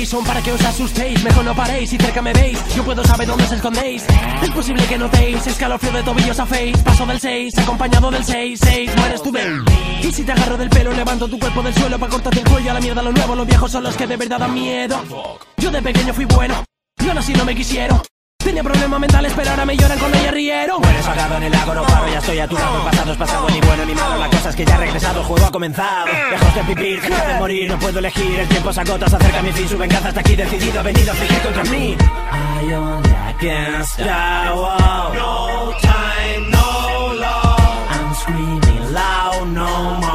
Hey Jason para que os asustéis Mejor no paréis, si cerca me veis. Yo puedo saber dónde os escondéis. Es posible que notéis Escalofrío de tobillos a face. Paso del 6, acompañado del 6 6, mueres tú de Y si te agarro del pelo Levanto tu cuerpo del suelo para cortarte el cuello. A la mierda lo nuevo, los viejos son los que de verdad dan miedo. Yo de pequeño fui bueno Y aún así no me quisieron Tenía problemas mentales pero ahora me lloran cuando ella rieron Mueres ahogado en el lago, no paro, ya estoy a tu lado. El pasado es pasado, ni bueno ni malo. La cosa es que ya he regresado, el juego ha comenzado. Lejos de vivir, dejar de morir, no puedo elegir. El tiempo se agota, se acerca mi fin. Su venganza hasta aquí decidido, ha venido a fingir contra mí. I only against the wall. No time, no law. I'm screaming loud, no more.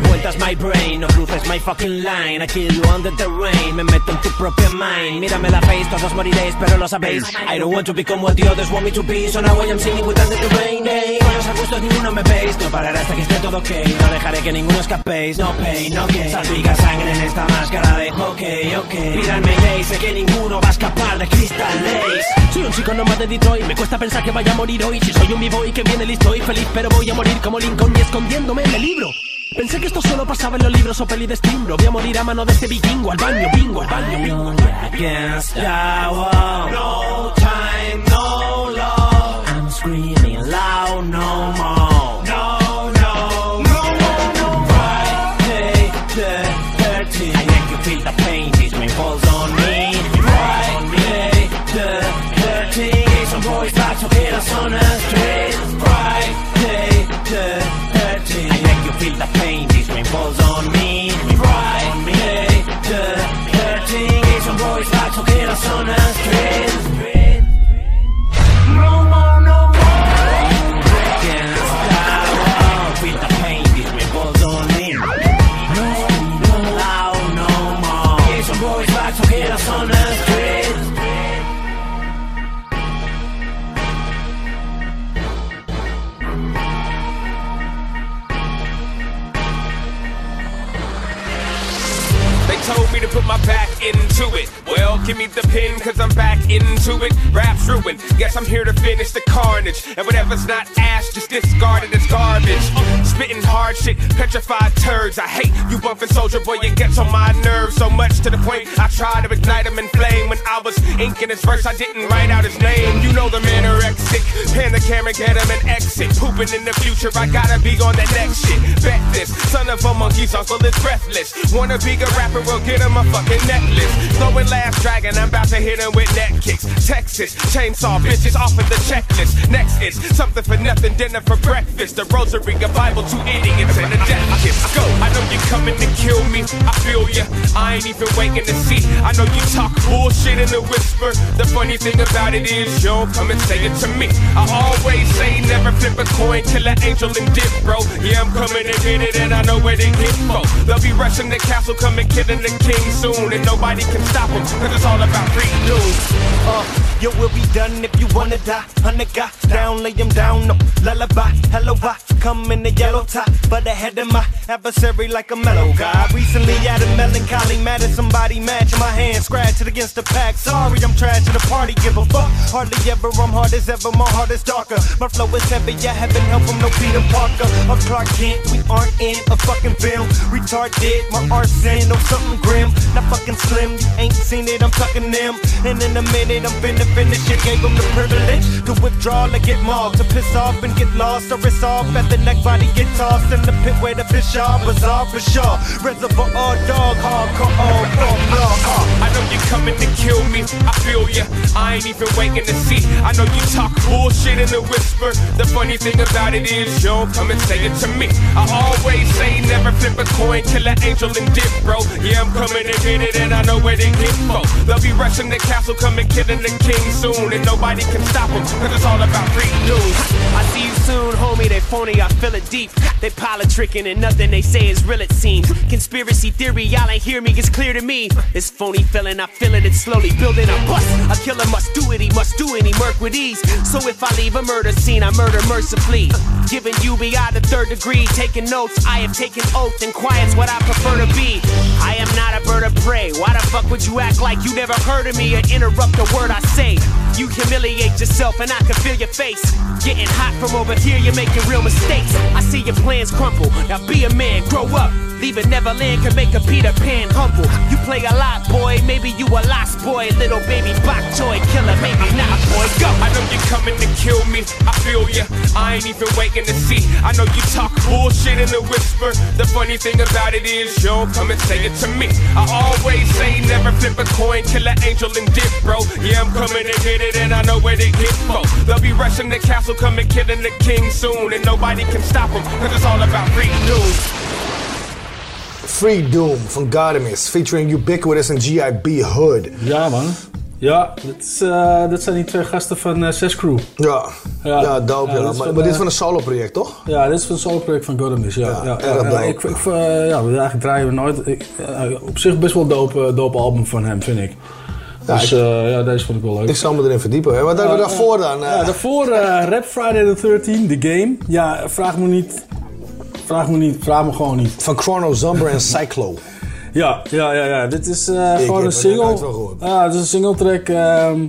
Da vueltas my brain, no cruces my fucking line. I kill you under the rain, me meto en tu propia mind. Mírame la face, todos moriréis, pero lo sabéis. I don't want to become what the others want me to be. So now I am singing with under the rain. Hey, con los arbustos ninguno me veis. No pararé hasta que esté todo ok. No dejaré que ninguno escapéis. No pain, no gain. Salpica sangre en esta máscara de ok, ok. Pídanme ley, sé que ninguno va a escapar de Crystal Lace. Soy un chico nomás de Detroit, me cuesta pensar que vaya a morir hoy. Si soy un b-boy que viene listo y feliz, pero voy a morir como Lincoln y escondiéndome en el libro. Pensé que esto solo pasaba en los libros o peli de estimbro. Voy a morir a mano de este vikingo, al baño, bingo, al baño, bingo. against the wall. No time, no law. I'm screaming loud, no more. My back into it. Well, give me the pen, cause I'm back into it. Rap's ruined. Guess I'm here to finish the carnage. And whatever's not ash, just discard it as garbage. Spitting hard shit, petrified turds. I hate you bumping soldier boy, it gets on my nerves so much to the point I try to ignite him in flame. When I was inking his verse, I didn't write out his name. You know the man anorexic. Pan the camera, get him an exit. Pooping in the future, I gotta be on the next shit. Bet this, son of a monkey's uncle is breathless. Wanna be a rapper, well get him a fucking necklace. Throwing last dragon, I'm about to hit him with neck kicks. Texas, chainsaw bitches off of the checklist. Next is something for nothing, dinner for breakfast. A rosary, a Bible, two idiots, and a death kiss. Go, I know you're coming to kill me. I feel ya. I ain't even waiting to see. I know you talk bullshit in a whisper. The funny thing about it is, you don't come and say it to me. I always say never flip a coin, till an angel and dip, bro. Yeah, I'm coming to get it, and I know where they get from. They'll be rushing the castle, coming killing the king soon, and nobody can stop them, cause it's all about free news. Uh, you will be done if you wanna die. Hundred got down, lay him down, no lullaby. Hello, I come in the yellow top, but ahead of my adversary like a mellow guy. Recently had a melancholy, mad at somebody match my hand, scratched it against the pack. Sorry, I'm trash to the party, give a fuck. Hardly ever, I'm hard as ever, my heart is darker. My flow is heavy, I haven't help from no Peter Parker or Clark Kent. We aren't in a fucking film. Retarded, my arson, no something grim. Not fucking slim, you ain't seen it, I'm tucking them. And in a minute, I'm finna finish it. Gave them the privilege to withdraw, like get mobbed, to piss off and get lost. Or it's off at the neck, body get tossed in the pit where the fish are. Bizarre for sure. Reservoir all dog, hardcore, all dog, uh. I know you're coming to kill me. I feel ya. I ain't even waiting to see. I know you talk bullshit in the whisper. The funny thing about it is, you don't come and say it to me. I always say never flip a coin, kill an angel and dip, bro. Yeah, I'm coming to get it and I know where they get from. They'll be rushing the castle, coming killing the king soon. And nobody can stop them, cause it's all about free news. I see you soon, homie, they phony, I feel it deep. They politricking and nothing they say is real, it seems. Conspiracy theory, y'all ain't hear me, it's clear to me. This phony feeling, I feel it, it's slowly building a bust. A killer must do it, he must do it, he murk with ease. So if I leave a murder scene, I murder mercifully. Giving beyond the third degree, taking notes, I have taken oath, and quiet's what I prefer to be. Not a bird of prey. Why the fuck would you act like you never heard of me or interrupt the word I say? You humiliate yourself and I can feel your face. Getting hot from over here, you're making real mistakes. I see your plans crumble. Now be a man, grow up. Leaving Neverland can make a Peter Pan humble. You play a lot, boy. Maybe you a lost boy. Little baby bok toy killer. Maybe not, boy. Go. I know you're coming to kill me. I feel ya. I ain't even waiting to see. I know you talk bullshit in a whisper. The funny thing about it is, you don't come and say it to me. I always say never flip a coin, kill an angel and dip, bro. Yeah, I'm coming to get it and I know where they get for. They'll be rushing the castle, coming killing the king soon. And nobody can stop them, cause it's all about news. Free Doom van Gardemis, featuring Ubiquitous en G.I.B. Hood. Ja, man. Ja, dit, is, eh, dit zijn die twee gasten van uh, Crew. Ja, ja, Ja. dope. Ja, Ja, dat is maar, van, maar dit is eh, van een solo-project, toch? Ja, dit is van het solo-project van Godamis. Ja, Ja, ja, erg ja, dope. ik, ik, ja, eigenlijk draaien we nooit. Ik, op zich best wel een dope, dope album van hem, vind ik. Ja, dus ja, deze vond ik wel leuk. Ik zal me erin verdiepen. Hè? Wat hebben we daarvoor dan? Eh, Ja, daarvoor Rap Friday the 13, The Game. Ja, vraag me niet. Vraag me niet, vraag me gewoon niet. Van Chrono Zomber en Cyclo. Ja, ja, ja, ja. Dit is eh, gewoon een single. Ja, het is een single track. ehm,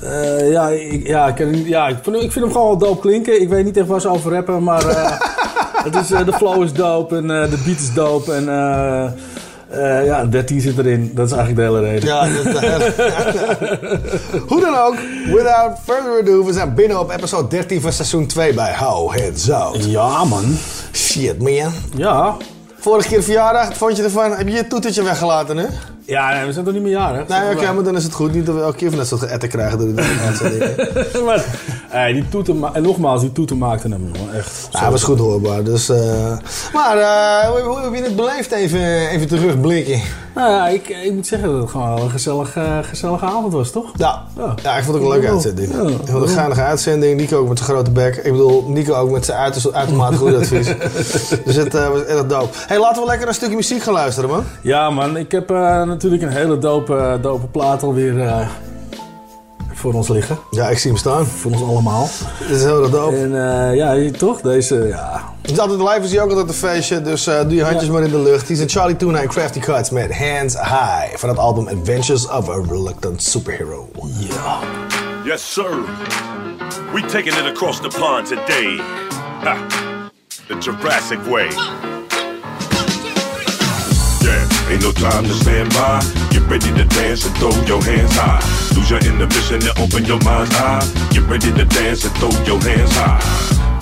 eh, ja, ik, ja, ik, ja ik, vind, ik vind hem gewoon wel dope klinken. Ik weet niet echt waar ze over rappen, maar eh, het is, de flow is dope en de beat is dope. En eh, ja, 13 zit erin. Dat is eigenlijk de hele reden. Ja, dat is Hoe dan ook, without further ado, we zijn binnen op episode 13 van seizoen 2 bij How Heads Out. Ja, man. Shit, man. Ja. Vorige keer verjaardag, wat vond je ervan? Heb je je toetertje weggelaten nu? Ja, nee, we zijn toch niet meer jarig? Nee, oké, maar dan is het goed. Niet dat we elke keer van dat soort geëtten krijgen door de uitzendingen. maar, die toeter ma- en nogmaals, die toeter maakte hem, jongen. Echt. Ja, was goed hoorbaar. Dus, eh, Maar eh, hoe, hoe heb je het beleefd? Even, even terugblikken. Nou ja, ik, ik moet zeggen dat het gewoon wel een gezellig, eh, gezellige avond was, toch? Ja. Ja. ja, ik vond het ook een leuke uitzending. Ja. Ik vond het een geinige uitzending. Nico ook met zijn grote bek. Ik bedoel, Nico ook met zijn uiterst- uitermate goede advies. Dus het was erg dope. hey, laten we lekker een stukje muziek gaan luisteren, man. Ja, man. Ik heb natuurlijk een hele dope, dope plaat alweer eh, voor ons liggen. Ja, ik zie hem staan. Voor ons allemaal. Dit is heel erg dope. En eh, ja, hier toch? Deze, ja. Het is altijd live, is hij ook altijd een feestje. Dus eh, doe je handjes Ja. maar in de lucht. Die zijn Charlie Tuna en Crafty Cuts met Hands High. Van het album Adventures of a Reluctant Superhero. Yes, sir. We taking it across the pond today. Ha. The Jurassic way. Ain't no time to stand by. Get ready to dance and throw your hands high. Lose your inhibition and open your mind's eye. Get ready to dance and throw your hands high.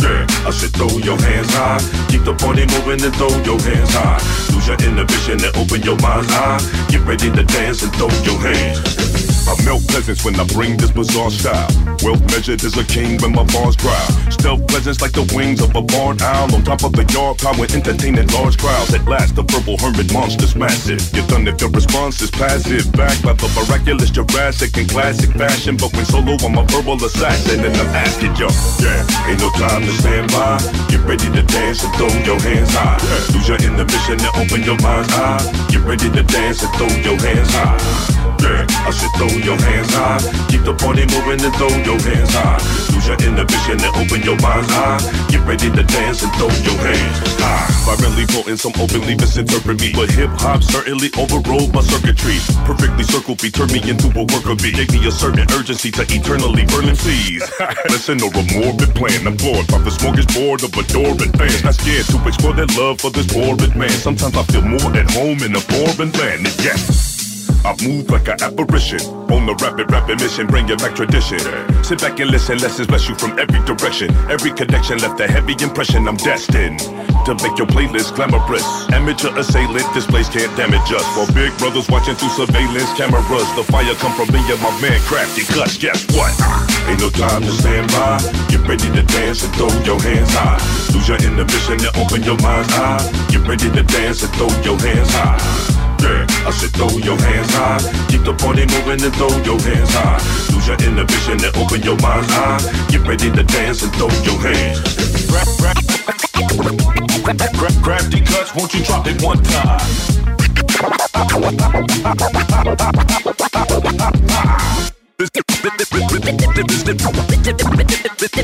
Yeah, I said throw your hands high. Keep the party moving and throw your hands high. Lose your inhibition and open your mind's eye. Get ready to dance and throw your hands. I melt peasants when I bring this bizarre style. Wealth measured as a king when my bars cry. Stealth presence like the wings of a barred owl. On top of the yard power, entertaining large crowds. At last, the purple hermit monster's massive. You're done if your response is passive. Backed by the miraculous Jurassic in classic fashion. But when solo, I'm a verbal assassin. And I'm asking you, yeah, ain't no time to stand by. Get ready to dance and throw your hands high. Lose your inhibition and open your mind's eye. Get ready to dance and throw your hands high. Yeah, I said throw your hands high. Keep the party moving and throw your hands high. Lose your inhibition and open your mind's eye. Get ready to dance and throw your hands high. Violently potent, some openly misinterpret me. But hip hop certainly overrode my circuitry. Perfectly circled me, turned me into a worker bee. Gave me a certain urgency to eternally burning seas. Listen or a morbid plan. I'm floored by the smorgasbord of adoring fans. Not scared to explore their love for this boring man. Sometimes I feel more at home in a foreign land. And yes. I move like an apparition. On the rapid, rapid mission, bringing back tradition. Sit back and listen, lessons bless you from every direction. Every connection left a heavy impression. I'm destined to make your playlist glamorous. Amateur assailant this place can't damage us. For big brothers watching through surveillance cameras, the fire come from me and my man Crafty Cuts. Guess what? Ain't no time to stand by. Get ready to dance and throw your hands high. Lose your inhibition and open your mind's eye. Get ready to dance and throw your hands high. Yeah, I said throw your hands high. Keep the party moving and throw your hands high. Lose your inhibition and open your mind's eye. Get ready to dance and throw your hands. Crafty cuts, won't you drop it one time?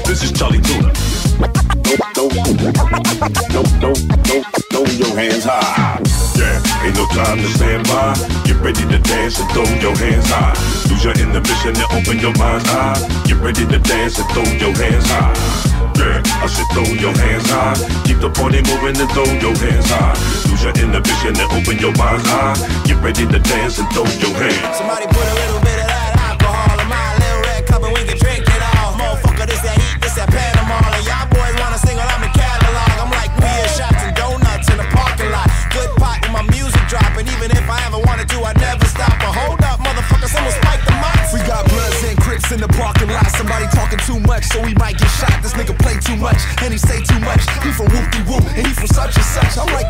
this is Charlie Tuna. Throw, throw, throw, throw, your hands high. Yeah, ain't no time to stand by. Get ready to dance and throw your hands high. Lose your inhibition and open your mind's eye. Get ready to dance and throw your hands high. Yeah, I said throw your hands high. Keep the party moving and throw your hands high. Lose your inhibition and open your mind's eye. Get ready to dance and throw your hands. Somebody put a little I ever wanted to, I never stop. But hold up, motherfucker, someone spike the mics. We got bloods and crips in the parking lot. Somebody talking too much, so we might get shot. This nigga play too much, and he say too much. He from whoop de whoop, and he from such and such. I'm like,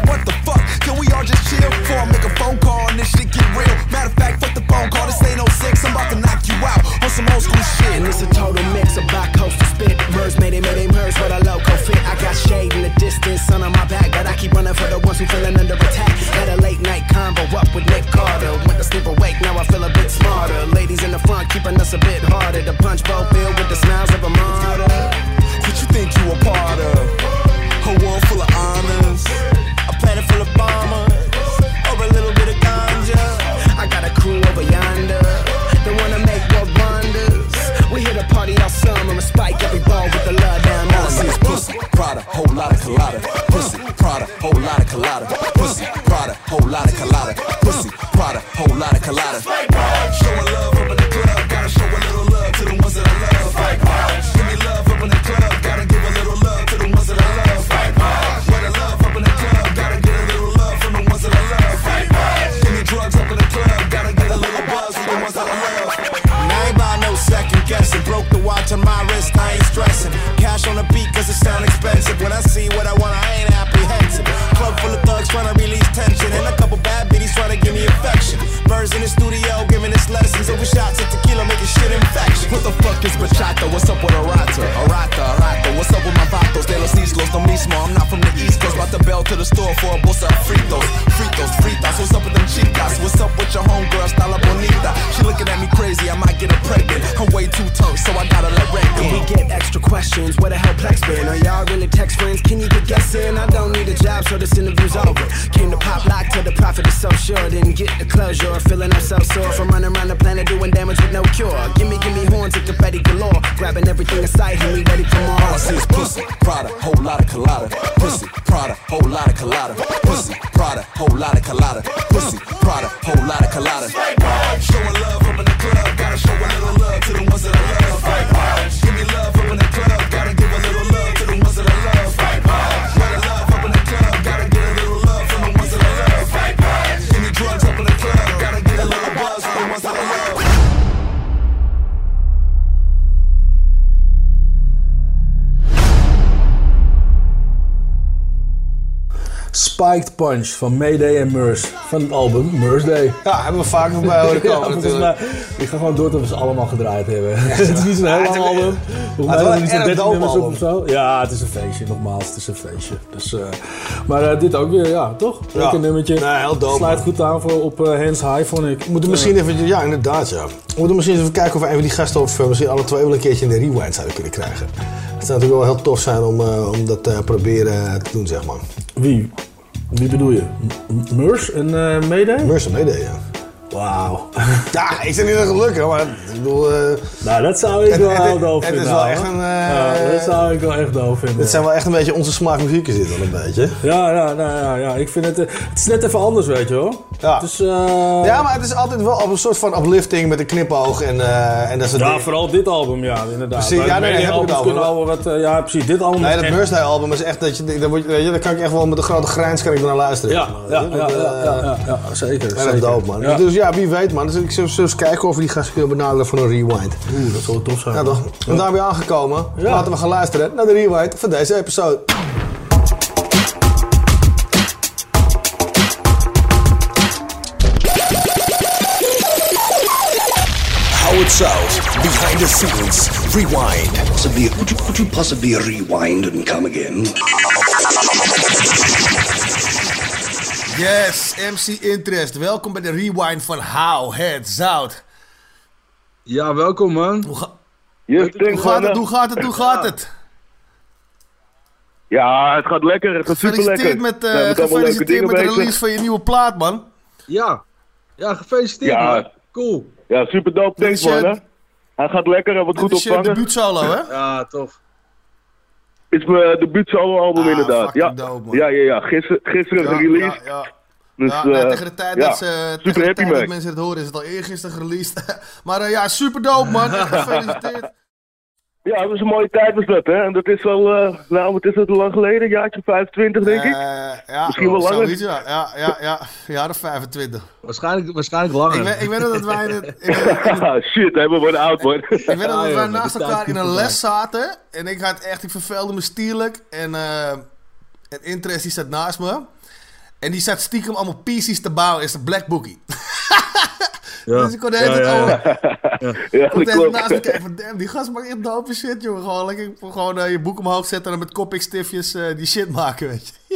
Punch van Mayday en Murs. Van het album Murs Day. Ja, hebben we vaak voorbij horen Ja, komen natuurlijk. mij, ik ga gewoon door tot we ze allemaal gedraaid hebben. het is niet zo'n heel Ja, lang album. Volgens het is een is erg 13 dope nummers op album. of zo. Ja, het is een feestje. Nogmaals, het is een feestje. Dus, eh, maar eh, dit ook weer, ja, toch? Lekker nummertje. Nee, heel dope, Sluit goed aan voor op eh, Hands High, vond ik. We moeten misschien even, ja inderdaad ja. We moeten misschien even kijken of we een van die gasten of misschien alle twee wel een keertje in de rewind zouden kunnen krijgen. Het zou natuurlijk wel heel tof zijn om, om dat te proberen te doen, zeg maar. Wie? Wie bedoel je? Murs en eh Mayday? Mercer Mayday, ja. Wauw. Ja, ik zeg niet dat het lukken, maar ik bedoel... eh, Nou, dat zou ik Het- wel het- heel doof het is vinden. wel echt een, eh, Ja, dat zou ik wel echt doof vinden. dit zijn wel echt een beetje onze smaak muziek is dit wel een beetje. Ja, ja, nou, ja, ja, ik vind het... eh, het is net even anders, weet je wel. Ja. Het Ja, maar het is altijd wel op een soort van uplifting met een knipoog en, en dat soort Ja, dingen. vooral dit album, ja, inderdaad. Precies, ja, nee, heb ik het wat... ja, precies, dit album Nee, dat echt- Birthday album is echt dat je, daar, word je, weet je, daar kan ik echt wel met een grote grijns kan ik naar luisteren. Ja, ja, ja, Dat, ja, ja, zeker. Zeker. dope, man. Ja. Dus ja, wie weet, man. Dus ik zullen eens kijken of we die gasten kunnen benaderen voor een rewind. Oeh, dat zou tof zijn. Ja, toch? En daar ben je aangekomen. Ja. Laten we gaan luisteren naar de rewind van deze episode. Howard South, behind the scenes, rewind. Possibly, could you, could you possibly rewind and come again? Yes, MC Interest. Welkom bij de rewind van How Het Zout. Ja, welkom man. Hoe, ga- Yes, hoe thanks, gaat het? Hoe gaat het? Hoe gaat het? Ja, het gaat lekker. Het gaat super lekker. Gefeliciteerd met, eh, gefeliciteerd met de release van je nieuwe plaat, man. Ja. Ja, gefeliciteerd Ja. man. Cool. Ja, super dope. Thanks, Dit is je- man. hè. Hij gaat lekker. Wordt Dit goed is je ontvangen. debuutsolo, hè? Ja, tof. Is mijn debuut solo album Ah, inderdaad. Ja. dope, man. ja, ja, ja. Gisteren, gisteren Ja, gereleased. ja, ja. Dus, ja, eh, tegen de tijd, ja, dat, ze, tegen de tijd dat mensen het horen is het al eergisteren released. maar eh, ja, super dope, man. Gefeliciteerd. Ja, dat is een mooie tijd was dat, hè. En dat is al, eh, nou, wat is dat, lang geleden? Een jaartje 25, denk ik. Eh, ja, Misschien wel langer. zoiets, ja. Ja, ja, ja. Jaren 25. Waarschijnlijk, waarschijnlijk langer. Ik weet, ik weet nog dat wij in Haha, Shit, hè, we worden oud, man. Ik weet dat joh, wij de naast elkaar in een les zaten. En ik had echt, ik verveelde me stierlijk. En, eh en Interest die zat naast me. En die zat stiekem allemaal PC's te bouwen in zijn black bookie. dus ik kon de hele tijd over- ja, ik kon naast me kijken van, damn, die gast maakt echt dope shit, jongen. Gewoon lekker gewoon, eh, je boek omhoog zetten en dan met Copic stiftjes eh, die shit maken, weet je.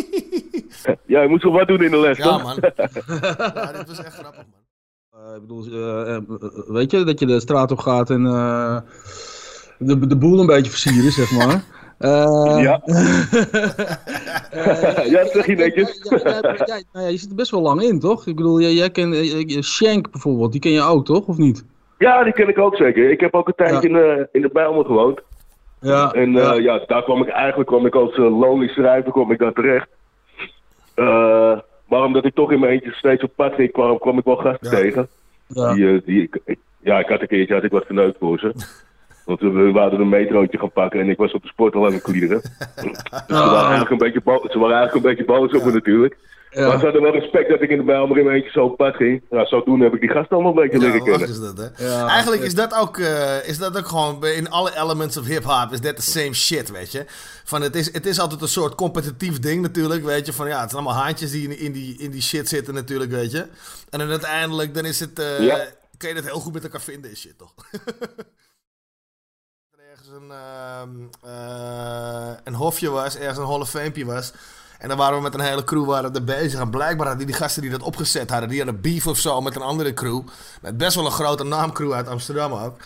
Ja, je moet zo wat doen in de les, ja, toch? man. Ja, dit was echt grappig, man. Eh, ik bedoel, weet je, dat je de straat op gaat en eh, de, de boel een beetje versieren, zeg maar. Eh, Ja. ja, dat zeg je netjes. Ja, ja, ja, ja, nou ja, je zit er best wel lang in, toch? Ik bedoel, jij, jij kent eh, eh, Shank bijvoorbeeld, die ken je ook, toch? Of niet? Ja, die ken ik ook zeker. Ik heb ook een tijdje in, de, in de Bijlmer gewoond. Ja. En eh, ja. daar kwam ik eigenlijk kwam ik als uh, lonely schrijver kwam ik daar terecht. Eh, maar omdat ik toch in mijn eentje steeds op pad ging, kwam, kwam ik wel gasten tegen. Ja. Die, eh, die, ik, ik- ja, ik had een keertje had ik wat verneukt voor ze. Want we, we wouden een metrootje gaan pakken en ik was op de sporthal aan het klieren. Dus ze, waren eigenlijk een beetje bo- ze waren eigenlijk een beetje boos op me natuurlijk. Ja. Maar ze hadden wel respect dat ik in de Bijlmer in mijn eentje zo op pad ging. Ja, zodoende heb ik die gasten allemaal een beetje Ja, leren kennen. is dat, hè? Ja. Eigenlijk is dat, ook, eh, is dat ook gewoon in alle elements of hip-hop is dat the same shit, weet je. Van het, is, het is altijd een soort competitief ding natuurlijk, weet je. Van ja, het zijn allemaal haantjes die in, in, die, in die shit zitten natuurlijk, weet je. En dan uiteindelijk, dan is het, eh, Ja. kun je dat heel goed met elkaar vinden en shit, toch? een, ehm, eh, een hofje was, ergens een Hall of Famepje was. En dan waren we met een hele crew waren er bezig. En blijkbaar hadden die gasten die dat opgezet hadden, die hadden beef of zo met een andere crew. Met best wel een grote naamcrew uit Amsterdam ook.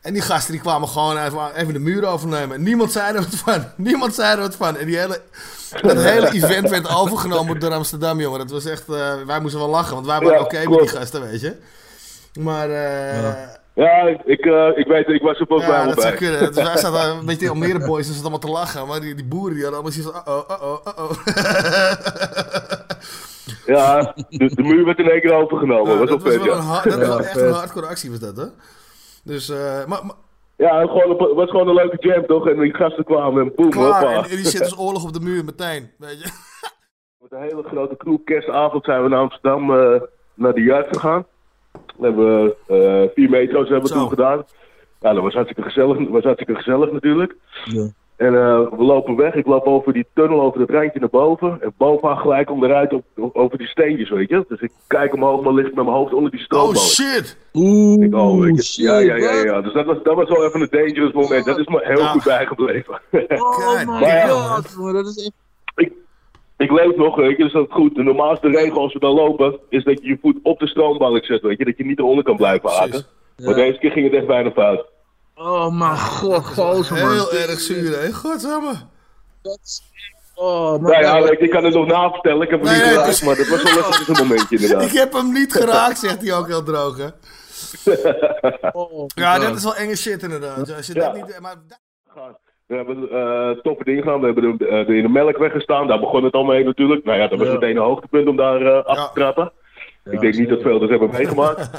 En die gasten die kwamen gewoon even, even de muur overnemen. Niemand zei er wat van. Niemand zei er wat van. En die hele, dat hele event werd overgenomen door Amsterdam, jongen. Dat was echt... eh, wij moesten wel lachen, want wij waren Ja, oké met die gasten, weet je. Maar... eh Ja, ik, eh, ik weet ik was er volgens mij ja, wel dat zou bij. kunnen. Dus wij zaten een beetje Almere boys en ze allemaal te lachen. Maar die, die boeren die hadden allemaal zoiets van... Uh-oh, uh-oh, uh-oh. Ja, de, de muur werd in één keer overgenomen. Ja, was dat wel was vet, ja. een, hard- dat was Ja, wel echt een hardcore actie was dat, hè? Dus, eh maar, maar Ja, het was gewoon een leuke jam toch? En die gasten kwamen en boem, klaar. hoppa. En, en die zit als oorlog op de muur meteen, weet je. Met een hele grote crew kerstavond zijn we naar Amsterdam eh, naar de Yard gegaan. We hebben eh, vier metro's hebben we toen gedaan. Ja, dat was hartstikke gezellig, was hartstikke gezellig natuurlijk. Ja. En eh, we lopen weg. Ik loop over die tunnel, over dat randje naar boven. En bovenaan gelijk onderuit op, op- over die steentjes, weet je. Dus ik kijk omhoog, maar ligt met mijn hoofd onder die Oh stroomboot. shit! Oeh, Ik, oh, weet je, shit, ja, ja, ja, ja. Dus dat was, dat was wel even een dangerous moment. Dat is me heel Ja. goed bijgebleven. Oh my god, jongen, dat is echt... ik, ik leef nog, weet je, dus dat is goed. De normaalste regel als we dan lopen, is dat je je voet op de stroombalk zet, weet je. Dat je niet eronder kan blijven haken. Maar deze keer ging het echt bijna fout. Oh mijn god, gozer man. Heel erg zuur, hè? Godsamme. Dat is Oh, Nou ja, weet je, ik kan het nog navertellen. Ik heb hem Nee, niet nee, geraakt, maar dat was wel een momentje Ik inderdaad. heb hem niet geraakt, zegt hij ook heel droog, hè? Ja, dat is wel enge shit inderdaad. Als je dat niet... Maar... We hebben eh toffe dingen gedaan. We hebben de, eh, in de melkweg gestaan. Daar begon het allemaal mee natuurlijk. Nou ja, dat was Ja. meteen een hoogtepunt om daar eh, af te trappen. ik denk niet dat veel dat hebben meegemaakt.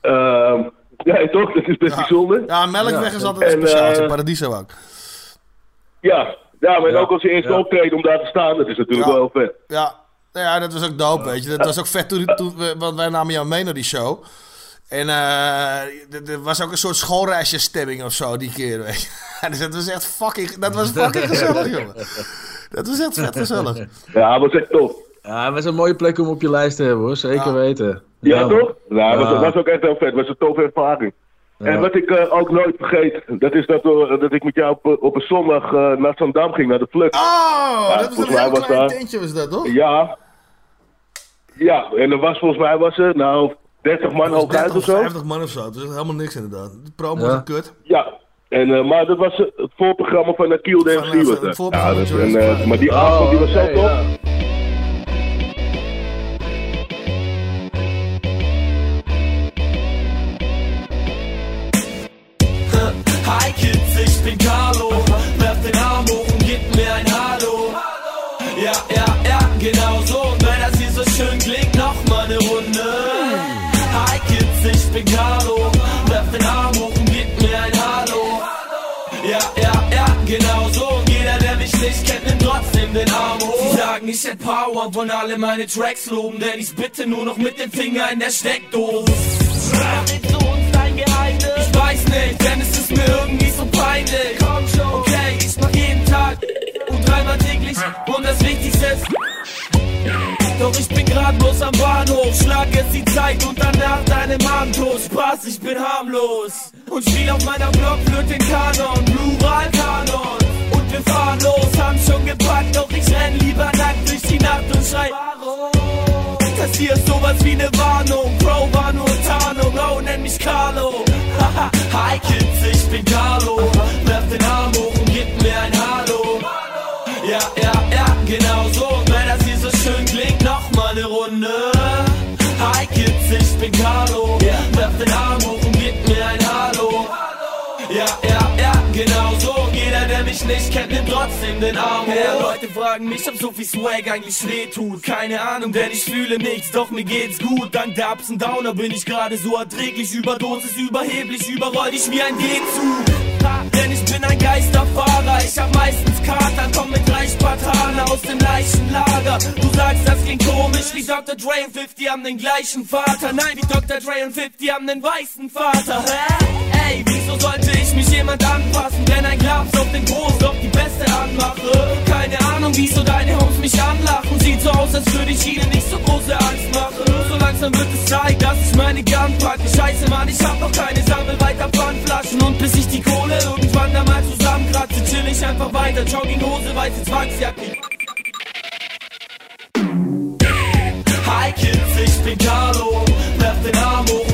Ehm ja, toch? Dat is best bijzonder. Ja, Melkweg is altijd En, speciaal. Uh, Paradiso ook. Ja, ja maar Ja. ook als je eerste Ja. optreden om daar te staan, dat is natuurlijk Ja. wel heel vet. Ja. Nou ja, dat was ook dope, weet je. Dat was ook vet toen, toen we, want wij namen jou mee naar die show. En eh, er- was ook een soort schoolreisjesstemming of zo die keer, weet je. Dus dat was echt fucking, dat was fucking gezellig, jongen. Dat was echt vet gezellig. Ja, dat was echt tof. Ja, het was een mooie plek om op je lijst te hebben hoor, zeker weten. Ja, toch? Nou, Ja. dat was ook echt heel vet. Dat was een toffe ervaring. Ja. En wat ik eh, ook nooit vergeet, dat is dat, we- dat ik met jou op, op een zondag eh, naar Zandam ging, naar de Flux. Oh, dat was een heel was klein daar- tentje was dat, toch? Ja. Ja, en er was volgens mij was er, nou, 30 man Dat was hooguit 30 of zo. 50 man of zo. Dat is helemaal niks inderdaad. De promo Ja. was kut. Ja. En, eh, maar dat was eh, het voorprogramma van Akil de Van, MC. eh, was van dat. het voorprogramma Ja, dat, van en, Jurassic eh, maar die avond die was zo oké, tof. ja. Hi Kids, ich bin bin Carlo. Werf den Arm hoch und gib mir ein Hallo. Ja, ja, ja, genau so. Und jeder, der mich nicht kennt, nimmt trotzdem den Arm hoch. Sie sagen, ich hätt Power wollen alle meine Tracks loben, denn ich bitte nur noch mit dem Finger in der Steckdose. Ich weiß nicht, denn es ist mir irgendwie so peinlich. Komm schon, okay, ich mach jeden Tag und dreimal täglich und das Wichtigste ist. Doch ich bin grad bloß am Bahnhof, schlag jetzt die Zeit und danach deinem Abendtod. Spaß, ich bin harmlos und spiel auf meiner Blockflöte Kanon, Plural Kanon. Und wir fahren los, haben schon gepackt, doch ich renn lieber nackt durch die Nacht und schrei. Ist sowas wie ne Warnung, Bro war nur Tarnung, oh nenn mich Carlo. Haha, Hi Kids, ich bin Carlo, werf den Arm hoch und gib mir ein Hallo. Ja, ja, ja, genau mal ne Runde. Hi Kids, ich bin Carlo. Mich nicht kennt, nimmt trotzdem den Arm. Ja, Leute fragen mich, ob so viel Swag eigentlich weh tut. Keine Ahnung, denn ich fühle nichts, doch mir geht's gut. Dank der Ups und Downer bin ich gerade so erträglich. Überdosis überheblich, überroll dich wie ein G-Zug. Denn ich bin ein Geisterfahrer, ich hab meistens Kater, komm mit drei Spartaner aus dem Leichenlager. Du sagst, das klingt komisch, wie Dr. Dre und 50 haben den gleichen Vater. Nein, wie Dr. Dre und 50 haben den weißen Vater. Hä? Ey, wieso sollte ich mich jemand anpassen, wenn ein Glas auf den Groß auf die Beste anmache? Keine Ahnung, wieso deine Homes mich anlachen. Sieht so aus, als würde ich ihnen nicht so große Angst machen. So langsam wird es Zeit, dass ich meine Gun packe. Scheiße, Mann, ich hab noch keine Sammel weiter Pfandflaschen. Und bis ich die Kohle irgendwann da mal zusammenkratze, chill ich einfach weiter. Jogginghose, weiße Zwangsjacke. Hi Kids, ich bin Carlo. Werf den Arm hoch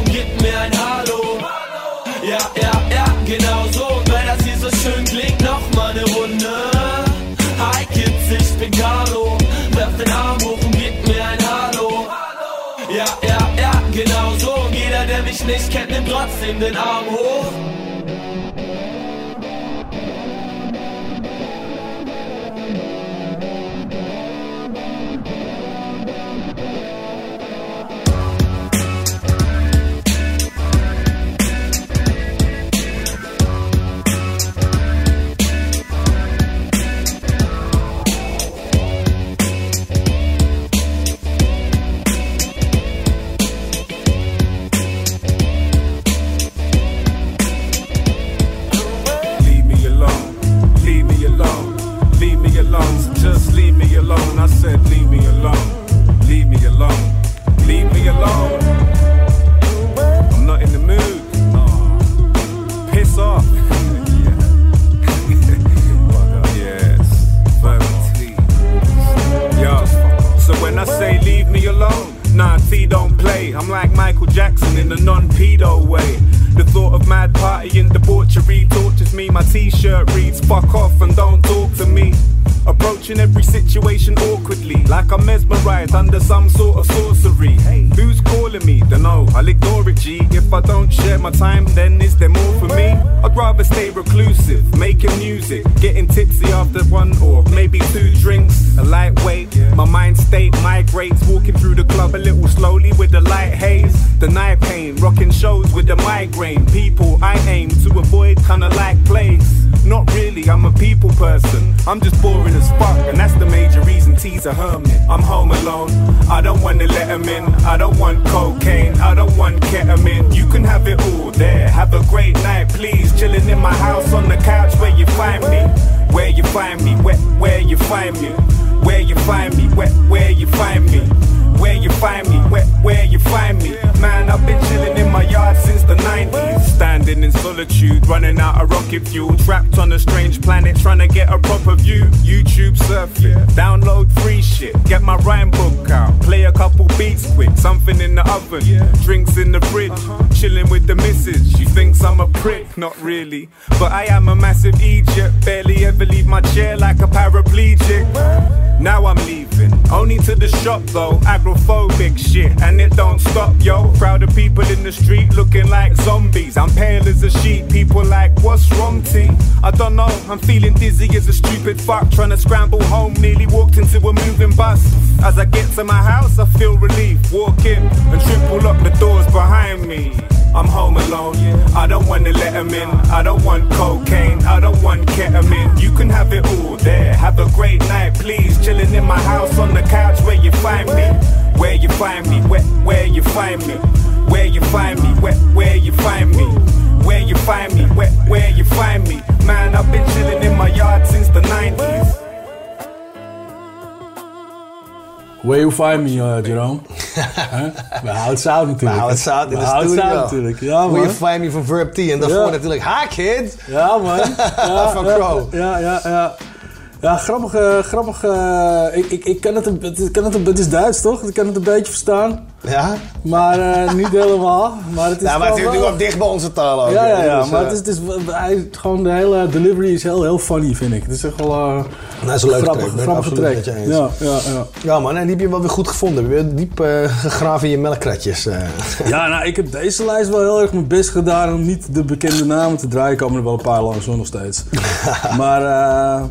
nicht kennt, nimmt trotzdem den Arm hoch. Said, leave me alone, leave me alone, leave me alone. I'm not in the mood. Aw, piss off. so when I say leave me alone, nah, T don't play. I'm like Michael Jackson in a non-pedo way. The thought of mad partying, debauchery tortures me my t-shirt reads fuck off and don't talk to me. Approaching every situation awkwardly, like I'm mesmerized under some sort of sorcery. Hey. Who's calling me? Dunno, I'll ignore it, G. If I don't share my time, then is there more for me? I'd rather stay reclusive, making music, getting tipsy after one or maybe two drinks. A lightweight, my mind state migrates, walking through the club a little slowly with the light haze. The night pain, rocking shows with the migraine. People I aim to avoid, kinda like plagues. Not really, I'm a people person. I'm just boring as fuck, and that's the major reason T's a hermit. I'm home alone. I don't wanna let him in. I don't want cocaine. I don't want ketamine. You can have it all there. Have a great night, please. Chilling in my house on the couch where you find me. Where you find me, where, where you find me. Where you find me, where, where you find me. Where you find me, where, where you find me. Man, I've been chilling in my yard since the 90s. Standing in solitude, running out of rocket fuel. Trapped on a strange planet, trying to get a proper view. YouTube surf it, download free shit. Get my rhyme book out, play a couple beats quick. Something in the oven, drinks in the fridge. Chilling with the missus, she thinks I'm a prick. Not really, but I am a massive Egypt. Barely ever leave my chair like a paraplegic. Now I'm leaving, only to the shop though. Agrophobic shit, and it don't stop, yo. Crowd of people in the street looking like zombies. I'm pale as a sheet, people like, what's wrong, T? I don't know, I'm feeling dizzy as a stupid fuck. Trying to scramble home, nearly walked into a moving bus. As I get to my house, I feel relief. Walk in and triple up the doors behind me. I'm home alone. I don't wanna let him in. I don't want cocaine. I don't want ketamine. You can have it all there. Have a great night, please. Chilling in my house on the couch where you find me. Where you find me. Where, where you find me. Where you find me. Where, where you find me. Where you find me. Where, where you find me. Man, I've been chilling in my yard since the 90s. Where you find me, uh, Jerome? Huh? Bij Hout Zout natuurlijk. Bij Hout Zout in Bij de Hout studio. Zout natuurlijk. Ja, man. Where you find me van Verb T. En daarvoor Ja. natuurlijk, hi kids. Ja, man. Ja, Van ja, Cro. Ja, ja, ja. Ja, grappig. eh, grappig eh, ik, ik, ik ken het, een, het, ken het, een- het is Duits, toch? Ik kan het een beetje verstaan. Ja? Maar eh, niet helemaal. Maar het is Ja, maar het is natuurlijk wel- wel dicht bij onze taal ook. Ja, ja, ja. Dus, maar het is, het is, hij, gewoon de hele delivery is heel, heel funny, vind ik. Het is echt wel Dat is een leuke grappig, track, absoluut track. je eens. Ja, ja, ja. Ja man, en die heb je wel weer goed gevonden. Diep gegraven in je melkkratjes. Ja, nou, ik heb deze lijst wel heel erg mijn best gedaan om niet de bekende namen te draaien. komen er wel een paar langs nog steeds. maar eh,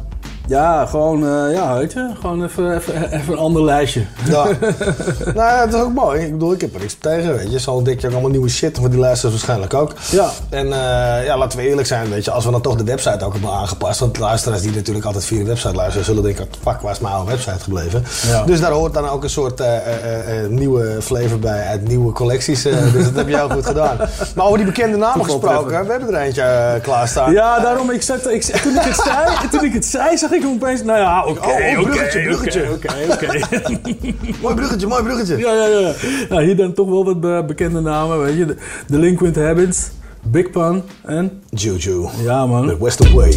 ja, gewoon, eh, ja, weet je, gewoon even, even, even een ander lijstje. Ja. nou ja, dat is ook mooi. Ik bedoel, ik heb er niks tegen, weet je. Ontdek je ook allemaal nieuwe shit, voor die luisteren waarschijnlijk ook. Ja. En eh, ja, laten we eerlijk zijn, weet je. Als we dan toch de website ook hebben aangepast. Want luisteraars die natuurlijk altijd via de website luisteren... zullen denken, fuck, waar is mijn oude website gebleven? Ja. Dus daar hoort dan ook een soort eh, nieuwe flavor bij uit nieuwe collecties. dus dat heb je heel goed gedaan. Maar over die bekende namen gesproken, we hebben er eentje eh, klaarstaan. Ja, daarom, ik ik, toen, ik het zei, toen ik het zei, zag ik hem opeens, nou ja, oké, Oh, oh, oké, bruggetje, bruggetje. Oké, oké, mooi bruggetje, mooi bruggetje. Ja, ja, ja. Nou, hier dan toch wel wat be- bekende namen, weet je. De Delinquent Habits, Big Pun en... Juju. Ja, man. The Western Way.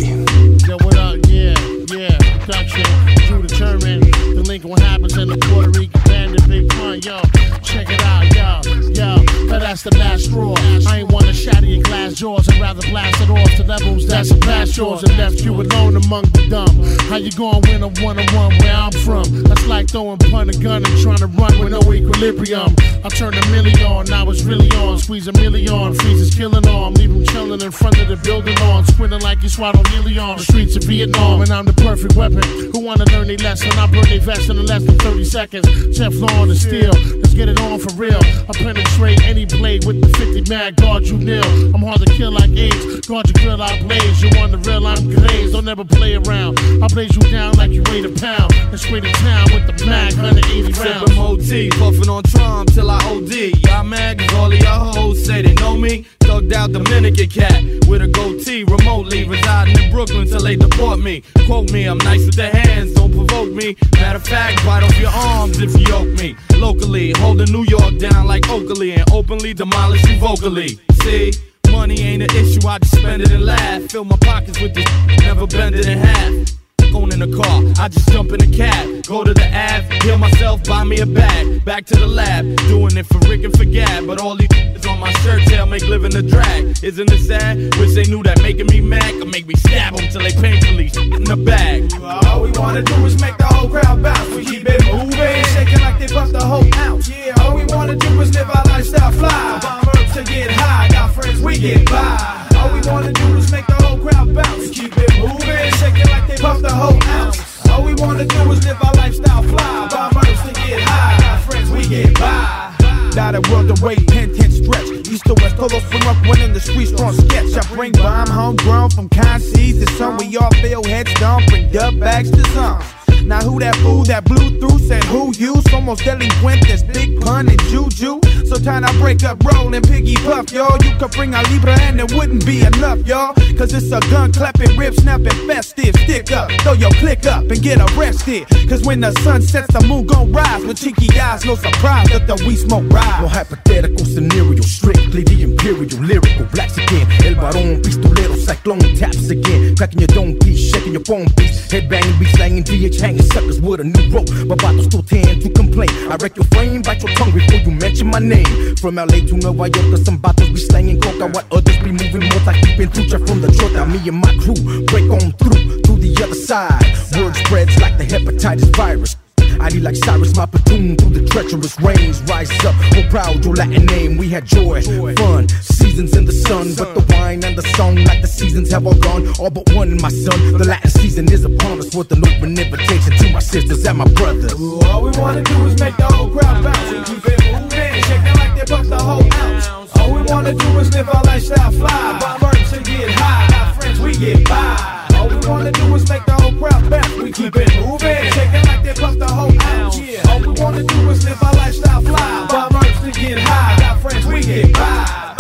Yo, what up? Yeah, yeah. Production. True determined. Delinquent happens in the Puerto Rican bandit. Big pun, yo. Check it out, yo. Yo, now that's the last straw. I ain't wanna shatter your glass jaws. I'd rather blast it off to levels that's past yours and left you alone among the dumb. How you gonna win a one on one where I'm from? That's like throwing pun a gun and trying to run with no equilibrium. I turned a million on, now it's really on. Squeeze a million, freeze is killing on. Leave him chilling in front of the building on. Squinting like he swallowed on The streets of Vietnam, and I'm the perfect weapon. Who wanna learn a lesson? I burn a vest in less than 30 seconds. Chef Law on the steel, let's get it on for real. I penetrate any blade with the 50 mag, guard you nil. I'm hard to kill like AIDS, guard your grill, I blaze. You on the real, I'm glazed. Don't ever play around. I blaze you down like you weigh a pound. And straight to town with the mag, 180 rounds. OT, puffin' on Tron till I OD. Y'all mad 'cause all of y'all hoes say they know me. Thugged out Dominican cat with a goatee, remotely residing in Brooklyn till they deport me. Quote me, I'm nice with the hands, don't provoke me. Matter of fact, bite off your arms if you yoke me. Locally, holding New York down like Oakley and openly demolish you vocally. See? Money ain't an issue, I just spend it and laugh. Fill my pockets with this, never bend it in half. Like owning a car. I just jump in a cab, go to the Ave, heal myself, buy me a bag. Back to the lab, doing it for Rick and for Gab. But all these is on my shirt tail make living a drag. Isn't it sad? Wish they knew that making me mad could make me stab them till they painfully in the bag. All we wanna do is make the whole crowd bounce. We keep it moving, shaking like they bust the whole ounce. Yeah, all we wanna do is live our lifestyle fly. Bomb to get high, got friends we get by. All we wanna do is make the crowd bounce. We keep it moving, shaking like they bust the whole ounce. All we wanna do is live our lifestyle fly. Bomb herbs to get high, got friends we get by. Not a world away, pen, ten stretch. East to west, todos from up one in the street, strong sketch. I bring bomb homegrown from seas to some. We all feel heads down, bring dub bags to some. Now who that fool that blew through said who you? Delinquent, this big pun and juju. So time I break up, roll and piggy puff, y'all. You could bring a Libra and it wouldn't be enough, y'all. Cause it's a gun clapping, rib snapping, festive. Stick up, throw your click up and get arrested. Cause when the sun sets, the moon gon' rise. With cheeky eyes, no surprise that the we smoke rise. No hypothetical scenario, strictly the imperial lyrical. Blacks again, El Baron, pistolero, cyclone taps again. Cracking your dome piece, shaking your phone piece. Headbanging, beat slanging, DH hanging suckers with a new rope. My bottles still tend to complain. I wreck your frame, bite your tongue before you mention my name. From LA to Nueva York, some bottles be slanging coca while others be moving more like keeping trucha from the trota. Me and my crew break on through to the other side. Word spreads like the hepatitis virus. I need like Cyrus, my platoon through the treacherous rains. Rise up, oh proud, your Latin name. We had joy, fun, seasons in the sun. But the wine and the song, like the seasons have all gone. All but one, in my son. The Latin season is upon us with an open invitation to my sisters and my brothers. All we wanna do is make the whole crowd bounce. We keep it moving, shaking like they bust the whole ounce. All we wanna do is live our lifestyle fly. Bomb herbs and get high. Got friends, we get by. All we wanna do is make the whole crowd bounce. We keep it moving, shaking like they bust the whole ounce. Yeah. All we wanna do is live our lifestyle fly. Bomb herbs to get high. Got friends, we get by.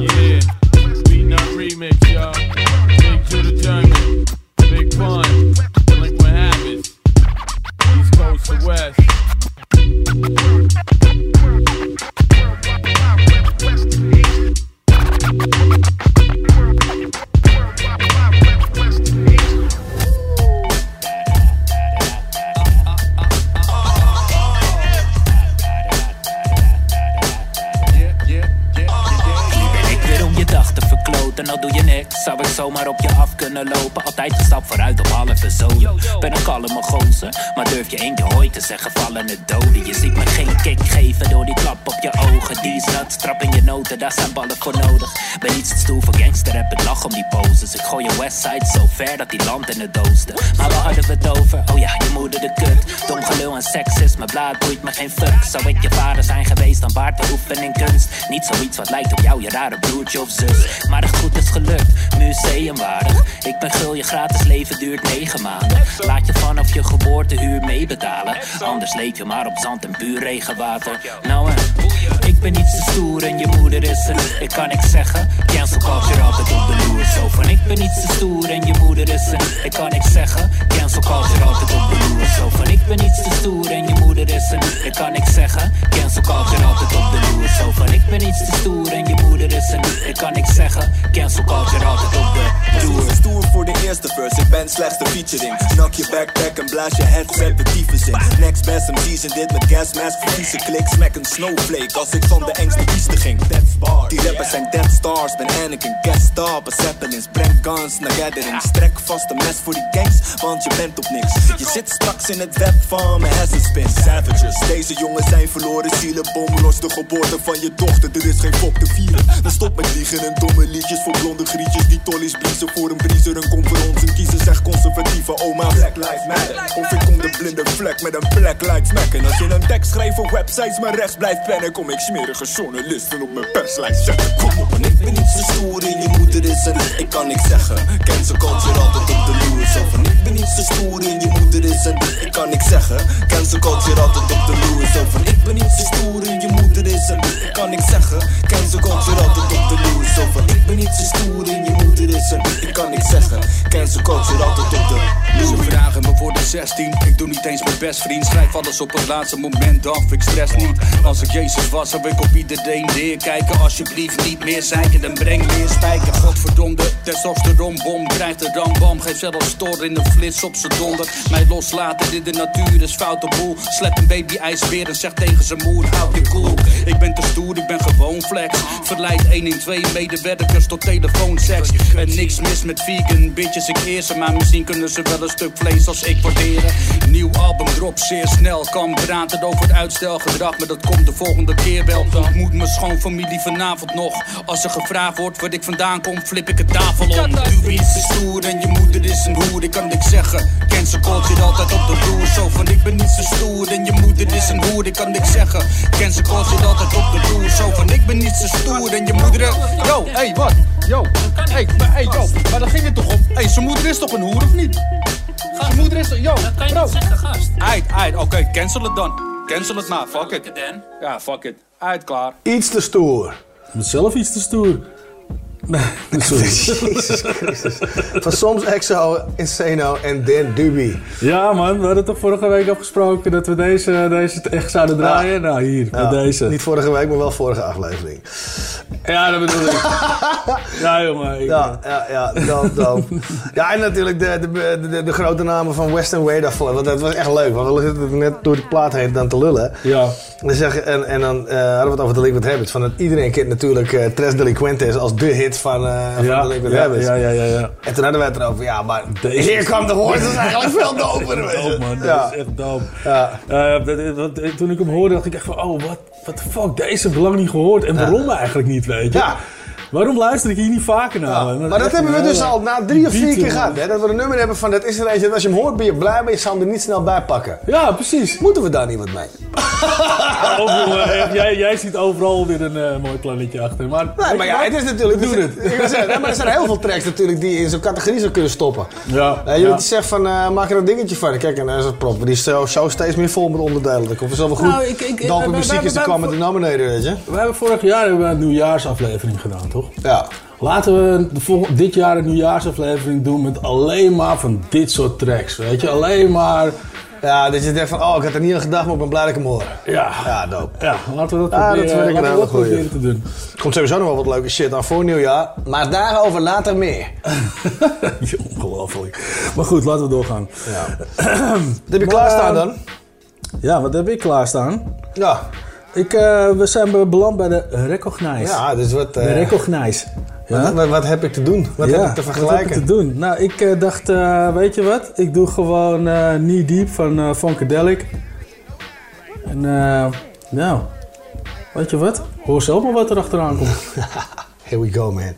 Yeah, remix, y'all. Big to the German, big habits, East Coast to West. Verkloten, al doe je niks. Zou ik zomaar op je af kunnen lopen? Altijd een stap vooruit op halve zolen. Ben een kalme gozer, maar durf je eentje hooi te zeggen? Vallen het doden. Je ziet me geen kick geven door die klap op je ogen. Die zat, strap in je noten, daar zijn ballen voor nodig. Ben iets te stoel voor gangster, heb ik lach om die poses. Ik gooi je westside zo ver dat die land in het doosten. Maar waar hadden we het over? Oh ja, je moeder de kut. Dom gelul en seksisme, blaad boeit me geen fuck. Zou ik je vader zijn geweest, dan baard beoefenen in kunst. Niet zoiets wat lijkt op jou, je rare broertje of zus. Maar het goed is gelukt, museumwaardig. Ik ben gul, je gratis leven duurt negen maanden. Laat je vanaf je geboortehuur meebetalen. Anders leef je maar op zand en puur regenwater. Nou ik ben iets te stoer en je moeder is er. Ik kan niks zeggen, cancel culture altijd op de loer. Zo van, ik ben iets te stoer en je moeder is er. Ik kan niks zeggen, cancel culture altijd op de loer. Zo van, ik ben iets te stoer en je moeder is er. Ik kan niks zeggen, cancel culture altijd op de loer. Zo van, ik ben iets te stoer en je moeder is er. Ik kan niks zeggen, cancel culture altijd op de loer. Stoer, stoer voor de eerste verse, ik ben slechts de featuring. Knock je backpack en blaas je headset de tyfus in. Next best MC's en dit met gasmask, verlieze klik, smack een snowflake. Als ik van de engste kieste ging. Die rappers zijn dead stars, ben Anakin, guest star, Zeppelins. Breng guns naar gatherings, trek vast een mes voor die gangs, want je bent op niks. Je zit straks in het web van mijn hersenspin. Savages, deze jongens zijn verloren zielen. Bom los de geboorte van je dochter, er is geen fok te vieren. Dan stop met liegen en domme liedjes voor blonde grietjes. Die tollies bliezen voor een briezer. Een kom voor ons en kiezen zegt conservatieve oma. Black lives matter. Of ik kom de blinde vlek met een black lives matter. Als je een tekst schrijft op websites maar rechts blijft pennen, kom ik smerige journalisten op mijn perslijst zetten. Kom op, en ik ben niet zo stoer en je moeder is er. Ik kan niks zeggen. Cancel culture altijd op de loer. Ik ben niet zo stoer en je moeder is er. Ik kan niks zeggen. Cancel culture altijd op de loer. Ik ben niet zo stoer je er. Ik kan niks zeggen. Cancel culture altijd op de loer. Zo van ik ben niet zo stoer en je moeder is er. Ik kan niks zeggen. Cancel culture altijd op de loer. Ze vragen me voor de 16. Ik doe niet eens mijn best, vriend. Schrijf alles op het laatste moment af. Ik stress niet. Als ik Jezus was, zou ik op iedereen neerkijken. Alsjeblieft niet meer zeiken, dan breng meer spijker. Godverdomde testosteronbom. Krijgt de rambam. Geef zelfs stor in een flits op z'n donder. Mij loslaten, dit de natuur is foute boel. Slep een baby ijsbeer en zeg tegen zijn moer, houd je cool. Ik ben te stoer, ik ben gewoon flex. Verleid 112 medewerkers tot telefoonseks. En niks mis met vegan bitches, ik eer ze. Maar misschien kunnen ze wel een stuk vlees als ik waarderen. Nieuw album drop zeer snel. Kan praten over uitstelgedrag, maar dat komt de volgende keer wel. Moet mijn schoonfamilie vanavond nog. Als er gevraagd wordt waar ik vandaan kom, flip ik het tafel om. U is te stoer en je moeder is een hoer, ik kan niks zeggen. Cancel culture altijd op de roer. Zo van ik ben niet zo stoer en je moeder is een hoer, ik kan niks zeggen. Cancel culture zit altijd op de. Zo van ik ben niet zo stoer en je moeder. Yo, hey, wat? Yo, hey, maar, hey, yo, maar daar ging het toch om? Hey, zijn moeder is toch een hoer of niet? Zijn moeder is toch, yo, Dat kan je bro. niet zeggen, gast. Aight, aight, oké, cancel het dan. Cancel het maar, fuck it. Ja, fuck it. Aight, klaar. Iets te stoer. Zelf iets te stoer. Jezus Christus. Van soms Exo, Insano en Dan Duby. Ja man, we hadden toch vorige week afgesproken dat we deze, deze echt zouden draaien? Nou hier, Ja, met deze. Niet vorige week, maar wel vorige aflevering. Ja, dat bedoel ik. ja jongen. ik- Ja, ja, ja, dope, dope. ja, en natuurlijk de, de, de, de grote namen van Western Way daarvoor. Want dat was echt leuk, want we zitten net door die plaat heen dan te lullen. Ja. En, zeg, en, en dan eh, hadden we het over Delinquent Habits. Van dat iedereen kent natuurlijk eh Tres Delinquentes als de hit van, eh van Ja, Delinquent ja, ja, ja, ja, ja. En toen hadden wij het erover, ja, maar Deze hier kwam de hoort, dat is eigenlijk veel doper. je. Dope, man. Ja. Dat is echt dope. Ja. Dat- dat- dat- toen ik hem hoorde, dacht ik echt van... Oh, wat the fuck, deze heb ik lang niet gehoord. En waarom eigenlijk niet, weet je? Ja. Waarom luister ik hier niet vaker naar? Maar dat hebben we dus al na drie of vier keer gehad. Hè? Dat we een nummer hebben van, dat is er eentje, dat als je hem hoort ben je blij, maar je zal hem er niet snel bij pakken. Ja, precies. Moeten we daar niet wat mee? Overal, eh, jij, jij ziet overal weer een eh, mooi plannetje achter. Maar, Nee, maar ja, het is natuurlijk... We doen het. Ik wil zeggen, nee, maar er zijn heel veel tracks natuurlijk die in zo'n categorie zou kunnen stoppen. Ja, Eh, je ja. zegt van, maak er een dingetje van. Kijk, en dan is het prop. Die is zo, zo steeds meer vol met onderdelen. Dan komt er zoveel goed. Nou, ik- ik- muziek is de wij- common denominator, weet je. We hebben vorig jaar hebben we een nieuwjaarsaflevering gedaan, toch? Ja. Laten we de volg- dit jaar een nieuwjaarsaflevering doen met alleen maar van dit soort tracks. Weet je, alleen maar. Ja, dat je denkt van, oh, ik had er niet aan gedacht, maar ik ben blij dat ik hem hoor. Ja, Ja, dope. ja laten we dat dat proberen, vind ik een laten we hele dat proberen te doen. Er komt sowieso nog wel wat leuke shit aan voor nieuwjaar. Maar daarover later meer. Ongelooflijk. Maar goed, laten we doorgaan. Ja. Wat heb je Maar, klaarstaan dan? Ja, wat heb ik klaarstaan? Ja. Ik, eh, we zijn beland bij de Recognize. Ja, dus wat... De eh, Recognize. Ja? wat, wat, wat heb ik te doen? Wat Ja, heb ik te Wat vergelijken? heb ik te doen? Nou, ik eh, dacht, weet je wat? Ik doe gewoon Knee Deep van Funkadelic. En eh, nou, weet je wat? Hoor zelf maar wat er achteraan komt. Here we go, man.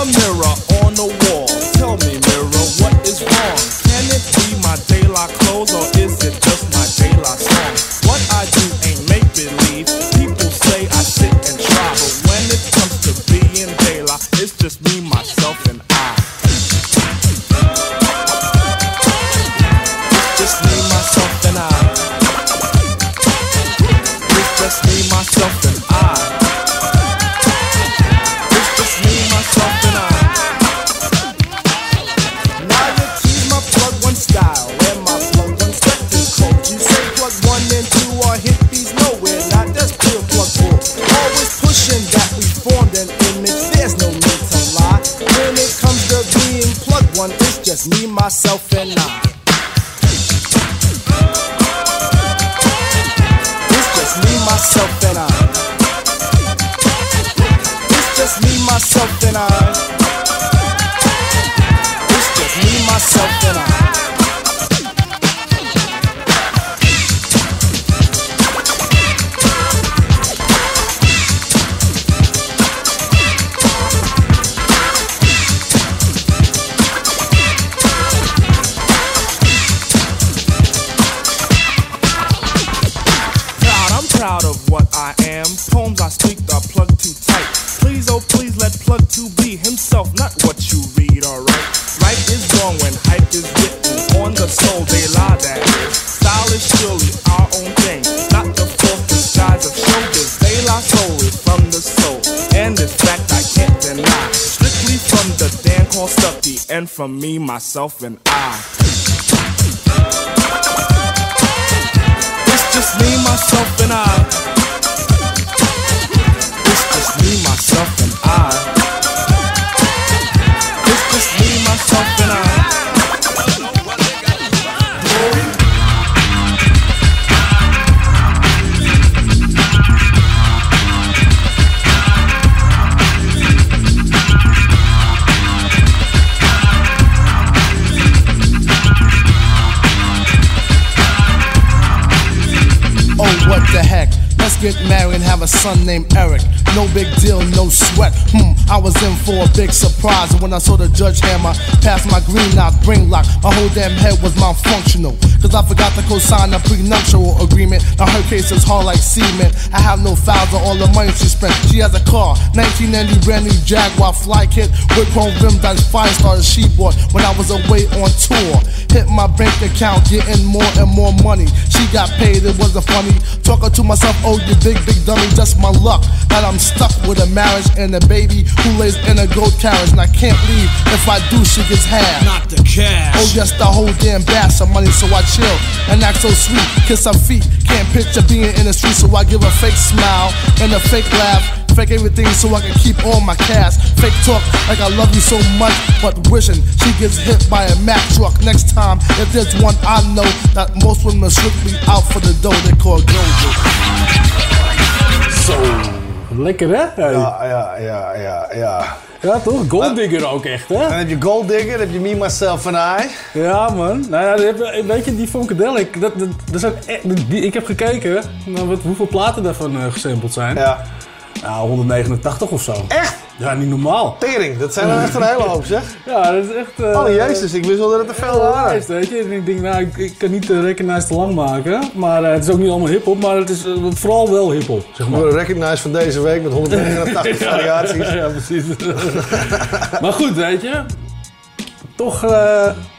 a mirror. Myself, and son named Eric. No big deal, no sweat. Hmm, I was in for a big surprise when I saw the judge hammer past my green knock, brain lock. My whole damn head was malfunctional. Cause I forgot to co-sign a prenuptial agreement. Now her case is hard like cement. I have no files on all the money she spent. She has a car, 1990 brand new Jaguar fly kit with chrome rim that fire starter she bought when I was away on tour. Hit my bank account, getting more and more money. She got paid, it wasn't funny. Talking to myself, oh, you big, big dummy, just my luck. That I'm stuck with a marriage and a baby who lays in a gold carriage. And I can't leave. If I do, she gets half. Not the cash. Oh, yes, the whole damn bass of money, so I chill and act so sweet. Kiss her feet, can't picture being in the street, so I give a fake smile and a fake laugh. Fake everything so I can keep all my cash. Fake talk like I love you so much, but wishing she gets hit by a Mack truck next time. If there's one I know that most women are strictly out for the dough, they call gold. Zo. Lekker hè? Hey. Ja, ja, ja, ja, ja. Ja, toch? Golddigger ook echt, hè? Dan heb je Gold Digger, dan heb je Me, Myself and I. Ja, man. Nou ja, weet je, die Funkadelic, dat, dat, dat is ook echt- die, ik heb gekeken naar wat, hoeveel platen daarvan eh, gesampled zijn. Ja. Nou, 189 of zo. Echt? Ja, niet normaal. Tering, dat zijn er echt een hele hoop, zeg. Ja, dat is echt... eh, Oh, jezus, ik wist wel dat het er veel waren. lijst, weet je. En ik denk, nou, ik, ik kan niet de recognize te lang maken. Maar eh, het is ook niet allemaal hip-hop, maar het is eh, vooral wel hip-hop, zeg maar. De recognize van deze week met 189 variaties. ja, precies. maar goed, weet je. Toch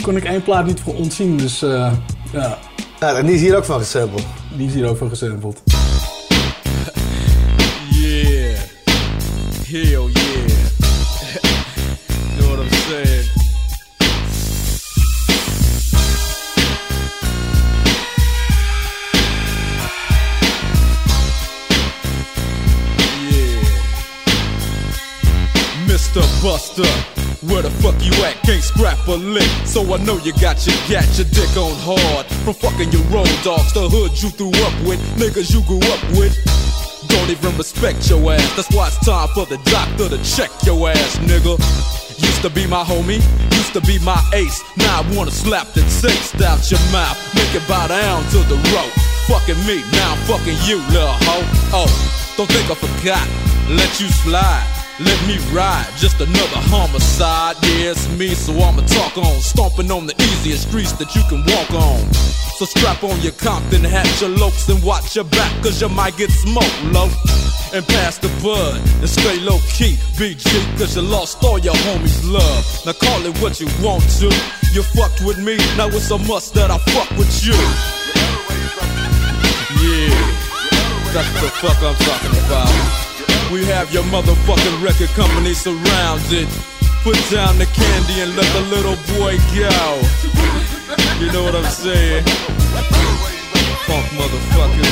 kon ik één plaat niet voor ontzien, dus eh, ja. Ja, en die is hier ook van gesampled. Die is hier ook van gesampled. Hell yeah. know what I'm saying? Yeah. Mr. Buster, where the fuck you at? Can't scrap a lick. So I know you got your gat, your dick on hard. From fucking your road dogs, the hood you threw up with, niggas you grew up with. Don't even respect your ass. That's why it's time for the doctor to check your ass, nigga. Used to be my homie, used to be my ace. Now I wanna slap the taste out your mouth, make it bow down to the rope. Fucking me, now I'm fucking you, little hoe. Oh, don't think I forgot. Let you slide. Let me ride, just another homicide. Yeah, it's me, so I'ma talk on. Stomping on the easiest streets that you can walk on. So strap on your Compton hat, your lokes, and watch your back, cause you might get smoked, low. And pass the bud, and stay low key, BG, cause you lost all your homies' love. Now call it what you want to. You fucked with me, now it's a must that I fuck with you. Yeah, that's the fuck I'm talking about. We have your motherfucking record company surrounded. Put down the candy and let the little boy go. You know what I'm saying? Funk motherfucker.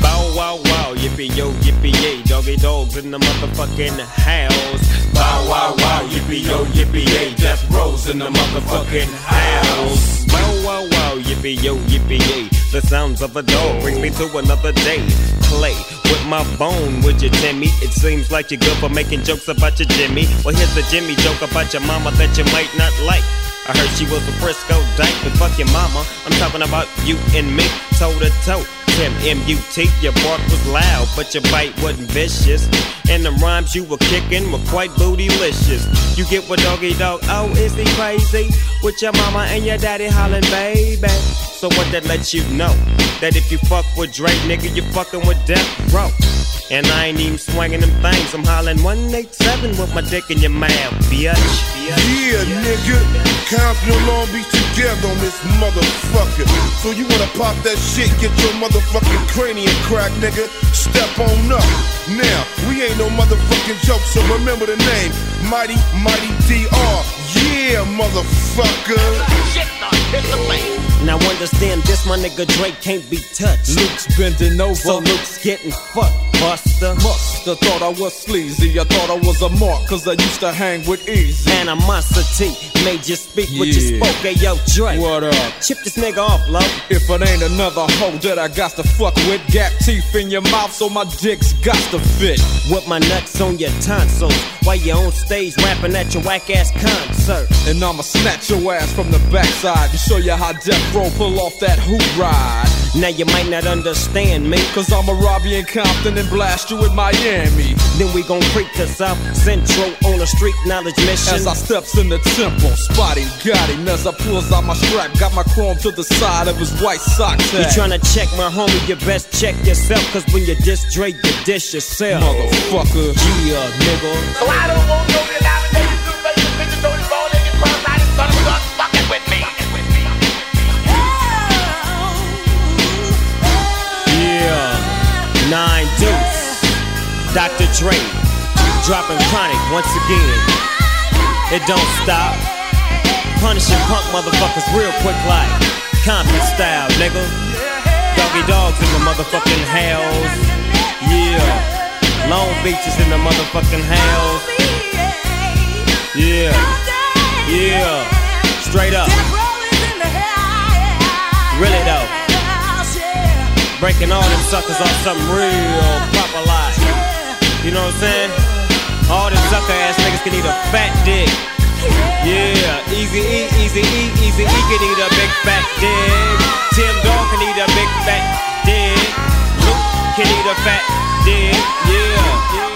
Bow wow wow, yippee yo, yippee yay, doggy dogs in the motherfucking house. Bow wow wow, yippee yo, yippee yay, Death Row's in the motherfucking house. Wow, wow, yippee yo, yippee yay. The sounds of a dog bring me to another day. Play with my bone, would you, Timmy? It seems like you're good for making jokes about your Jimmy. Well, here's a Jimmy joke about your mama that you might not like. I heard she was a Frisco dyke, but fuck your mama. I'm talking about you and me, toe to toe. Tim M-U-T, your bark was loud, but your bite wasn't vicious. And the rhymes you were kicking were quite bootylicious. You get what doggy dog, oh, is he crazy? With your mama and your daddy hollering, baby. So what that lets you know? That if you fuck with Dre, nigga, you fucking with Death Row. And I ain't even swinging them things. I'm hollering 187 with my dick in your mouth, bitch. Yeah, nigga. Compton and Long Beach together on this motherfucker. So you wanna pop that shit, get your motherfucking cranium crack, nigga. Step on up. Now, we ain't no motherfucking joke, so remember the name. Mighty, Mighty DR. Yeah, motherfucker. Now understand this, my nigga Dre can't be touched. Luke's bending over. So Luke's getting fucked, Buster. Musta thought I was sleazy. I thought I was a mark, cause I used to hang with Eazy. Animosity made you speak what you spoke. Hey, yo, Dre. What up? Chip this nigga off, low. If it ain't another hoe that I got to fuck with, gap teeth in your mouth so my dick's got to fit. With my nuts on your tonsils while you on stage rapping at your whack ass concert. And I'ma snatch your ass from the backside to show you how Death Row pull off that hoop ride. Now you might not understand me. Cause I'ma rob you in Compton and blast you in Miami. Then we gon' creep to South Central on a street knowledge mission. As I steps in the temple, spotty got him as I pulls out my strap, got my chrome to the side of his white sock You tryna check my homie, you best check yourself. Cause when you diss Dre, you dish yourself. Motherfucker. Yeah, uh, nigga. So I don't want no nine deuce. Dr. Dre dropping chronic once again. It don't stop. Punishing punk motherfuckers real quick like Compton style, nigga. Doggy dogs in the motherfucking house. Yeah. Long Beach is in the motherfucking house. Yeah. Yeah. Straight up. Really though. Breaking all them suckers off something real proper like. You know what I'm saying? All them sucker ass niggas can eat a fat dick. Yeah, easy E, easy E, easy E can eat a big fat dick. Tim Dog can eat a big fat dick. Luke can eat a fat dick. Yeah.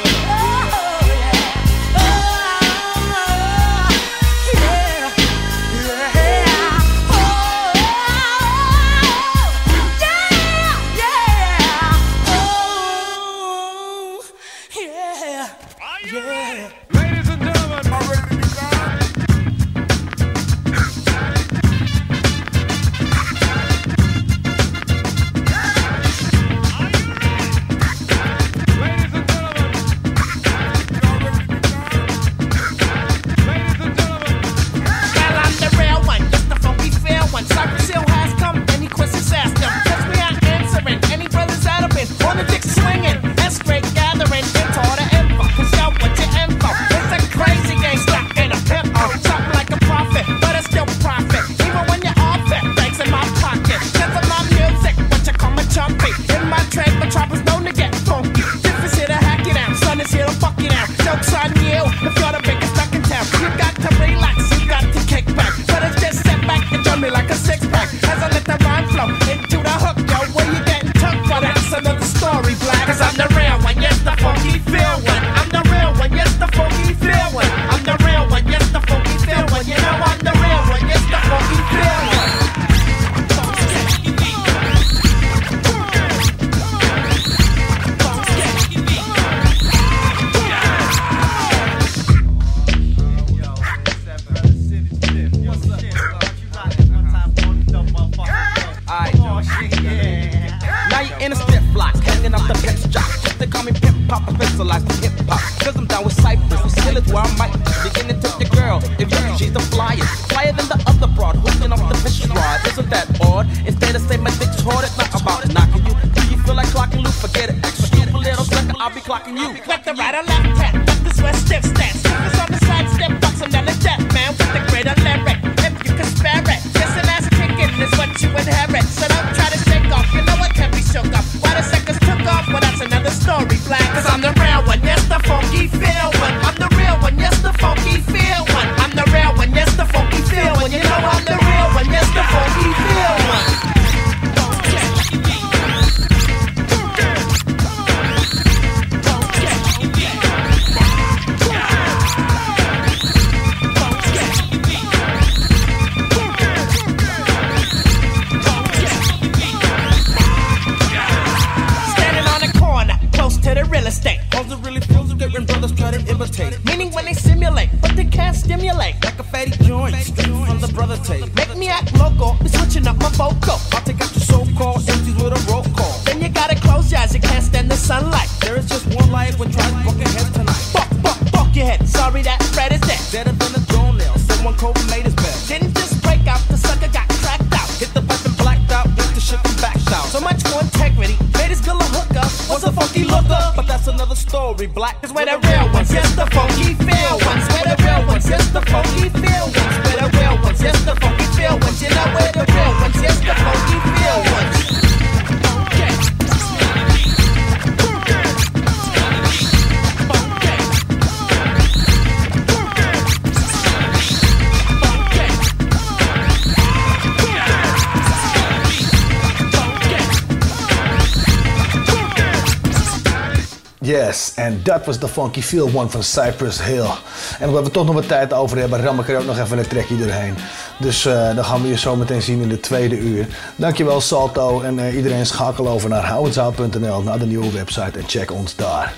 Was de Funky Feel One van Cypress Hill. En omdat we toch nog wat tijd over hebben, ram ik er ook nog even een trekje doorheen. Dus eh, dan gaan we je zo meteen zien in de tweede uur. Dankjewel Salto en eh, iedereen schakel over naar houwenzouw.nl, naar de nieuwe website en check ons daar.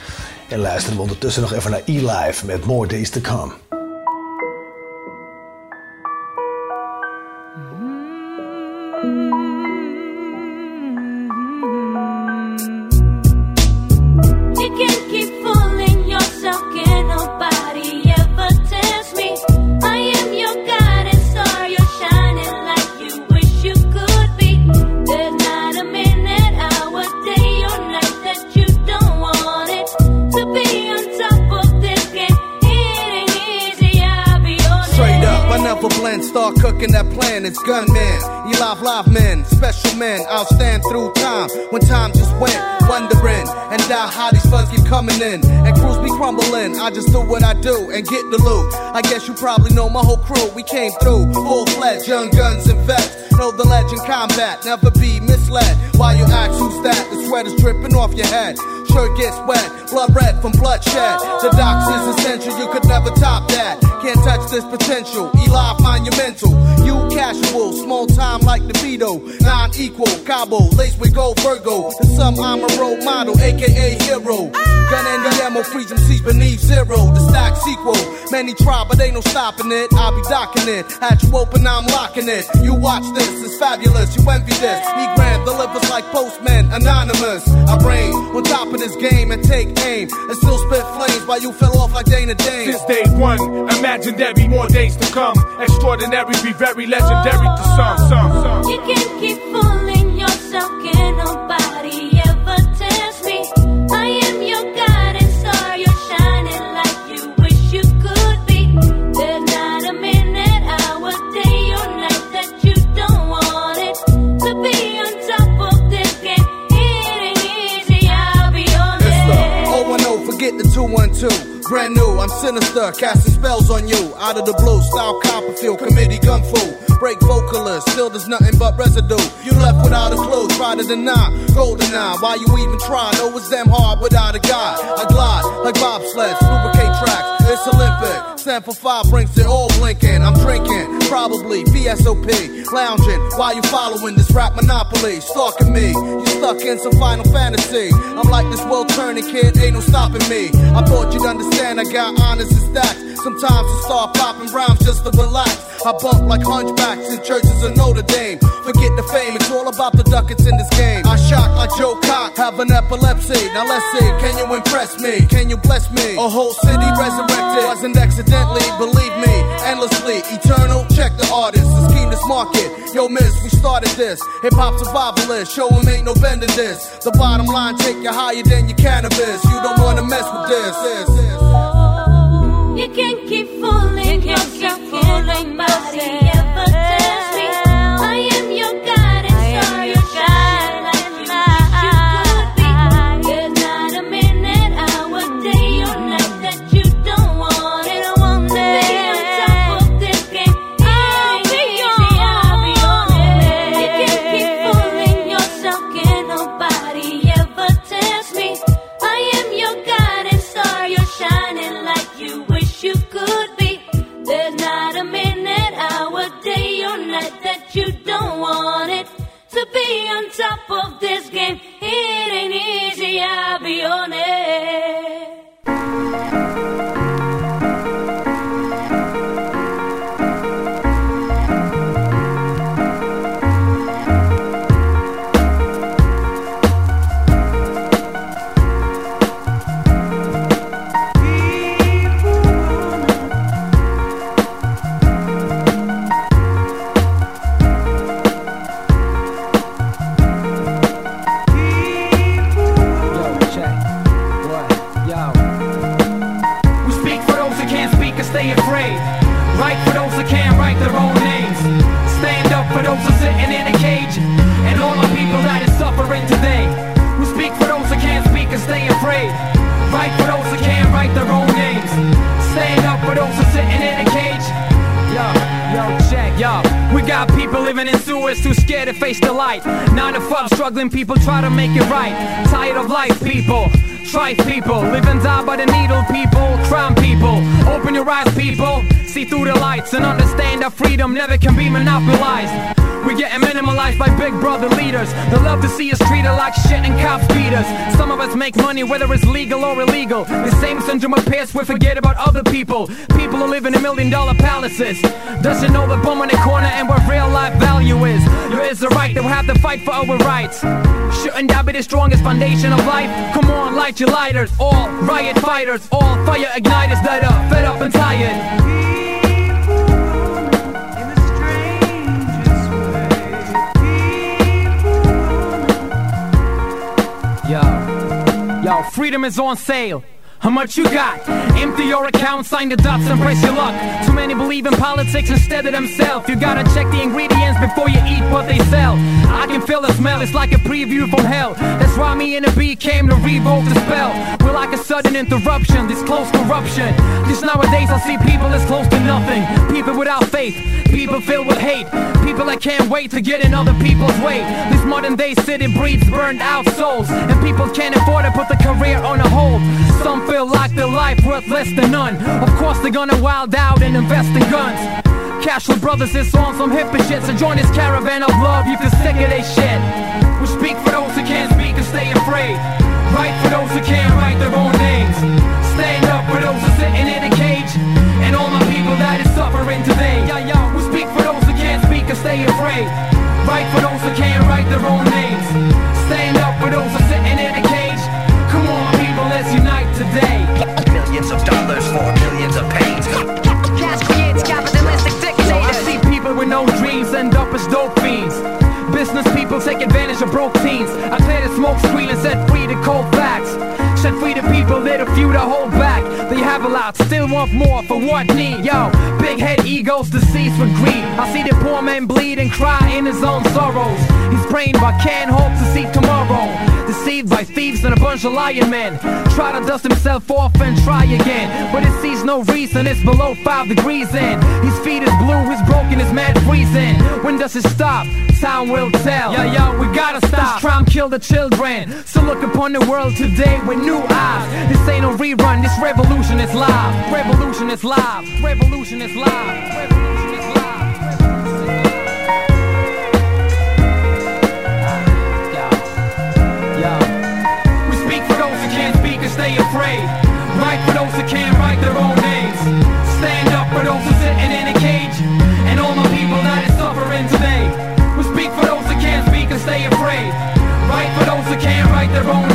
En luisteren we ondertussen nog even naar E-Live met More Days to Come. Get the loot. I guess you probably know my whole crew. We came through full fledged, young guns and vets. Know the legend combat, never be misled. While you ask who's that, the sweat is dripping off your head. Shirt gets wet, blood red from bloodshed. The docs is essential, you could never top that. Can't touch this potential. Eli monumental. You casual, small time like the Vito. Non equal, Cabo, lace with gold Virgo. To some, I'm a role model, aka hero. Gun and the ammo, freeze them seas beneath zero. The stack sequel. Many try, but ain't no stopping it. I'll be docking it. Had you open, I'm locking it. You watch this, it's fabulous. You envy this. Me grand delivers like postman, anonymous. I reign on top of this game and take aim. And still spit flames while you fell off like Dana Dane. Since day one, imagine there be more days to come. Extraordinary, be very legendary to some. some, some. You can keep Brand new, I'm sinister, casting spells on you. Out of the blue, style Copperfield, committee gun. Break vocalist, still there's nothing but residue. You left without a clue, try to deny. Golden eye, why you even try? Know it's damn hard without a guy. I glide like bobsleds, lubricate tracks. It's Olympic. Stand for five brings it all blinking. I'm drinking, probably VSOP. Lounging while you following this rap monopoly. Stalking me, you stuck in some final fantasy. I'm like this world turning kid, ain't no stopping me. I thought you'd understand, I got honest and stacks. Sometimes I start popping rhymes just to relax. I bump like hunchbacks in churches of Notre Dame. Forget the fame, it's all about the ducats in this game. I shock like Joe Cock, have an epilepsy. Now let's see, can you impress me? Can you bless me? A whole city resurrected. Wasn't accidentally, believe me, endlessly. Eternal, check the artist, the scheme this market. Yo, miss, we started this. Hip hop survivalist, show show 'em ain't no bending this. The bottom line, take you higher than your cannabis. You don't wanna mess with this. You can keep fooling yourself, can nobody ever top of this game. It ain't easy, I'll be honest. Struggling people try to make it right. Tired of life, people. Strife people, live and die by the needle, people. Crime people, open your eyes, people. See through the lights and understand that freedom never can be monopolized. We getting minimalized by big brother leaders. They love to see us treated like shit and cops beat us. Some of us make money whether it's legal or illegal. The same syndrome appears we forget about other people. People who live in a million dollar palaces. Doesn't know the bum in the corner and what real life value is. There is a right that we have to fight for our rights. Shouldn't that be the strongest foundation of life? Come on, light your lighters. All riot fighters, all fire igniters that are fed up and tired. Yo, freedom is on sale. How much you got? Empty your account, sign the dots, and brace your luck. Too many believe in politics instead of themselves. You gotta check the ingredients before you eat what they sell. I can feel the smell, it's like a preview from hell. That's why me and the B came to revoke the spell. We're like a sudden interruption, this close corruption. Just nowadays I see people as close to nothing. People without faith, people filled with hate. People that can't wait to get in other people's way. This modern day city breeds burned out souls. And people can't afford to put the career on a hold. Some feel like their life worth less than none. Of course they're gonna wild out and invest in guns. Casual Brothers is on some hippie shit, so join this caravan of love if you're sick of this shit. We speak for those who can't speak and stay afraid. Write for those who can't write their own names. Stand up for those who sitting in a cage. And all my people that is suffering today. Stay afraid. Write for those who can't write their own names. Stand up for those who are sitting in a cage. Come on, people, let's unite today. Millions of dollars for millions of pains. Cash creates capitalistic dictators. I see people with no dreams end up as dope fiends. Business people take advantage of broke teens. I clear the smoke screen and set free the cold facts. Set free the people, a few to hold back. They have a lot, still want more for what need. Yo, big head egos deceased with greed. I see the poor man bleed and cry in his own sorrows. He's praying but can't hope to see tomorrow. Deceived by thieves and a bunch of lying men. Try to dust himself off and try again. But it sees no reason, it's below 5 degrees in. His feet is blue, his broken, his mad freezing. When does it stop? Time will tell. Yo, yo, we gotta stop. This crime kill the children. So look upon the world today with new eyes. This ain't no rerun, this revolution is live. Revolution is live. Revolution is live. Revolution is live. We speak for those who can't speak and stay afraid. Write for those who can't write their own names. Stand up for those who are sitting in a cage. And all my people that is suffering today. We speak for those who can't speak and stay afraid. Write for those who can't write their own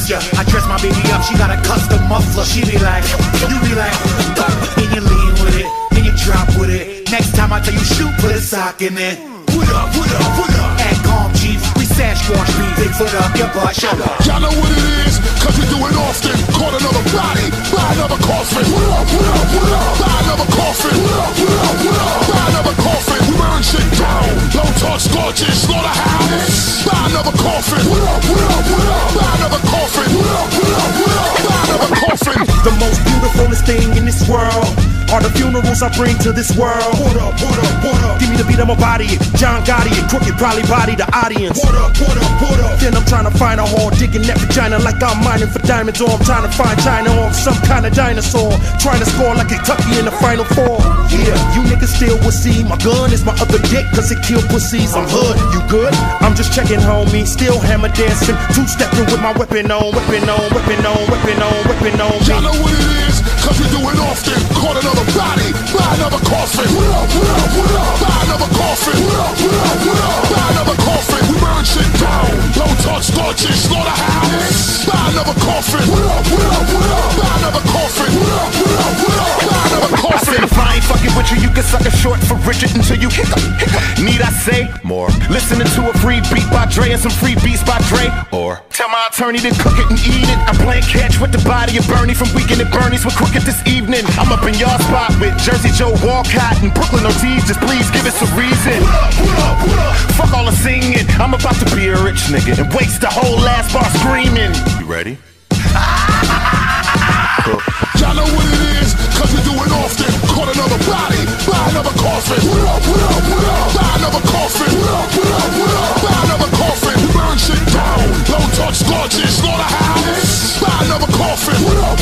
bust ya, I dress my baby up, she got a custom muffler. She be like, you be like, then you lean with it, then you drop with it. Next time I tell you shoot, put a sock in it. Put up, put up, put up. Act calm, chief. We Sasquatch beat, Bigfoot up, your butt, shut up. Y'all know what it is, cause we do it often. Caught another body, buy another coffin. What up, what up, what up? Buy another coffin. What up, what up, what up? Buy another coffin. We burn shit down. Low touch scorches, slaughterhouse. Buy another coffin. What up, what up, what up? Buy another coffin. What up, what up, what up? Buy another coffin. The most beautifulest thing in this world are the funerals I bring to this world. What up, what up, what up? Give me the beat, I'ma body it. John Gotti it, crooked, probably body the audience. What up, what up? Then I'm trying to find a hole, digging that vagina like I'm mining for diamonds, or I'm trying to find China or some kind of dinosaur. Trying to score like Kentucky in the final four. Yeah, you niggas still will see my gun is my other dick, cause it kill pussies. I'm hood, you good? I'm just checking, homie. Still hammer dancing, two stepping with my weapon on, weapon on, weapon on, weapon on, weapon on. Y'all know what it is, cause we do it often. Caught another body, buy another coffin. What up, what up, what up? Buy another coffin. What up, what up, what up? Buy another coffin. We burn shit down. Low touch scorches, slaughterhouse. Buy another coffin. What up, what up, what up? Buy another coffin. What up, what up, what up? Buy another I said if I ain't fucking with you, you can suck a short for Richard until you hiccup. hiccup. Need I say more? Listening to a free beat by Dre and some free beats by Dre, or tell my attorney to cook it and eat it. I'm playing catch with the body of Bernie from Weekend at Bernie's with Crooked this evening. I'm up in your spot with Jersey Joe Walcott and Brooklyn Ortiz. Just please give us a reason. Fuck all the singing. I'm about to be a rich nigga and waste the whole last bar screaming. You ready? Ah, Y'all know what it is, cause we do it often. Caught another body, buy another coffin. What up, what up, what up? Buy another coffin. What up, what up, what up? Buy another coffin. Burn shit down. Low touch scorches, slaughterhouse. Buy another coffin. What up,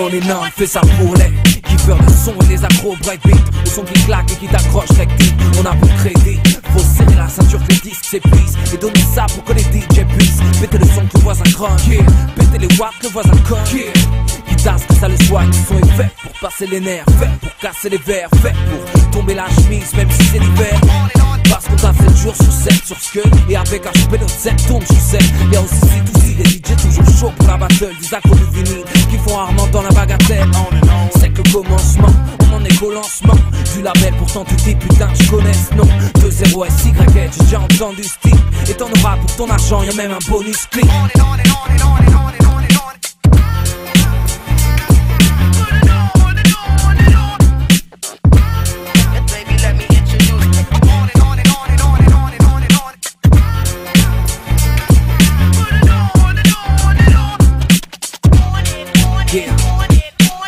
on est non, fait ça pour les kiffeurs de son et les accros breakbeat Le son qui claque et qui t'accroche rectite On a pour crédit, faut serrer la ceinture que les disques s'épuisent Et donner ça pour que les DJ puissent Péter le son que le voisin croque Péter les watts que le voisin coque Que ça le soit, le son est fait pour passer les nerfs Fait. Pour casser les verres, fait. Pour tomber la chemise même si c'est l'hiver. Parce qu'on t'a 7 jours sur 7 sur ce que. Et avec chopé notre 7 tourne sur 7 Y'a aussi tout aussi des DJ toujours chauds pour la battle Des accros de vinyle qui font rarement dans la bagatelle C'est que le commencement, on en est qu'au lancement. Du label pourtant tu dis putain je connais ce nom 2-0 SY, j'ai déjà entendu ce type. Et t'en auras pour ton argent, y'a même un bonus clip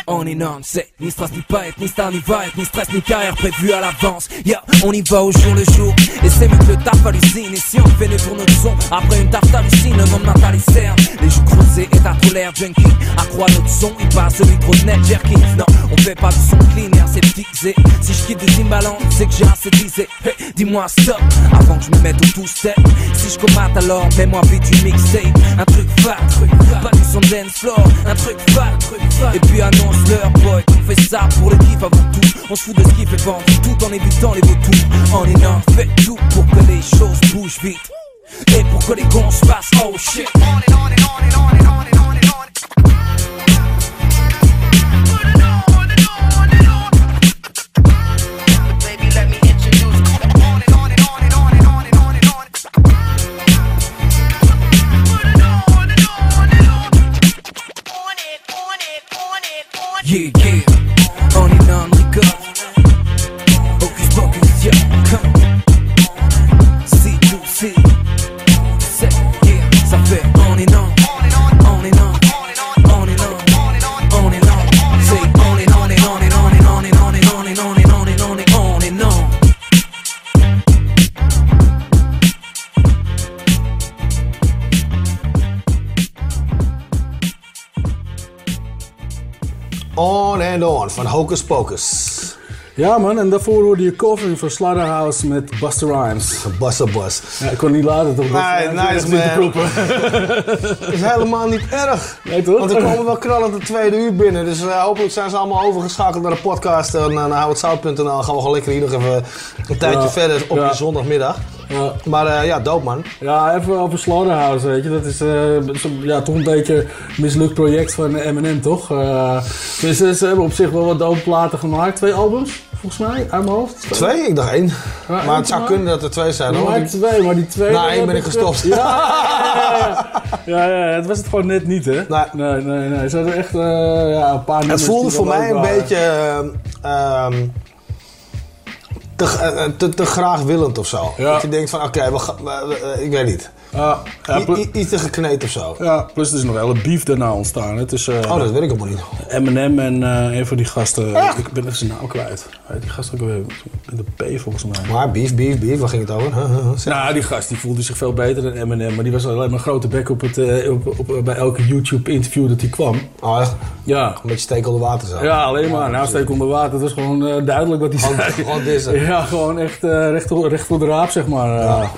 On non, c'est ni stress ni être, ni star ni être, ni stress ni carrière prévue à l'avance. Yeah, on y va au jour le jour. Et c'est mieux que le taf hallucine. Et si on fait le pour notre son, après une tarte hallucine, le lendemain t'as les cernes. Les joues creusées et ta colère junkie. Accroît notre son, il passe le micro net jerky. Non, on fait pas du son clean et aseptisé. Si je quitte des imbalans, c'est que j'ai aseptisé. Hey, dis-moi stop, avant que je me mette au tout step. Si je commate alors, mets-moi vite du mixtape. Un truc fat, truc pas du son dance floor. Un truc fat, truc fat. Et puis annonce on fait ça pour le kiff avant tout. On se fout de ce qui fait vendre tout en évitant les vautours. En énorme, fait tout pour que les choses bougent vite. Et pour que les cons se passent, oh shit. Yeah, yeah. On Yeah. Bring It On van Hocus Pocus. Ja man, en daarvoor hoorde je covering van Slaughterhouse met Buster Rhymes. Buster Bus. Ja, ik kon niet laten toch? Nee, nice man. Dat is helemaal niet erg. Nee toch? Want er komen wel knallend de tweede uur binnen. Dus eh, hopelijk zijn ze allemaal overgeschakeld naar de podcast. En uh, naar houwitzout.nl gaan we gewoon lekker hier nog even een tijdje Ja, verder op ja. je zondagmiddag. Ja. Maar eh, ja, doop man. Ja, even over Slaughterhouse, weet je. Dat is eh, ja, toch een beetje een mislukt project van Eminem, toch? Eh, dus ze hebben op zich wel wat dope platen gemaakt. Twee albums, volgens mij, uit mijn hoofd. Twee? Ik dacht één. Ja, maar één het zou maar. kunnen dat er twee zijn. Hoor. maar twee, maar die twee... Na één ben ik gestopt. Ja, ja, het was het gewoon net niet, hè? Nee. Nee, nee, nee. Ze hadden echt ja, een paar Het voelde voor mij een waren. beetje ehm, te, eh, eh, te, te graagwillend of zo. Dat je denkt van, oké, okay, ik weet niet. Ja, ja, I- pl- i- iets te gekneed of zo. Ja, plus er is nog een hele beef daarna ontstaan. Eh, Oh, dat weet ik helemaal niet. Eminem en eh, een van die gasten. Ik ben even zijn naam kwijt. Die gast ook weer met de P volgens mij. Maar beef, beef, beef, waar ging het over? Huh, huh, huh. Zeg. Nou, die gast die voelde zich veel beter dan Eminem. Maar die was alleen maar een grote bek op het, eh, op, op, bij elke YouTube-interview dat hij kwam. Oh, echt? Ja. Een beetje steek onder water zo. Ja, alleen maar. Nou, steek onder water. Het was gewoon duidelijk wat hij zei. gewoon. Ja, gewoon echt recht, voor- recht voor de raap, zeg maar.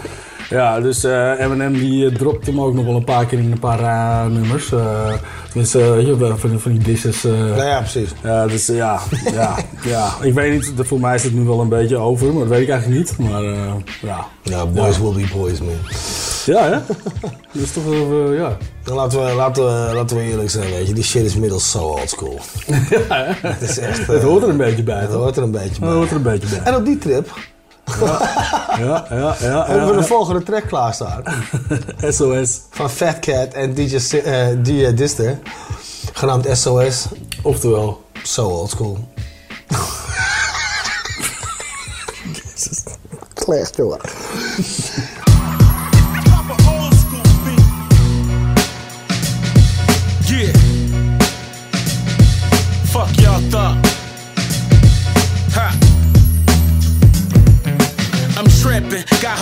Ja. dus eh Eminem die eh, dropte hem ook nog wel een paar keer in een paar eh, nummers. Eh tenminste, eh, van, die- van die disses. eh. Ja, ja, precies. Dus eh, ja, ja, ja. Ik weet niet, voor mij is het nu wel een beetje over, maar dat weet ik eigenlijk niet. Maar eh, ja. Ja, boys will be boys, man. Ja, hè? Dat is toch wel, eh, ja. Dan laten we, laten, we, laten we eerlijk zijn, weet je. Die shit is middels zo old school. ja hè? Het is echt... Het eh, hoort er een beetje bij, Het hoort er een beetje bij. Het hoort er een beetje bij. En op die trip Ja, ja, ja. hebben we de volgende track klaarstaan. SOS. Van Fat Cat en DJ, Si- eh, DJ Dister. Genaamd SOS. Oftewel. So old school. Slecht, jongen.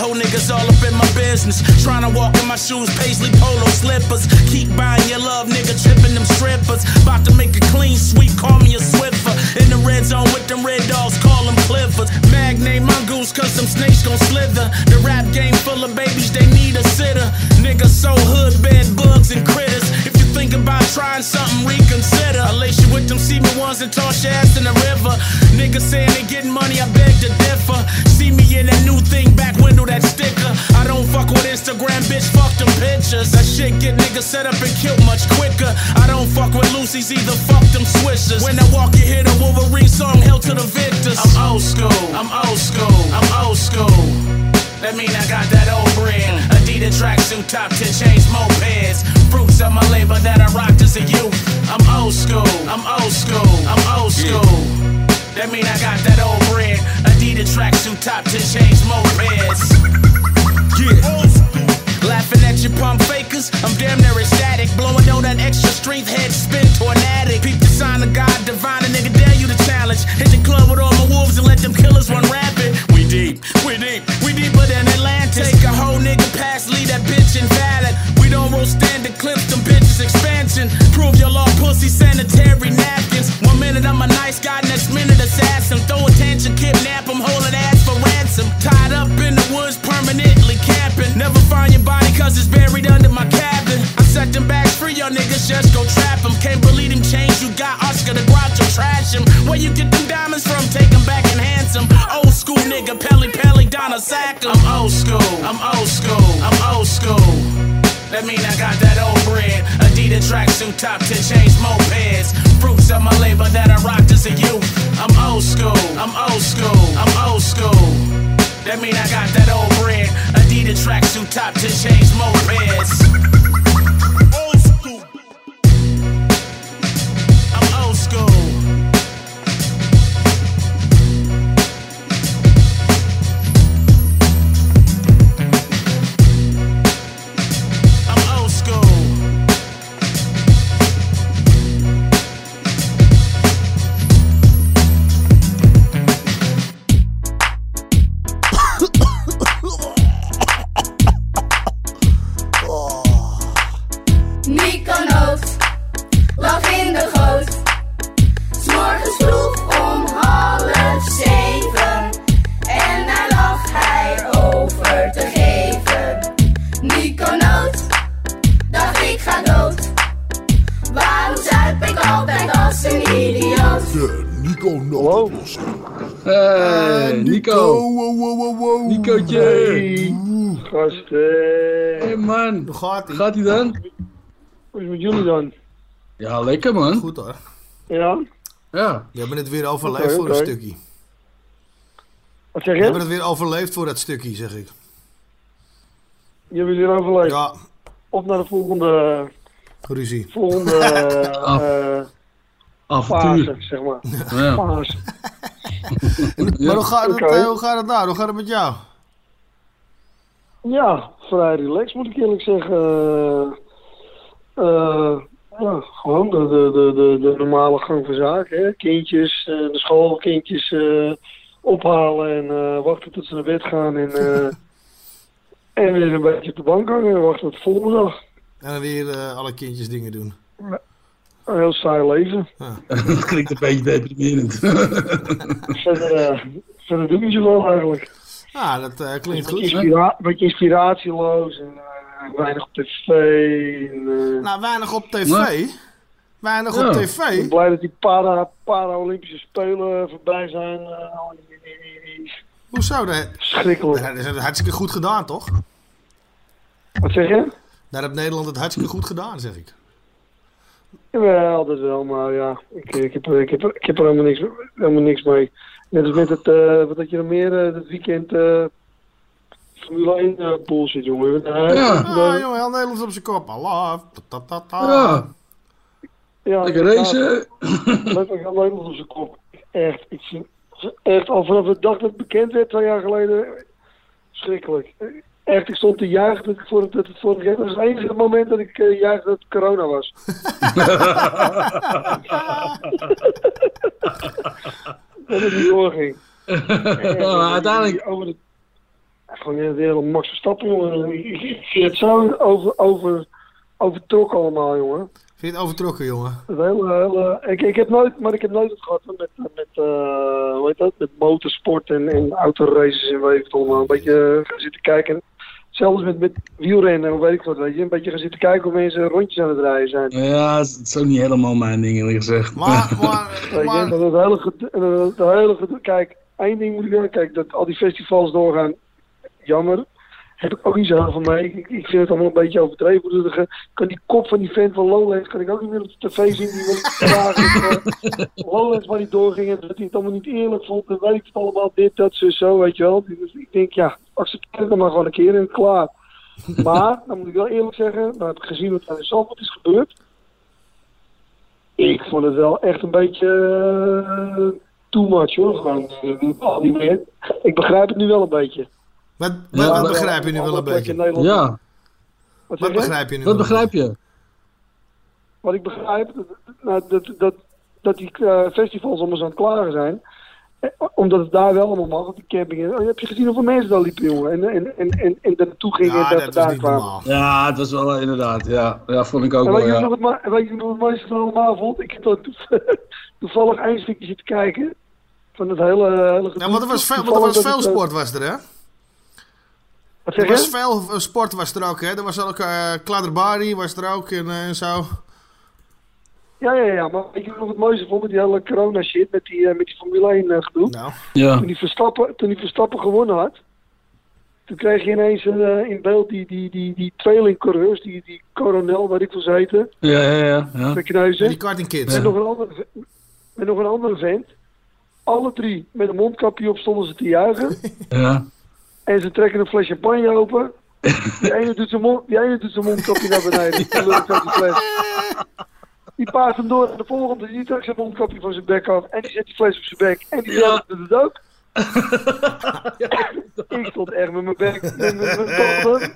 Whole niggas all up in my business. Trying to walk in my shoes, paisley polo slippers. Keep buying your love, nigga, tripping them strippers. About to make a clean sweep, call me a Swiffer. In the red zone with them red dogs, call them Clifford. Mag name mongoose, cause some snakes gon' slither. The rap game full of babies, they need a sitter. Nigga, so hood, bed bugs and critters. Think about trying something, reconsider. I lace you with them semen ones and toss your ass in the river. Niggas saying they getting money, I beg to differ. See me in that new thing, back window, that sticker. I don't fuck with Instagram, bitch, fuck them pictures. That shit get niggas set up and killed much quicker. I don't fuck with Lucy's either, fuck them swishers. When I walk, you hear the Wolverine song, Hail to the Victors. I'm old school, I'm old school, I'm old school. That mean I got that old brand. Adidas tracksuit, top 10 chains, mopeds. Fruits of my labor that I rocked as a youth. I'm old school, I'm old school, I'm old school. That mean I got that old brand. Adidas tracksuit, top 10 chains, mopeds. Yeah. Laughing at your pump fakers, I'm damn near ecstatic. Blowing all that extra strength, head spin to an addict. Peep the sign of God, divine, a nigga dare you to challenge. Hit the club with all my wolves and let them killers run rapid. We deep, we deep, we deeper than Atlantis. Take a whole nigga past, leave that bitch invalid. We don't roll standard clips, them bitches expansion. Prove your law, pussy, sanitary napkins. Minute I'm a nice guy, next minute assassin. Throw attention, kidnap him, hold it ass for ransom. Tied up in the woods, permanently camping. Never find your body cause it's buried under my cabin. I set them bags free, y'all niggas just go trap them. Can't believe them chains you got, Oscar the Groucho, trash him. Where you get them diamonds from, take them back and handsome. Old school nigga, Pelle Pelle, Donna Sack. I'm old school, I'm old school, I'm old school. That mean I got that old bread. Adidas tracksuit, top 10 chains, mopeds. Fruits of my labor that I rocked as a youth. I'm old school, I'm old school, I'm old school. That mean I got that old bread. Adidas tracksuit, top 10 chains, mopeds. Nicootje. Hey, gasten. Hey man. Hoe gaat ie? Gaat ie dan? Hoe is het met jullie dan? Ja, lekker man. Goed hoor. Ja? Ja. We hebben het weer overleefd Oké, voor een oké. stukje. Wat zeg We je? hebben het weer overleefd voor dat stukje, zeg ik. Je hebt weer overleefd. Ja. Op naar de volgende, Ruzie. volgende Af. eh Avontuur. fase, zeg maar. Ja. Fase. Maar hoe gaat, het, Oké. eh, hoe gaat het nou? Hoe gaat het met jou? Ja, vrij relaxed moet ik eerlijk zeggen. Eh, eh, ja, gewoon de, de, de, de, de normale gang van zaken. Hè? Kindjes, eh, de schoolkindjes eh, ophalen en eh, wachten tot ze naar bed gaan. En, eh, en weer een beetje op de bank hangen en wachten tot de volgende dag. En dan weer alle kindjes dingen doen. Een heel saai leven. Dat klinkt een beetje deprimerend. verder, eh, verder doe ik niet zoveel eigenlijk. Ah, dat eh, klinkt goed. inspira- een beetje inspiratieloos en eh, weinig op tv. En, eh, Nou, weinig op tv. Weinig op Ja. tv. Ik ben blij dat die para, para-Olympische Spelen voorbij zijn. Hoezo? Dat, Schrikkelijk. dat is hartstikke goed gedaan, toch? Wat zeg je? Daar heeft Nederland het hartstikke goed gedaan, zeg ik. Jawel, dat wel, maar ja, ik, ik, heb, er- ik, heb, ik heb er helemaal niks, helemaal niks mee. Net als met het, eh, wat had je nog meer, eh, dit weekend, eh Formule 1 eh, bullshit, jongen. Eh, Ja, eh, ah, jongen, heel Nederlands op zijn kop. Allah. Ta, ta, ta, ta. Ja. Ja, Lekker racen. Letterlijk aan Nederland op zijn kop. Echt, ik vind, echt al vanaf de dag dat het bekend werd, twee jaar geleden, schrikkelijk. Echt, ik stond te juichen dat, ik voor, dat het vorig jaar, dat was het enige moment dat ik uh, juichte dat het corona was. dat het niet doorging. Uiteindelijk- Over de, gewoon weer een Max Verstappen, jongen. Ik, vind het zo over, over, overtrokken allemaal, jongen. Vind je het overtrokken, jongen? Het hele, hele, ik, ik heb nooit, maar ik heb nooit het gehad met, met, eh hoe heet dat, met motorsport en, en autoraces en weet ik het allemaal. Een beetje eh, gaan zitten kijken. Zelfs met, met wielrennen en weet ik wat, weet je. Een beetje gaan zitten kijken hoe mensen rondjes aan het rijden zijn. Ja, het is ook niet helemaal mijn ding, eerlijk gezegd. Maar, maar, Weet je, dat het hele, dat het hele kijk, één ding moet ik wel, kijk, dat al die festivals doorgaan, jammer. Heb ik ook niet zo van mee. Ik, ik vind het allemaal een beetje overdreven. er Kan die kop van die vent van Lowlands kan ik ook niet meer op de tv zien. Die wil ik eh, Lowlands waar hij doorging en dat hij het allemaal niet eerlijk vond. En weet ik het allemaal, dit, dat, zo, zo, weet je wel. Dus ik denk, ja, accepteer het dan maar gewoon een keer en klaar. Maar, dan moet ik wel eerlijk zeggen, dan heb ik gezien wat er in Zandvoort is gebeurd. Ik vond het wel echt een beetje eh, too much hoor. Gewoon, eh, die meer. Ik begrijp het nu wel een beetje. Wat, Ja, wat, begrijp je nu wel een beetje? Ja. Wat, begrijp je nu Wat begrijp je? Wat ik begrijp, dat, dat, dat, dat die eh, festivals allemaal zo aan het klaren zijn. Eh, Omdat het daar wel allemaal mag, op die camping. En, oh, heb je gezien hoeveel mensen daar liepen, jongen? En, en, en, en, en daar naartoe gingen en daar vandaan kwamen. Ja, het was wel inderdaad. Ja, ja vond ik ook En wel. weet je Ja. nog het, ma- weet je nog wat het mooiste van allemaal vond? Ik heb dat toevallig eindstykje zitten kijken. Van het hele, hele Ja, want er was veel, want er was veel het, sport, was er, hè? Wat Er was je? veel eh, sport was er ook, hè? Er was ook uh, Kladerbari was er ook en, eh, en zo. Ja, ja, ja, maar weet je nog het mooiste vond met die hele corona shit, met die, eh, met die Formule 1 eh, gedoe? Nou. Ja. Toen die Verstappen, toen die Verstappen gewonnen had, toen kreeg je ineens eh, in beeld die, die, die, die tweelingcoureurs, die, die coronel, waar ik van zeten, Ja, ja, ja. ja. kneuzen. Die karting kids. Met, nog een andere, met nog een andere vent. Alle drie met een mondkapje op stonden ze te juichen. ja. En ze trekken een fles champagne open. Die ene doet zijn, mond, die ene doet zijn mondkapje naar beneden. Die lult uit die fles. Die paast hem door naar de volgende. Die trekt zijn mondkapje van zijn bek af. En die zet die fles op zijn bek. En die Ja. doet het ook. ik stond echt met mijn bek. Met mijn met mijn tanden.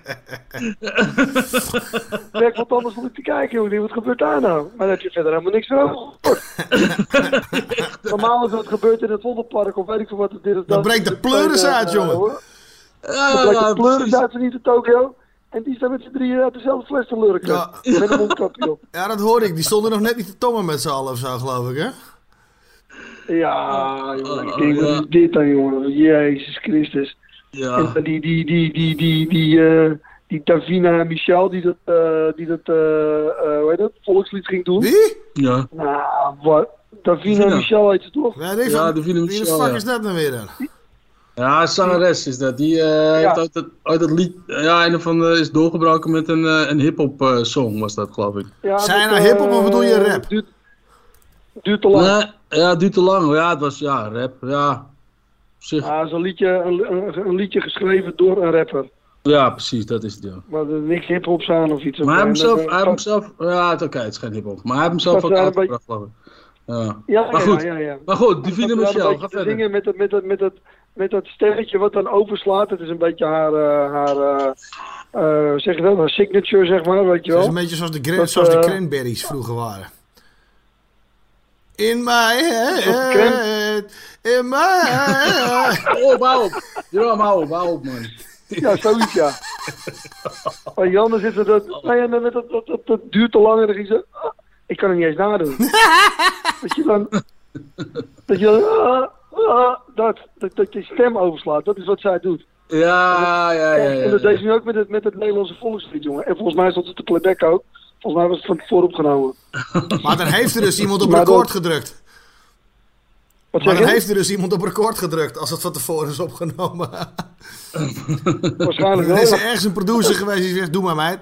Bek wat anders stond ik te kijken. Jongen. Wat gebeurt daar nou? Maar heb je verder helemaal niks over. Normaal is dat gebeurt in het Vondelpark of weet ik veel wat het is. Dan breekt de pleuris uit, jongen. Ja, ja, de precies. uit van niet in Tokio. En die staan met z'n drieën uit dezelfde fles te lurken. Ja. Met een mondkapje op. Ja, dat hoorde ik. Die stonden nog net niet te tongen met z'n allen of zo, geloof ik, hè? Ja, jongen. Ik Oh, denk, ja. wat is dit dan, jongen? Jezus Christus. Ja. En dan die, die, die, die, die, die, eh, die Davina Michel, die dat, eh, die dat, eh, eh, hoe heet dat, volkslied ging doen. Wie? Ja. Nou, wat, Davina. Michel heet ze toch? Ja, Ja, van- Davina wie de Michel, fuck ja. is dat nou weer dan? Ja, zangeres is dat. Die eh, heeft uit het, uit het lied... Ja, een van de, is doorgebroken met een, eh, een hip-hop eh, song, was dat, geloof ik. Ja, Zijn dat, nou hip-hop of bedoel je rap? Duurt, duurt te lang. Nee, ja, het duurt te lang. Ja, het was ja, rap. Ja, op zich. Ja, zo'n liedje, een, een, een liedje geschreven door een rapper. Ja, precies, dat is het, ja. Maar er niks hip-hop aan of iets. Maar hij heeft En hem zelf, dat, hij heeft hem zelf, ja, het, oké, het is geen hip-hop. Maar hij heeft hem zelf Dat ook uitgebracht, geloof ik. Ja. Ja, maar ja, goed, ja, ja. maar goed, Divine Dat- dat Michel, ga verder. zingen met dat, met, dat, met, dat, met dat sterretje wat dan overslaat. Het is een beetje haar, eh, haar eh, eh, zeg je dat, haar signature, zeg maar, weet je Het wel. is een beetje zoals de, Dat, zoals de cranberries vroeger waren. In my head, in my head. Oh, hou op. Ja, hou op, hou op, man. Ja, zoiets, ja. Maar Jan, dan zit er dat, nou ja, dan, dat, dat, dat, dat duurt te lang en dan ging ze, ah, ik kan het niet eens nadoen. dat je dan, dat je dan, ah, dat, dat, dat je stem overslaat, dat is wat zij doet. Ja, ja, ja. ja, En dat deed ze nu ook met het, met het Nederlandse volkslied, jongen. En volgens mij stond het te playback ook. Volgens mij was het van tevoren opgenomen. Maar dan heeft er dus iemand op record dat- gedrukt. Wat Maar zeg dan heeft er dus iemand op record gedrukt als het van tevoren is opgenomen. Waarschijnlijk Er wel. is er ergens een producer geweest die zegt, doe maar meid.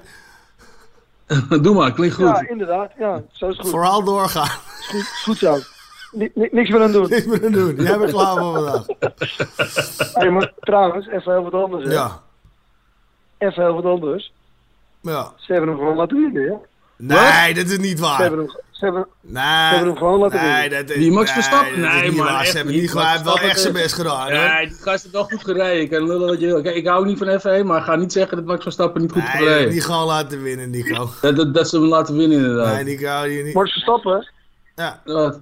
Doe maar, klinkt goed. Ja, inderdaad. Ja, zo is goed. Vooral doorgaan. Is goed, is goed zo. Ni- ni- niks meer aan doen. Niks meer aan doen. Jij bent klaar voor vandaag. Hey, maar trouwens, even heel wat anders. Hè. Ja. Even heel wat anders. Ja. Ze hebben hem gewoon laten winnen, ja. Nee, dat is niet Ze waar. hebben hem, ze hebben, Nee, ze hebben hem gewoon laten nee, winnen. dat is, Die Max nee, Verstappen? Nee, niet man, waar. Ze hebben niet. hij heeft wel echt zijn best gedaan. hoor. Nee, die gast heeft wel goed gereden. Ik, kan lullen wat je wil. Kijk, ik hou niet van F1, maar ga niet zeggen dat Max Verstappen niet goed heeft Nee, gereden. niet gewoon laten winnen, Nico. Dat, dat, dat ze hem laten winnen, inderdaad. Nee, Nico, die niet. Max Verstappen, Ja. Wat?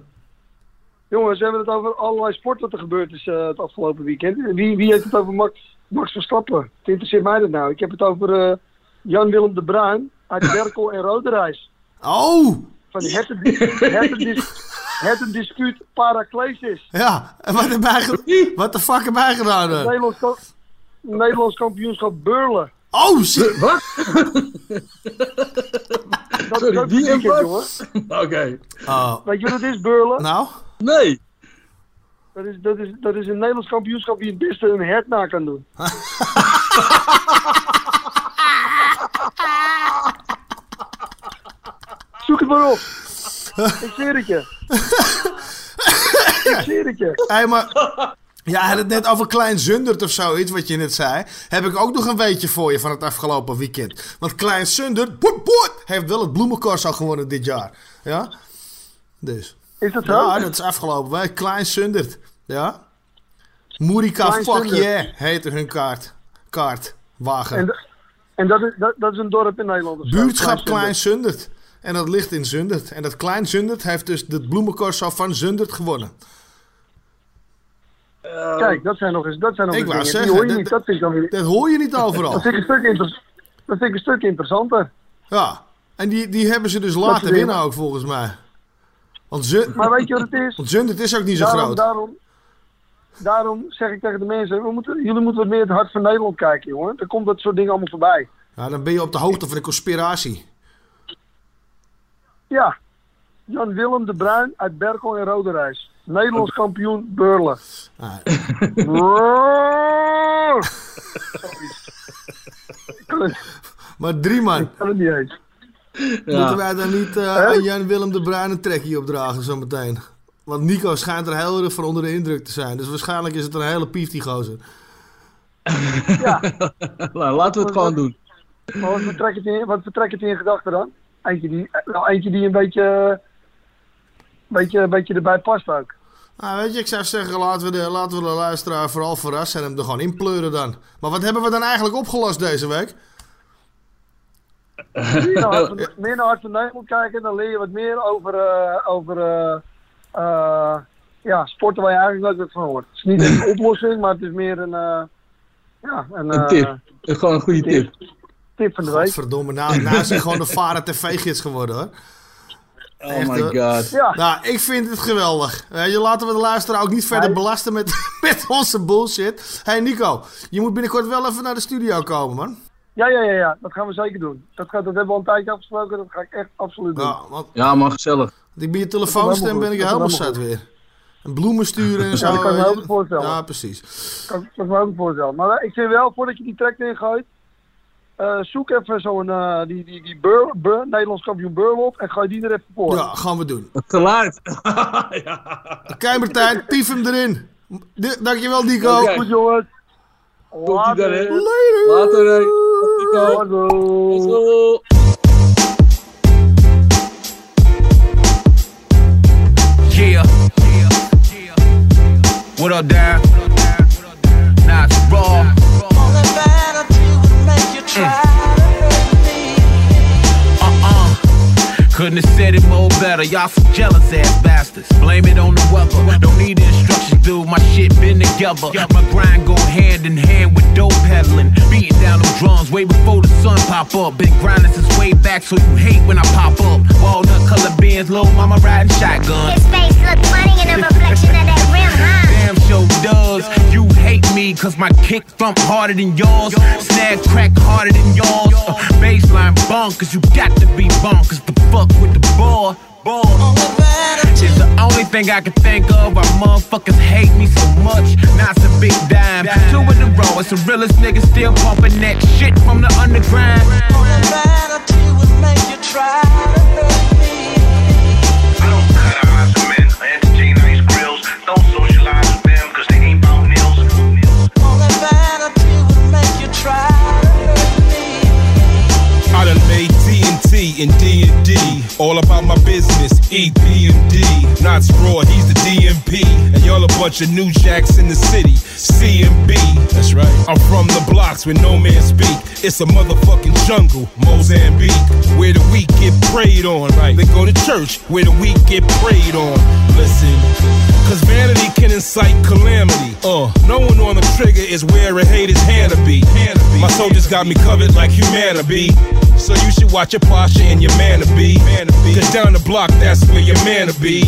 Jongens, we hebben het over allerlei sport wat er gebeurd is eh, het afgelopen weekend. Wie, wie heeft het over Max, Max Verstappen? Het interesseert mij dat nou. Ik heb het over eh, Jan-Willem de Bruin uit Berkel en Roderijs. Oh! Van die hertendispuut Paraclesis. Ja, en wat, ge- wat de fuck erbij gedaan dan? Nederlands, ka- Nederlands kampioenschap Beurlen. Oh, shit! Wat? Dat Sorry, is ook wie een en weekend, wat? jongen. Oké. Oh. Weet je wat het is, Beurlen? Nou? Nee. Dat is, dat, is, dat is een Nederlands kampioenschap die het beste een hert na kan doen. Zoek het maar op. Ik zweer het je. Ik zweer het je. Hé, maar... Ja, hij had het net over Klein Zundert of zoiets, wat je net zei. Heb ik ook nog een weetje voor je van het afgelopen weekend. Want Klein Zundert, boet, boet, heeft wel het bloemencorso gewonnen dit jaar. Ja? Dus. Is dat zo? Ja, dat is afgelopen week. Klein Zundert. Ja? Moerika Klein Fuck Zundert. Yeah heette hun kaart. Kaart. Wagen. En, en dat, is, dat, dat is een dorp in Nederland. Buurtschap Klein Zundert. Zundert. En dat ligt in Zundert. En dat Klein Zundert heeft dus het bloemencorso van Zundert gewonnen. Kijk, dat zijn nog eens, dat zijn nog Ik eens wou dingen. zeggen, Die hoor je dat- niet, dat vind ik dan weer... Dat hoor je niet overal. Dat vind ik een stuk, inter- dat vind ik een stuk interessanter. Ja, en die, die hebben ze dus laten winnen. ook volgens mij. Want, Zun Maar weet je wat het is? want Zundert is ook niet zo groot. Daarom, daarom zeg ik tegen de mensen, we moeten, jullie moeten wat meer het hart van Nederland kijken, jongen. Dan komt dat soort dingen allemaal voorbij. Ja, dan ben je op de hoogte van de conspiratie. Ja, Jan-Willem de Bruin uit Berkel en Roderijs. Nederlands kampioen Beurlen. Het- Maar drie man. Ik kan het niet eens. Moeten wij dan niet eh, aan Jan-Willem de Bruin een trekje opdragen zometeen? Want Nico schijnt er heel erg van onder de indruk te zijn. Dus waarschijnlijk is het een hele pief die gozer. Nou, laten we het gewoon doen. Maar wat vertrekt het in, wat vertrekt het in gedachten dan? Eentje die, nou, eentje die een beetje, beetje, een beetje erbij past ook. Nou, weet je, ik zou zeggen, laten we, de, laten we de luisteraar vooral verrassen en hem er gewoon inpleuren dan. Maar wat hebben we dan eigenlijk opgelost deze week? Meer naar Hart van- meer naar Hart van Nederland kijken, dan leer je wat meer over, eh, over eh, eh, ja, sporten waar je eigenlijk nooit wat van hoort. Het is niet een oplossing, maar het is meer een, eh, ja, een, Een eh, tip. Gewoon een goede tip. tip van de week. Verdomme, nou, nou is hij gewoon de Varen TV-gids geworden hoor. Oh Echt, my god. Ja. Nou, ik vind het geweldig. Je, laten we de luisteraar ook niet verder Nee. belasten met, met onze bullshit. hey Nico, je moet binnenkort wel even naar de studio komen, man. Ja, ja, ja, ja, dat gaan we zeker doen. Dat, gaat, dat hebben we al een tijdje afgesproken, dat ga ik echt absoluut doen. Ja, want, Ja, man, gezellig. Ik ben je telefoonstem ben ik helemaal helemaal zat weer. En bloemen sturen en zo. Ja, dat kan ik me goed voorstellen. Ja, precies. Kan, kan ik me ook niet voorstellen. Maar eh, ik vind wel, voordat je die track ingooit, eh, zoek even zo'n, eh, die, die, die Bur, Bur, Nederlands kampioen Burwolf en gooi die er even voor. Ja, gaan we doen. Te luid. Oké, Martijn, tief hem erin. D- dankjewel, Nico. Goed jongens. Komt-ie dan, hè? Later. Later, hè. Tot Nico. Let's go. Yeah. What up, Dan? Nah, it's raw. Couldn't have said it more better. Y'all some jealous ass bastards. Blame it on the weather. Don't need instructions, dude. My shit been together. My grind go hand in hand with dope peddling. Beating down them drums way before the sun pop up. Been grinding since way back, so you hate when I pop up. Walnut color bands, little mama riding shotgun. His face look funny in the reflection of that rim, huh? Damn show does. You hate me cause my kick thump harder than yours. Snag crack harder than yours. Uh, baseline bonkers, you got to be bonkers to fuck with the ball. Ball. It's the only thing I can think of why motherfuckers hate me so much. Now it's a big dime. Two in a row, it's the realest nigga still pumping that shit from the underground. I TNT and D&D. All about my business, EPMD. Not Raw, he's the DMP. And y'all a bunch of new jacks in the city, CMB. That's right. I'm from the blocks where no man speak. It's a motherfucking jungle, Mozambique. Where the weak get preyed on. Right. They go to church where the weak get preyed on. Listen, cause vanity can incite calamity. Uh, no one on the trigger is where a hater's hand to be. My soldiers got me covered like humanity. So you should watch your posture and your manner be. Cause down the block, that's where your manner be.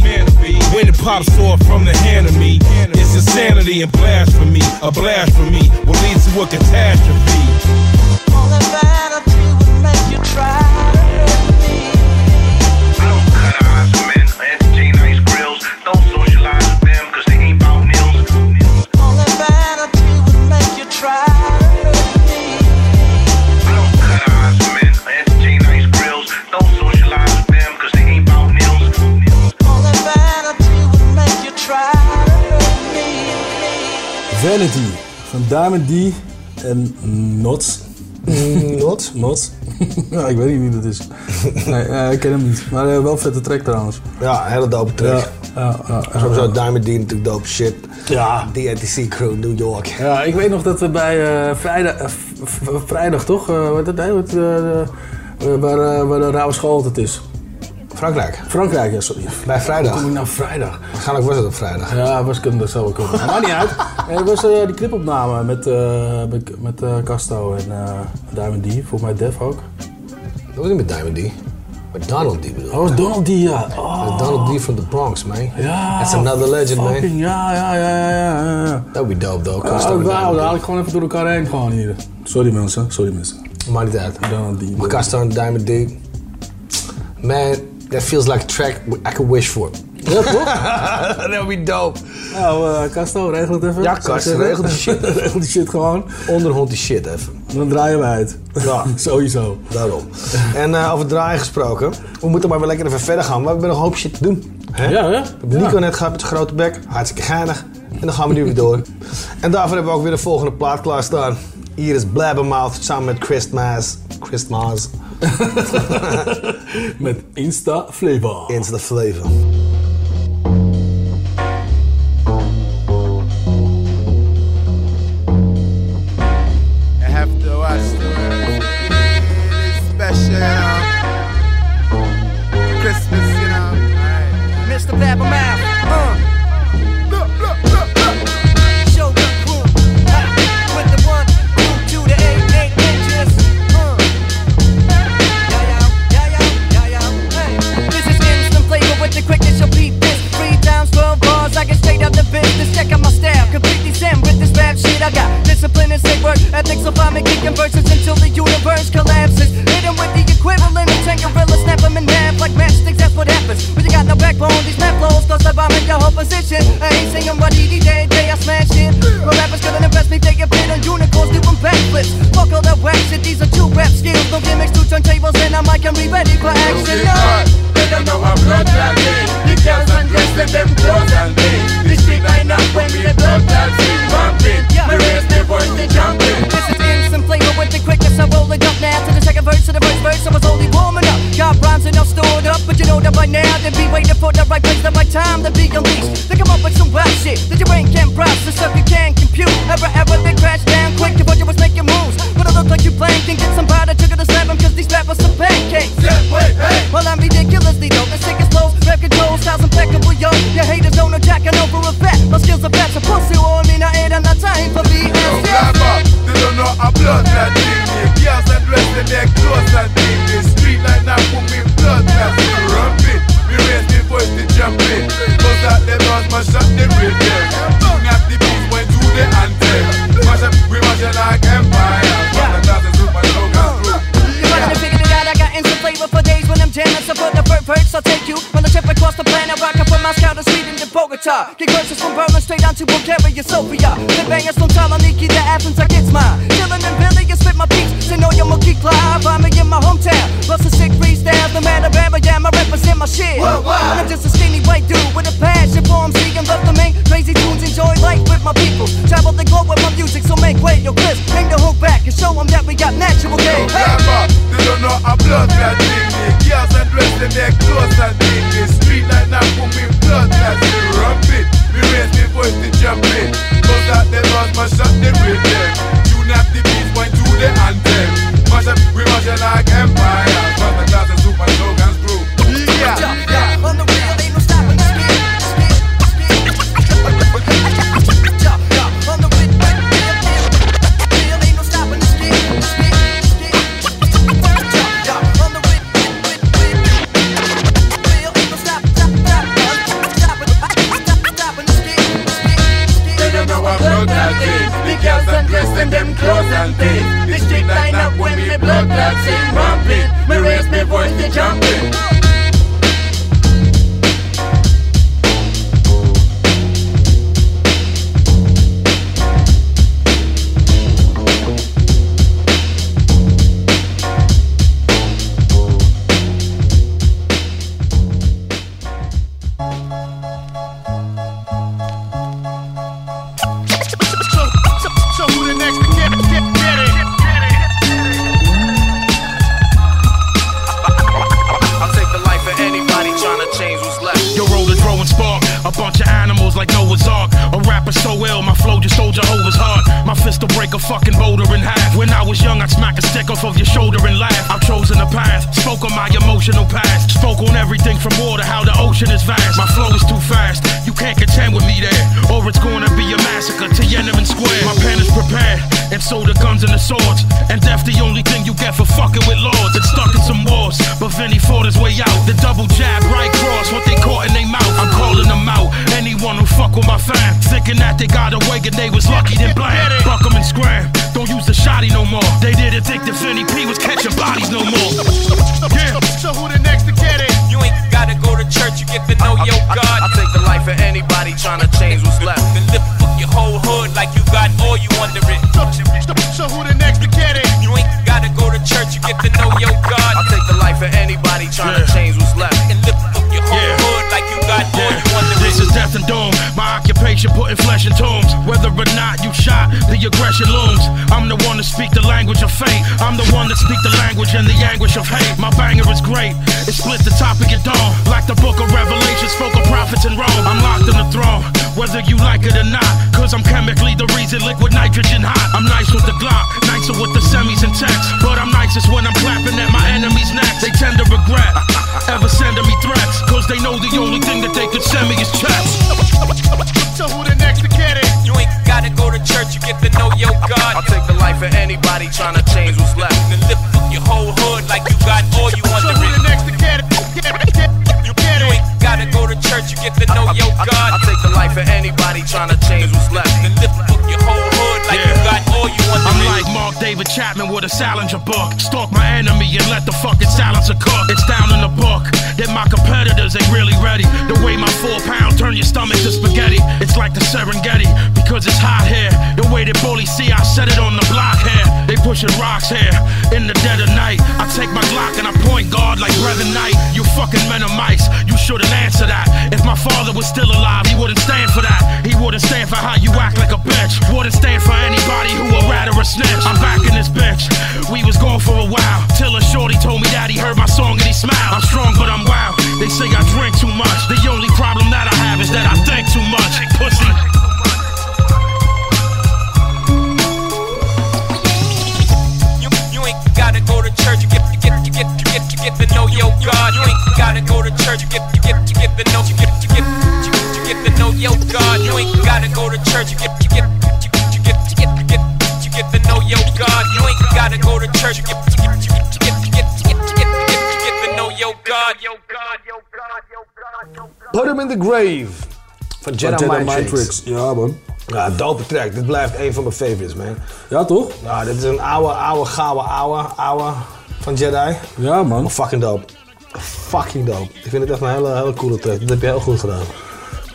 When it pops off from the hand of me, it's insanity and blasphemy. A blasphemy will lead to a catastrophe. Vanity van Diamond D en Knots. Knots? Knots. ja, ik weet niet wie dat is. Nee, eh, ik ken hem niet. Maar eh, wel vette track trouwens. Ja, hele dope track. Ja, ja, ja. Sowieso Diamond D natuurlijk dope shit. Ja. DNTC crew, New York. Ja, ik weet nog dat we bij eh, vrijdag, vrijdag toch? Wat eh, waar, waar de rauwe school altijd is. Frankrijk. Frankrijk, ja, sorry. Bij vrijdag. Kom ik nou vrijdag? Waarschijnlijk was het op vrijdag. Ja, was kunnen dat zo ook kunnen. Maakt niet uit. En er was eh, die clipopname met, eh met, met eh, Casto en Diamond D. Volgens mij Def ook. Dat was niet met Diamond D. Met Donald D bedoel Oh, was Donald D, ja. Oh. Donald D from the Bronx, man. Ja. That's another legend, man. fucking, Ja, ja, ja, ja, ja. ja. That would be dope, though. Ja, Custom wauw, Diamond daar haal ik gewoon even door elkaar heen gewoon hier. Sorry mensen, sorry mensen. Maakt niet uit. Donald D. Maar Custom and Diamond D. Man, that feels like a track I could wish for. Ja, toch? that would be dope. Nou, eh Casto, regel het even. Ja, zeggen. regel die shit. regel die shit gewoon. Onderhond die shit even. Dan draaien we uit. Ja. Sowieso. Daarom. En eh, over draaien gesproken. We moeten maar weer lekker even verder gaan. We hebben nog een hoop shit te doen. Hè? Ja, hè? Ja. Nico net gehad met zijn grote bek. Hartstikke geinig. En dan gaan we nu weer door. En daarvoor hebben we ook weer de volgende plaat klaarstaan. Hier is Blabbermouth samen met Christmas. Christmas. Met Instant Flavor. Instant Flavor. Find me kicking verses until the universe collapses. Hit 'em with the equivalent of Hang gorilla, snap them in half like matchsticks, that's what happens. When you got no backbone, these snap flows, cause I'm in your whole position. I ain't singing what he day, day I smash it. My rappers couldn't impress me, they paid on unicorns, doing backflips. Fuck all that whack shit, these are two rap skills. No gimmicks, two turntables, and I mic can be ready for action. No. Don't know I'm blood clot thing. The girls and them clothes and things. The street line up when me blood clot sing bumping. Me raise me voice to jumping. This is instant flavor with. I roll it up now to the second verse. To the first verse, I was only warming up. Got rhymes enough stored up, but you know that by now they be waiting for the right place, the right time to be unleashed. They come up with some wild shit that your brain can't process, so you can't compute. Ever, ever, they crash down quick. Your budget was making moves, but it look like you playing. Can get somebody took it to the slam 'em 'cause these rappers some pancakes. Well, I'm ridiculously dope. The sickest flows, rap control, styles impeccable, yo. Your haters don't know jack, I know for a fact. My skills are so pussy on me, I ain't on the time for BS. They don't know I'm blood clot thing. The girls and their clothes and things. The street line up put me blood clot sing rumping. Me raise me voice to jumping. Cause out them noise, mash up the rhythm. Tune up the beats, went to the anthem. Mash up, we mash it like empire. From the class and super slogans through. You must have figured it out, I got instant flavor for days when I'm jamming. So put the first I'll take you on the trip across the planet. Rock up to Get verses from Berlin straight down to Bulgaria, Sofia. The bangers from Saloniki to Athens, I get mine. Chillin' and Billy, you spit my beats. Say no, you're Mookie Clive. I'm in my hometown. Plus a sick freestyle, no matter where I am, I represent my shit. And I'm just a skinny white dude with a passion for MC and love to make crazy tunes. Enjoy life with my people. Travel the globe with my music, so make way, yo, Chris. Bring the hook back and show them that we got natural game. Clever, they don't know I'm blood. The girls undressed and their clothes and things. The street line up put me blood clot sing rumping. Me raise me voice to jumping. Cause out them noise, mash up the rhythm. Tune up the beats, point to the anthem. Mash up, we mash it like empire. The things. The street line up when me blood clot sing bumping. Me raise me voice to jumping. Grave. Van Jedi, Mind, Mind Tricks. Ja, man. Ja, dope track. Dit blijft een van mijn favorites, man. Ja, toch? Ja, dit is een oude, oude, gouden, oude, oude van Jedi. Ja, man. Maar fucking dope. Fucking dope. Ik vind het echt een hele, hele coole track. Dat heb je heel goed gedaan.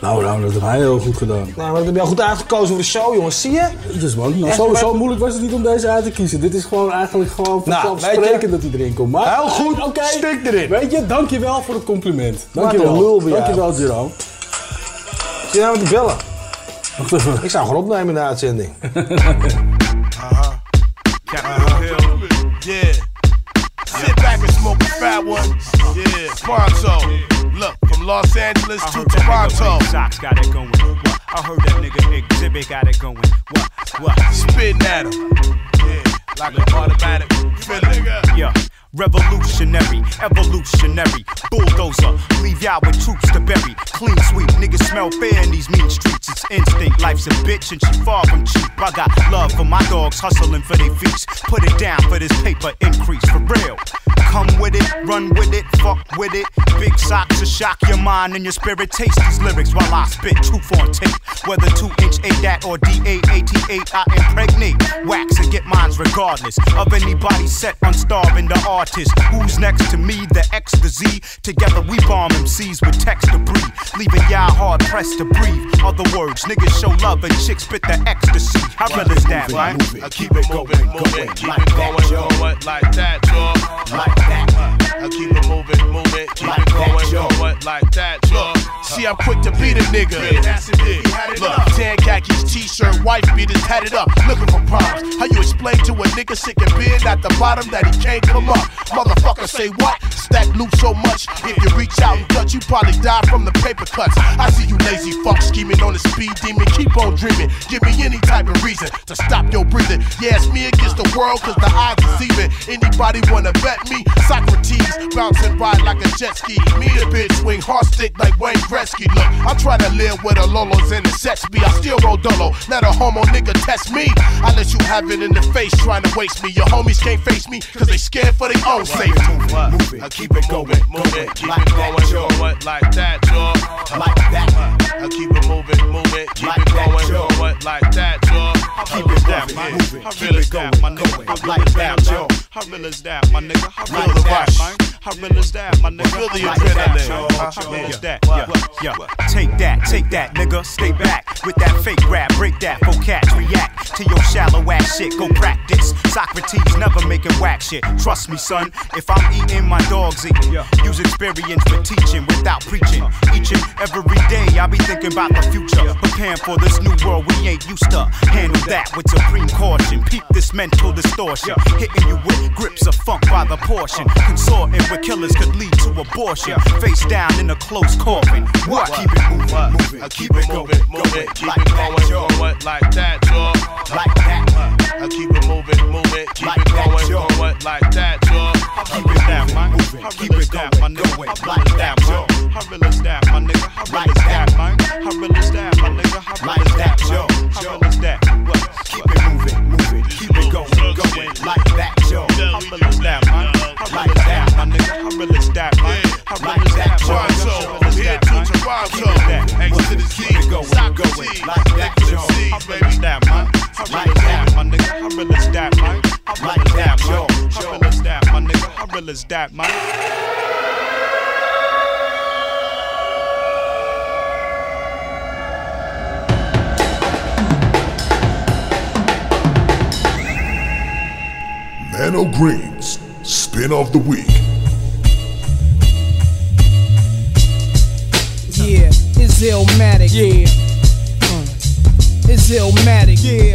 Nou, nou, dat heb hij heel goed gedaan. Nou, maar dat heb je al goed uitgekozen voor de show, jongens. Zie je? Man. Nou, zo, maar- zo moeilijk was het niet om deze uit te kiezen. Dit is gewoon eigenlijk gewoon Nou, vanzelfsprekend je- dat hij erin komt. Maar, Heel goed, oké. stik erin. Weet je, dankjewel voor het compliment. Wat Dankjewel. een lul. Dankjewel, Jerome. Zie je nou met die bellen? Wacht even. Ik zou gewoon opnemen in de uitzending. Capitol Hill. Yeah. Sit back and smoke a fat one. Yeah. Look, from Los Angeles to Xzibit got it going. What? What? Spitting at him. Yeah. Like an automatic feeling. Yeah. Revolutionary, evolutionary, bulldozer. Leave y'all with troops to bury. Clean sweep, niggas smell fair in these mean streets. Instinct, life's a bitch and she far from cheap. I got love for my dogs hustling for their feast. Put it down for this paper increase, for real. Come with it, run with it, fuck with it. Big socks to shock your mind and your spirit. Taste these lyrics while I spit truth on tape. Whether 2 inch 8 that or D888, I impregnate. Wax and get mines regardless of anybody set on starving the artist. Who's next to me? The X, the Z. Together we bomb MCs with text debris. Leaving y'all hard pressed to breathe. Other words, niggas show love and chicks spit the ecstasy. How real is that, right? I keep it moving, moving, keep it going, going like that, y'all. Like that. I keep it moving, moving, keep it going, going like that, y'all. See, I'm quick to beat a nigga. Look, tan khakis, t-shirt, wife beaters, it up, looking for problems. How you explain to a nigga sick and being at the bottom that he can't come up? Motherfucker, say what? Stack loot so much. If you reach out and touch, you probably die from the paper cuts. I see you lazy fuck scheming on the speed demon. Keep on dreaming. Give me any type of reason to stop your breathing. Yeah, it's me against the world, cause the odds is even. Anybody wanna bet me? Saukrates, bouncing ride like a jet ski. Me the bitch swing hard stick like Wayne. Look, I try to live with the Lolos and the sets be. I still roll dolo. Let a homo nigga test me. I let you have it in the face trying to waste me. Your homies can't face me cause they scared for their own safety. Move it, move it. I keep it going, moving, keep it going, going like that, y'all. Like that. I keep it moving, moving, keep it going, going like that, y'all. Keep it down, man. How real is that, my nigga? How real is that, man? How real is that, my nigga? How real is that, man? How real is that, my nigga? The Like that, adrenaline. real is that? Yeah, yeah. Take that, take that, nigga. Stay back with that fake rap. Break that, for cats react to your shallow ass shit. Go practice. Saukrates never making whack shit. Trust me, son. If I'm eating, my dog's eating. Use experience for teaching without preaching. Each and every day, I be thinking about the future. Preparing for this new world we ain't used to. Handle that with supreme caution. Peep this mental distortion. Hitting you with grips of funk by the portion. Uh-huh. Consorting with killers could lead to abortion. Face down in a close coffin. What? Keep it moving, moving. I keep it moving, moving, keep it going, going like that, y'all. Like that. I keep it moving, moving, keep it going, going like that, y'all. Keep it down, man. Real is that, my nigga? Is that, man? How real is that, my nigga? How real is that, man? How real is that, my nigga? How real is that, yo? How real is that? What? Keep it moving, moving. Keep it going, going like that, yo. How real is that, man? Like that, my nigga. I really stab, man. I really stab. Toronto, here to Toronto. X to the Z, go, go, like that, yo. I really stab, man. I really stab, my nigga. I really stab, man. I really stab, yo. I really stab, my nigga. I really that, man. Menno Green's spin of the week. Yeah, it's Illmatic. Yeah. Uh, it's Illmatic. Yeah.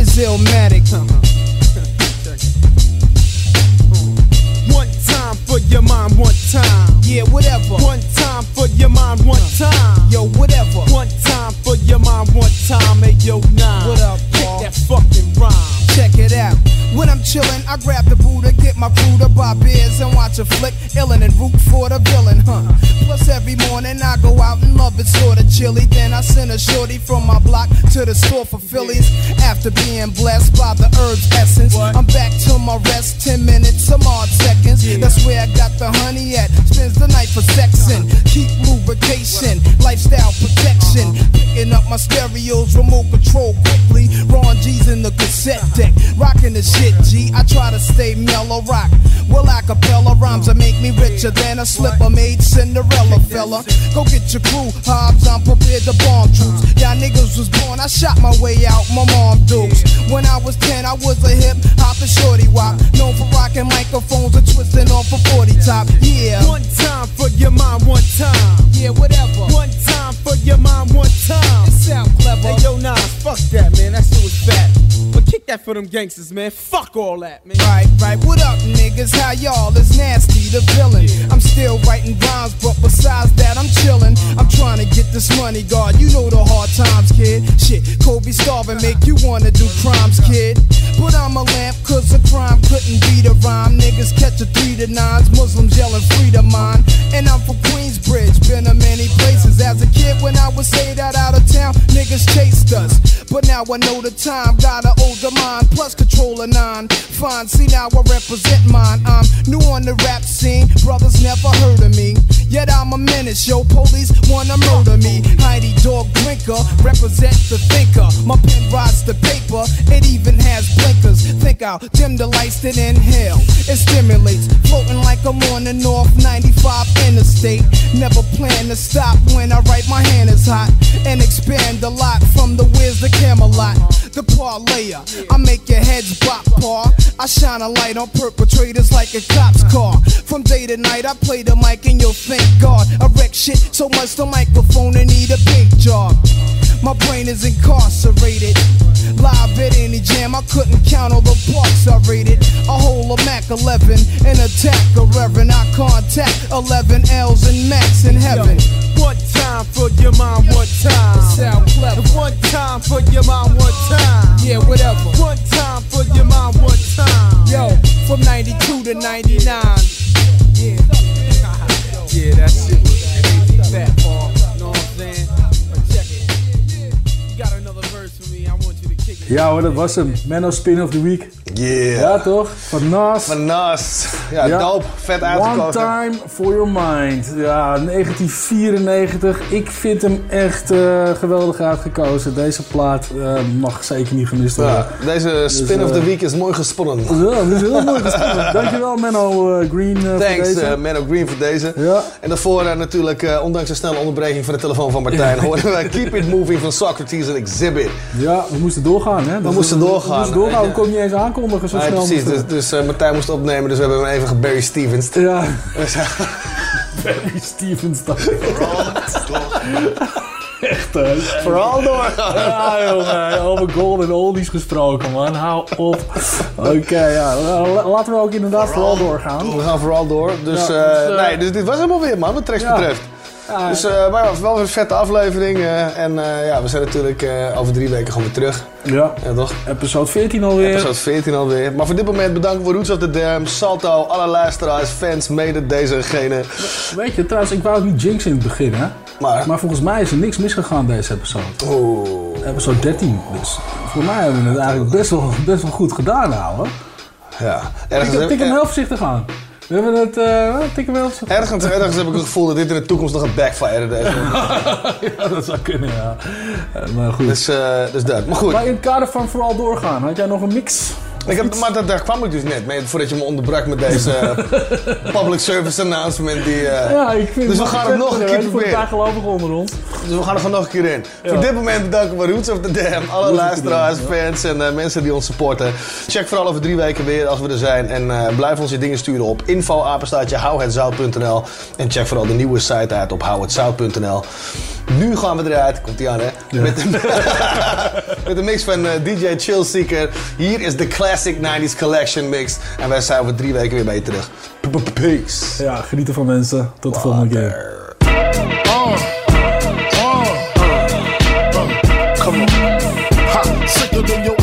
It's Illmatic. One time for your mind, one time. Yeah, whatever. One time for your mind, one time. Yo, whatever. One time for your mind, one time. Hey, yo, nine. What up, Kick Paul? that fucking rhyme. Check it out. When I'm chillin', I grab the Buddha, get my to buy beers and watch a flick, illin' and root for the villain, huh? Plus every morning I go out and love it sorta chilly. Then I send a shorty from my block to the store for Phillies. After being blessed by the herbs essence, I'm back to my rest. Ten minutes, some odd seconds. That's where I got the honey at. Spends the night for sexing, keep lubrication, lifestyle protection. Picking up my stereos, remote control quickly. Ron G's in the cassette deck, rocking the shit, G. I try to stay mellow rock. Well, acapella rhymes that make me richer than a slipper made Cinderella fella. Go get your crew, Hobbs, I'm prepared to bomb troops. Y'all niggas was born, I shot my way out, my mom dukes. When I was 10, I was a hip hop and shorty wop. Known for rocking microphones and twisting off a 40 top. Yeah. One time for your mind, one time. Yeah, whatever. One time for your mind, one time. It sound clever. Hey, yo, nah, fuck that, man. That shit was fat. But kick that for them gangsters, man. Fuck all that, man. Right, right. What up, niggas? How y'all? It's nasty, the villain. I'm still writing rhymes, but besides that, I'm chillin'. I'm trying to get this money, God. You know the hard times, kid. Shit, Kobe starving make you wanna do crimes, kid. But I'm a lamp, cause a crime couldn't beat the rhyme. Niggas catch a three to nines, Muslims yelling freedom mine. And I'm from Queensbridge, been to many places. As a kid, when I was say that out of town, niggas chased us. But now I know the time, got an older mind, plus control of nine. Fine, see now I represent mine. I'm new on the rap scene, brothers never heard of me. Yet I'm a menace, yo, police wanna murder me. Heidi dog drinker, represent the thinker. My pen rides the paper, it even has blinkers. Think I'll dim the lights, then inhale. It stimulates, floating like I'm on the North 95 interstate. Never plan to stop when I write my hand is hot. And expand a lot from the whiz to Camelot. The parlayer, I make your heads bop, paw. I shine a light on perpetrators like a cop's car. From day to night, I play the mic and you'll thank God. I wreck shit so much the microphone and need a big job. My brain is incarcerated. Live at any jam, I couldn't count all the parts I rated. A whole of Mac 11 and attack a reverend. I contact 11 L's and Max in heaven. One time for your mind, one time. Sound clever. One time for your mind, one time. Yeah, whatever. One time for your mind, one time. Yo, from 92 to 99. Yeah. Yeah, that shit was crazy fat, Paul. Know what I'm saying? But check it. You got another verse for me. I want you to kick it. Ja hoor, dat was hem. Menno Spin of the Week. Yeah. Ja toch? Van Nas. Van Nas. Ja, dope. Vet uitgekozen. One Time For Your Mind. Ja, 1994. Ik vind hem echt eh, geweldig uitgekozen. Deze plaat eh, mag zeker niet gemist worden. Ja, deze spin Dus, of the eh, week is mooi gesponnen. Ja, dat is heel mooi gespeeld. Dankjewel Menno Green eh, voor Thanks, deze. Menno Green, voor deze. Ja. En daarvoor natuurlijk, ondanks een snelle onderbreking van de telefoon van Martijn, horen we Keep It Moving van Socrates en Exhibit. Ja, we moesten doorgaan hè. We moesten doorgaan. We moesten doorgaan, we niet eens aankondigen zo Nee, snel. precies, dus, dus eh, Martijn moest opnemen, dus we hebben hem even gebarry Stevens. Ja. Barry Stevens dan. Echt hè. Vooral doorgaan. Ja jongen, over golden oldies gesproken man. Hou op. Oké, ja. la- Laten we ook inderdaad vooral doorgaan. We gaan vooral door. Dus, Ja, eh, dus, eh, nee, dus dit was helemaal weer, man, wat tracks Ja. betreft. Ja, Dus eh, maar ja, wel een vette aflevering. eh, en eh, ja, we zijn natuurlijk eh, over drie weken gewoon weer terug. Ja. Ja, toch? Episode 14 alweer. Episode 14 alweer. Maar voor dit moment bedanken voor Roots of the Dam, Salto, alle luisteraars, fans, mede dezegene. Weet je, trouwens, ik wou het niet jinxen in het begin, hè. Maar, volgens mij is er niks misgegaan deze episode. Oeh. Episode 13. Dus voor mij hebben we het eigenlijk best wel, best wel goed gedaan, ouwe. Ja. Ik tik hem heel voorzichtig aan. We hebben het, eh tikken Ergens, ergens heb ik het gevoel dat dit in de toekomst nog een backfire deze. ja, dat zou kunnen, ja. Eh, Maar goed. Dus, eh, dus dat. Maar goed. Maar in het kader van vooral doorgaan, had jij nog een mix? Ik heb, maar dat, daar kwam ik dus net mee, voordat je me onderbrak met deze eh, public service announcement. Die, eh, Ja, ik vind dus we gaan het nog een keer proberen. paar gelovigen onder ons. Dus we gaan er gewoon nog een keer in. Ja. Voor dit moment bedanken we Roots of the Dam. Alle Roots luisteraars, Dam, fans en eh, mensen die ons supporten. Check vooral over drie weken weer als we er zijn. En blijf ons je dingen sturen op info-apenstaatje houhetzout.nl. En check vooral de nieuwe site uit op houhetzout.nl. Nu gaan we eruit, komt ie aan hè, met, een, met een mix van DJ Chillseeker. Hier is de Classic 90s Collection mix. En wij zijn over drie weken weer bij je terug. Peace. Ja, genieten van mensen. Tot de volgende keer. Come on. Ha, sicker than your average.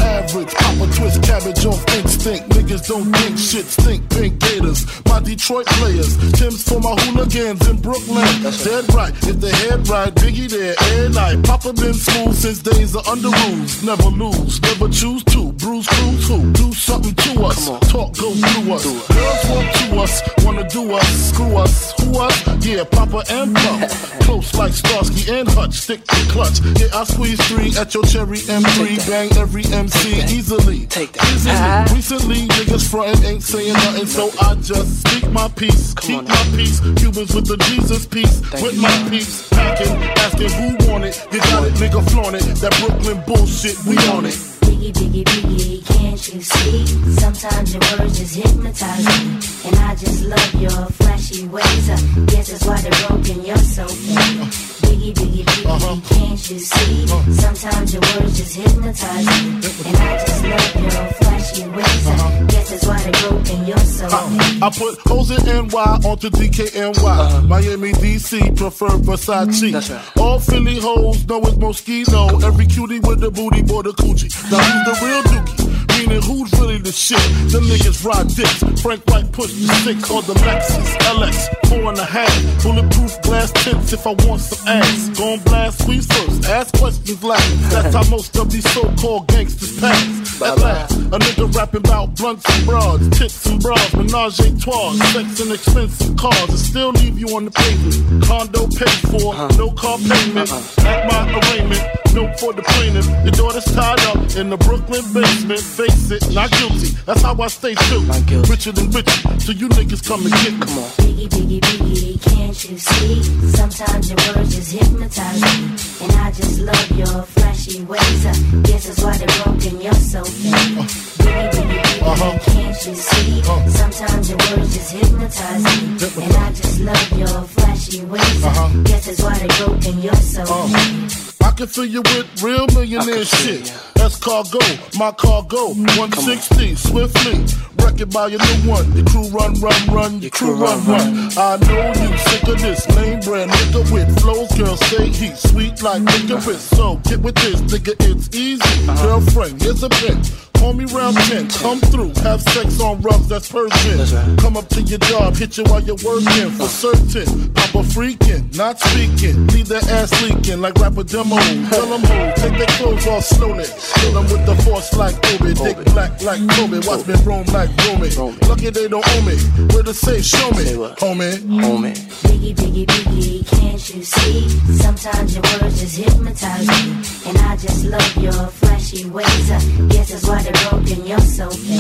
Twist cabbage off instinct. Niggas don't think shit stink. Pink Gators, my Detroit players. Tim's for my hooligans in Brooklyn. Dead right, if the head right, Biggie there, every night. Papa been smooth since days of Underoos. Never lose, never choose to. Bruise, cruise, who? Do something to us. Talk, go through us. Girls want to us, wanna do us, screw us. Who us? Yeah, Papa and Puff. Close like Starsky and Hutch, stick to clutch. Yeah, I squeeze three at your cherry M3. Bang every MC easily. Take that. Easily. Recently, niggas frontin' ain't saying nothing, so I just speak my peace. Keep my peace. Cubans with the Jesus peace. with my peace. Packing, asking who want it. You got it, nigga, flaunt it. That Brooklyn bullshit, we on it. Biggie, biggie, biggie, can't you see? Sometimes your words just hypnotize me. And I just love your flashy ways. I guess that's why they're broken, you're so fake. Biggie, biggie, biggie, uh-huh. can't you see? Uh-huh. Sometimes your words just hypnotize me. And I just love your flashy ways. I uh-huh. guess that's why they're broken, you're so fake. I put hoes in NY onto DKNY. Miami, DC, prefer Versace. Mm-hmm. All Philly hoes know it's Moschino. Every cutie with the booty, boy, the Coogi. Now who's the real dookie? Meaning who's really the shit? Them niggas ride dicks. Frank White push the six or the Lexus LX. Four and a half. Bulletproof glass tips if I want some ass. Gon' blast squeeze first. Ask questions last. That's how most of these so-called gangsters pass. At last, a nigga rapping about blunts and broads, tits and bras, menage a trois, sex and expensive cars, and still leave you on the pavement. Condo paid for, uh-huh. no car payment. Uh-huh. At my arraignment, note for the plaintiff. Your daughter's tied up in the Brooklyn basement. Face it, not guilty. That's how I stay true. Richer than rich, so you niggas come and get me. Come on. Biggie, biggie, biggie, can't you see? Sometimes your words just hypnotize me. And I just love your flashy ways. I guess that's why they're broken, you're so fake. Uh, biggie, biggie, biggie, uh-huh. can't you see? Uh-huh. Sometimes your words just hypnotize me. And I just love your flashy ways. I uh-huh. guess that's why they're broken, you're so fake. I can fill you with real millionaire shit. That's cargo, my cargo. 160, swiftly. Wreck it by your new one. Your crew run, run, run. Your crew run, run. I know you sick of this lame brand nigga with flows. Girl, say he sweet like licorice. So get with this, nigga, it's easy. Girlfriend, here's a bitch. Call me round 10, come through, have sex on rugs, that's Persian. Come up to your job, hit you while you're working, for certain. Papa freaking, not speaking, leave their ass leaking like rapper demo. Tell them who, take their clothes off slowly. Kill them with the force like Obi, dick black like Kobe, watch me roam like Romy. Lucky they don't owe me, where to say, show me, homie. Homie. Biggie, biggie, biggie, can't you see? Sometimes your words just hypnotize me. And I just love your flashy ways. I guess that's why broken, you're so fake.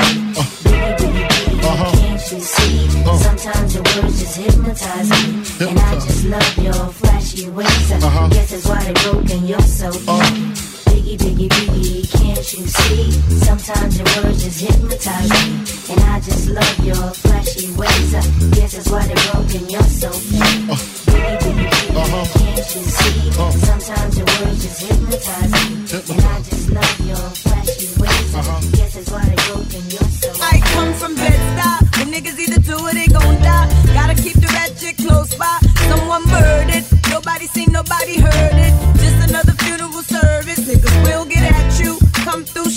Biggie, biggie, biggie, can't you see? Sometimes your words just hypnotize me. And I just love your flashy ways. I guess that's why they're broken, you're so fake. Biggie, biggie, biggie, uh-huh. can't you see? Uh. Sometimes your words just hypnotize me. And I just love your flashy ways. I guess that's why they're broken, you're so fake. Biggie, biggie, biggie, can't you see? Sometimes your words just hypnotize me. And I just love your flashy I come from Bed-Stuy. When niggas either do they gon' die. Gotta keep the close by. Someone. Nobody seen, nobody heard it. Just another funeral service. Niggas will get at you. Come through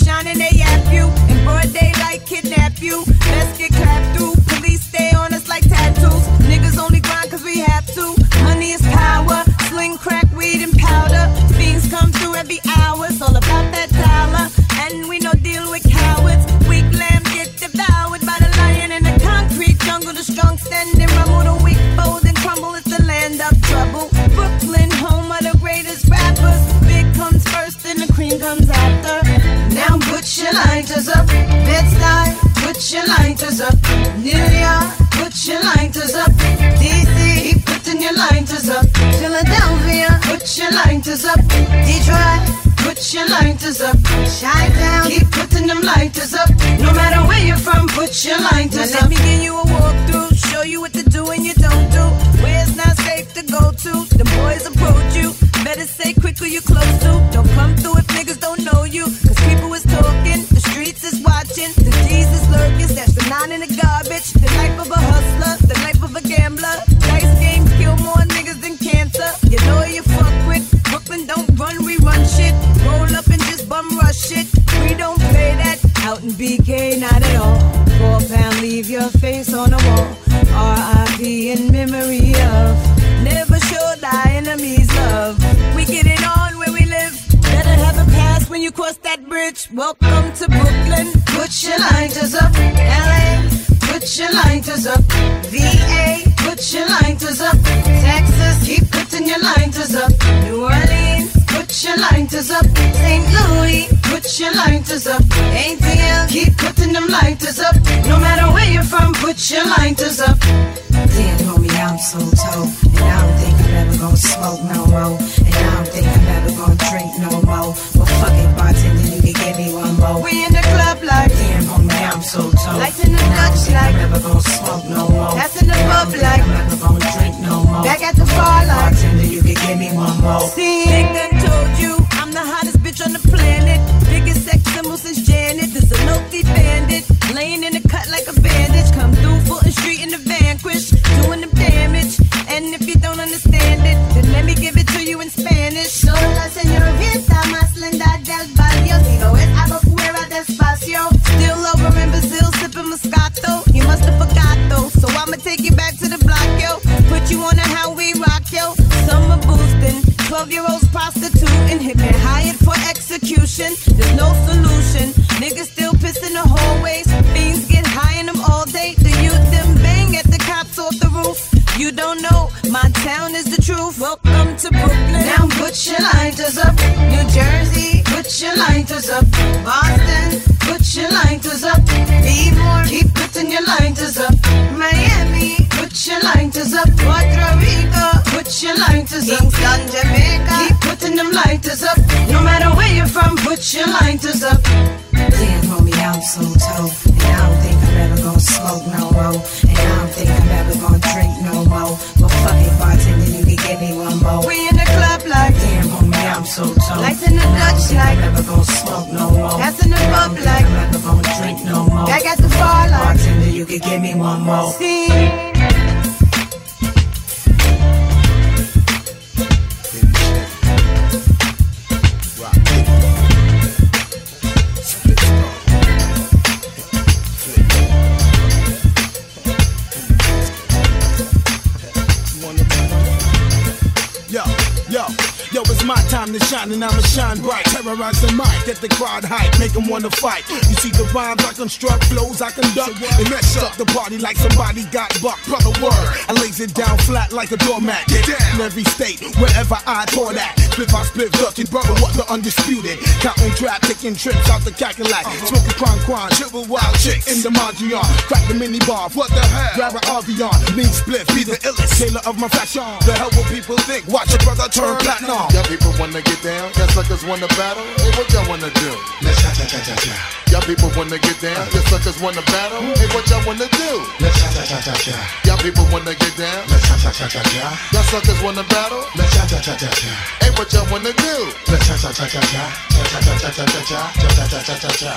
Bob, what the hell? Grab an Avion, mean split, be the illest sailor of my fashion. The hell will people think? Watch your brother turn platinum. Y'all people wanna get down, y'all suckers wanna battle. Hey, what y'all wanna do? Let's cha cha cha cha cha. Y'all people wanna get down, y'all suckers wanna battle. Hey, what y'all wanna do? Let's cha cha cha cha cha. Y'all people wanna get down, let's cha cha cha cha cha. Y'all suckers wanna battle, let's cha cha cha cha cha. Hey, what y'all wanna do? Let's cha cha cha cha cha cha cha cha cha cha cha cha cha cha cha cha cha.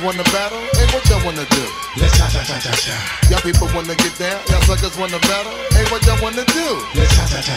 Suckers wanna battle. Hey, what y'all wanna do? Let's cha cha cha cha cha. Y'all people wanna get down, y'all suckers wanna battle.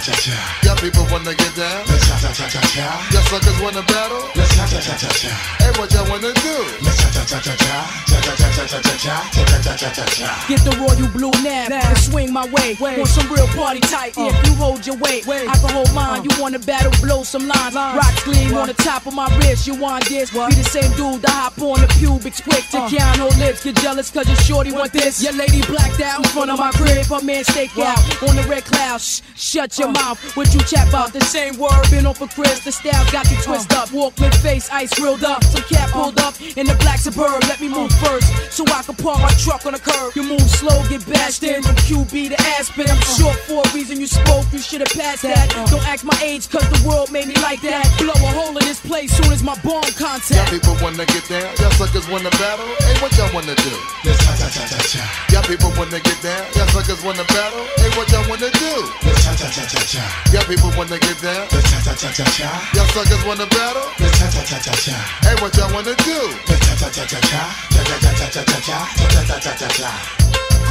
Cha cha cha cha cha. Y'all people wanna get down, Let's cha cha cha cha cha. y'all suckers wanna battle. Let's cha cha cha cha cha. Hey, what y'all wanna do? Let's cha cha cha cha cha. Cha cha cha cha cha cha cha. Cha cha cha cha cha. Get the royal blue nap and swing my way. Want some real party tight? If you hold your weight, I can hold mine. You wanna battle, blow some lines. Rocks gleam on the top of my wrist. You want this? Be the same dude that hop on the pubic quick to count her lips. Get jealous cause your shorty want this. Your lady blacked out in front of my crib. Her man stake out on the red cloud. Shh, shut your mouth. What you chat about? The same word. Been on for Chris. The style got you twist up. Walk with face, ice grilled up. Some cap pulled up in the black suburb. Let me move first so I can park my truck on the curb. You move slow, get bashed in from QB to Aspen. I'm short for a reason you spoke. You should have passed that. Uh. Don't ask my age cause the world made me like that. Blow a hole in this place soon as my bomb Y'all people wanna get down, y'all suckers wanna battle. Hey, what y'all wanna do? Let's cha cha cha cha cha. Y'all people wanna get down, y'all suckers wanna battle. Hey, what y'all wanna do? Let's cha cha cha cha cha. Y'all people wanna get down, Let's cha cha cha cha cha. y'all suckers wanna battle. Let's cha cha cha cha cha. Hey, what y'all wanna do? Let's cha cha cha cha cha. Cha cha cha cha cha cha cha. Cha cha cha cha cha.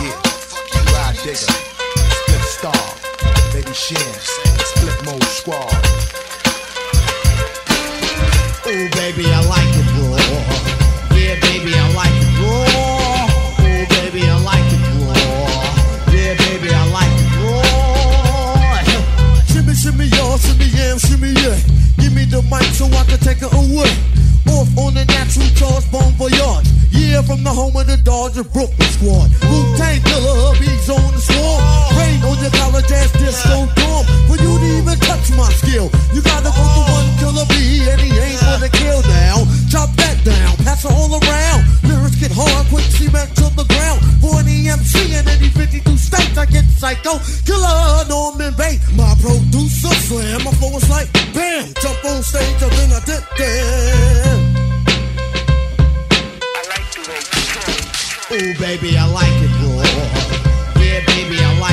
Yeah, ride digger, split star, baby Shin, split mode squad. Ooh, baby, I like the mic so I can take it away. Off on the natural charge, bon voyage. Yeah, from the home of the Dodger Brooklyn squad. Wu Tang Killer, hubby's on the swarm. Rain on your college ass disco dorm. For you to even touch my skill, you gotta go to one killer B, and he ain't gonna kill now. Chop that down, pass it all around. Get hard, quick cement to the ground. For an EMC in any 52 states, I get psycho. Killer Norman Bates, my producer slam. My flow is like bam, jump on stage, and then I. Ooh, baby, I like it raw. Yeah, baby, I like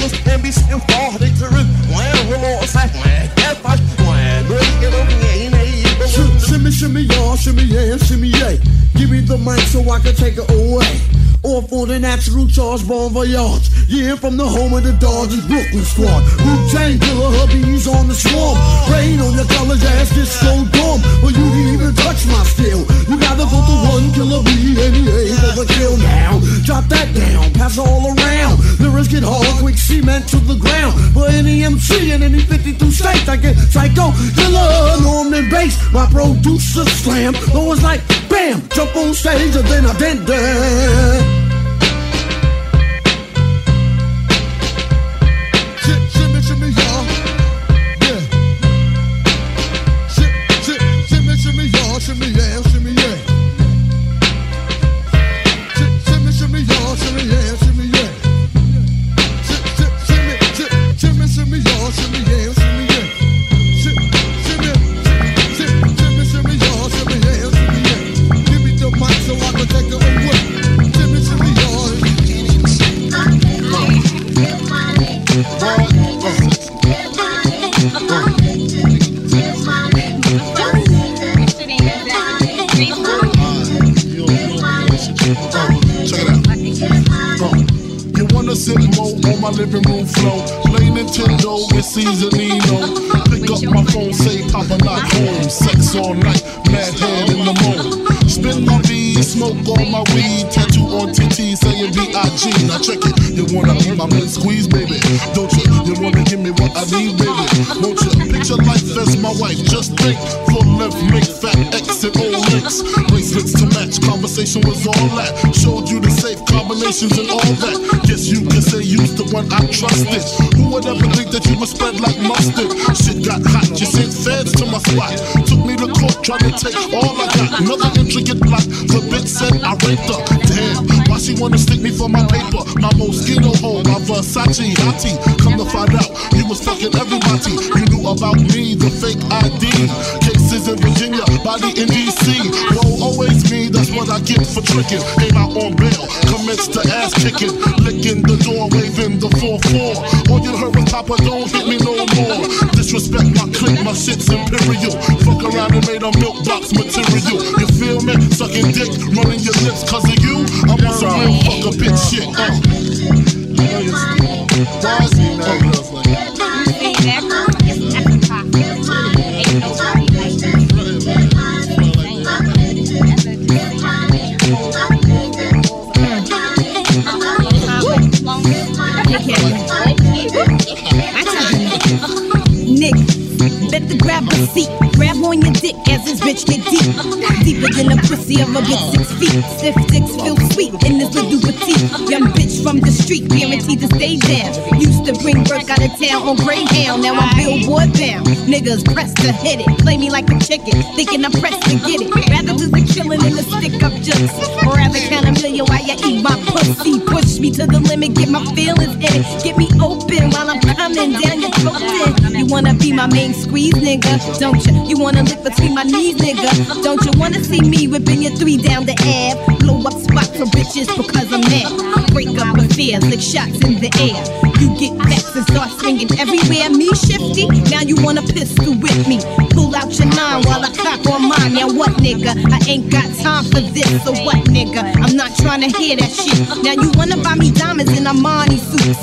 Länsdet och stämbis en farlig tur Län och låsa Län fast Län Län och nej nej Shimmy, shimmy, y'all, shimmy, yeah, shimmy, yeah. Give me the mic so I can take it away. Off on the natural charge, bon voyage. Yeah, from the home of the Dodgers, Brooklyn squad. Wu Tang Killer, hubby's on the swarm. Rain on your college ass, disco dorm. For you to even touch my steel. you gotta go to one killer B, and he ain't gonna kill now. Drop that down, pass all around. Lyrics get hard, quick cement to the ground. For any MC in any 52 states, I get psycho killer, Norman Bates. My producer slam, though it's like bam, jump on stage and then I Seasonino. Pick up my phone, say Papa not home. Sex all night, mad head in the moon. Spin my V, smoke all my weed. Tattoo on TT saying B.I.G. Now check it. You wanna be my man squeeze, baby? Don't you? You wanna give me what I need, baby? Won't you? Picture life as my wife. Just think. Full left, make fat X and O links. Bracelets to match. Conversation was all that. Showed you the safe combinations and all that. Guess you can say you's the one I trusted. Trying to take all I got. Another intricate plot. The bitch said I raped her. Damn. Why she wanna stick me for my paper. My Moschino hole, my Versace hottie. Come to find out, you was fucking everybody. You knew about me, the fake ID. Cases in Virginia, body in DC. Whoa, always me, that's what I get for tricking. Came out on bail, commenced to ass kicking. Licking the door, waving the 4-4. All you heard was Papa, don't hit me dick, running your lips cause of you. I'm on some real fuck a bitch shit. Uh. I know you're Why is he mad at us like that? Nick, better grab a seat. Grab on your dick as this bitch get deep. Deeper than the pussy of a bitch six feet. Stiff dicks feel sweet in this little petite. Young bitch from the street, guaranteed to stay down. Used to bring work out of town on Greyhound. Now I'm billboard bound. Niggas pressed to hit it. Play me like a chicken, thinking I'm pressed to get it. Rather lose the killing than a stick up just. Or rather count a million while you eat my pussy. Push me to the limit, get my feelings in it. Get me open while I'm coming down your throat. You wanna be my main squeeze, nigga? Don't you? You wanna lick between my knees, nigga? Don't you wanna see me whipping your three down the ab? Blow up spots for bitches because I'm mad. Break up affairs like shots in the air. You get vexed and start swinging everywhere. Me shifty, now you wanna pistol with me. Pull out your nine while I cock on mine. Now what, nigga? I ain't got time for this. So what, nigga? I'm not trying to hear that shit. Now you wanna buy me diamonds in Armani suits.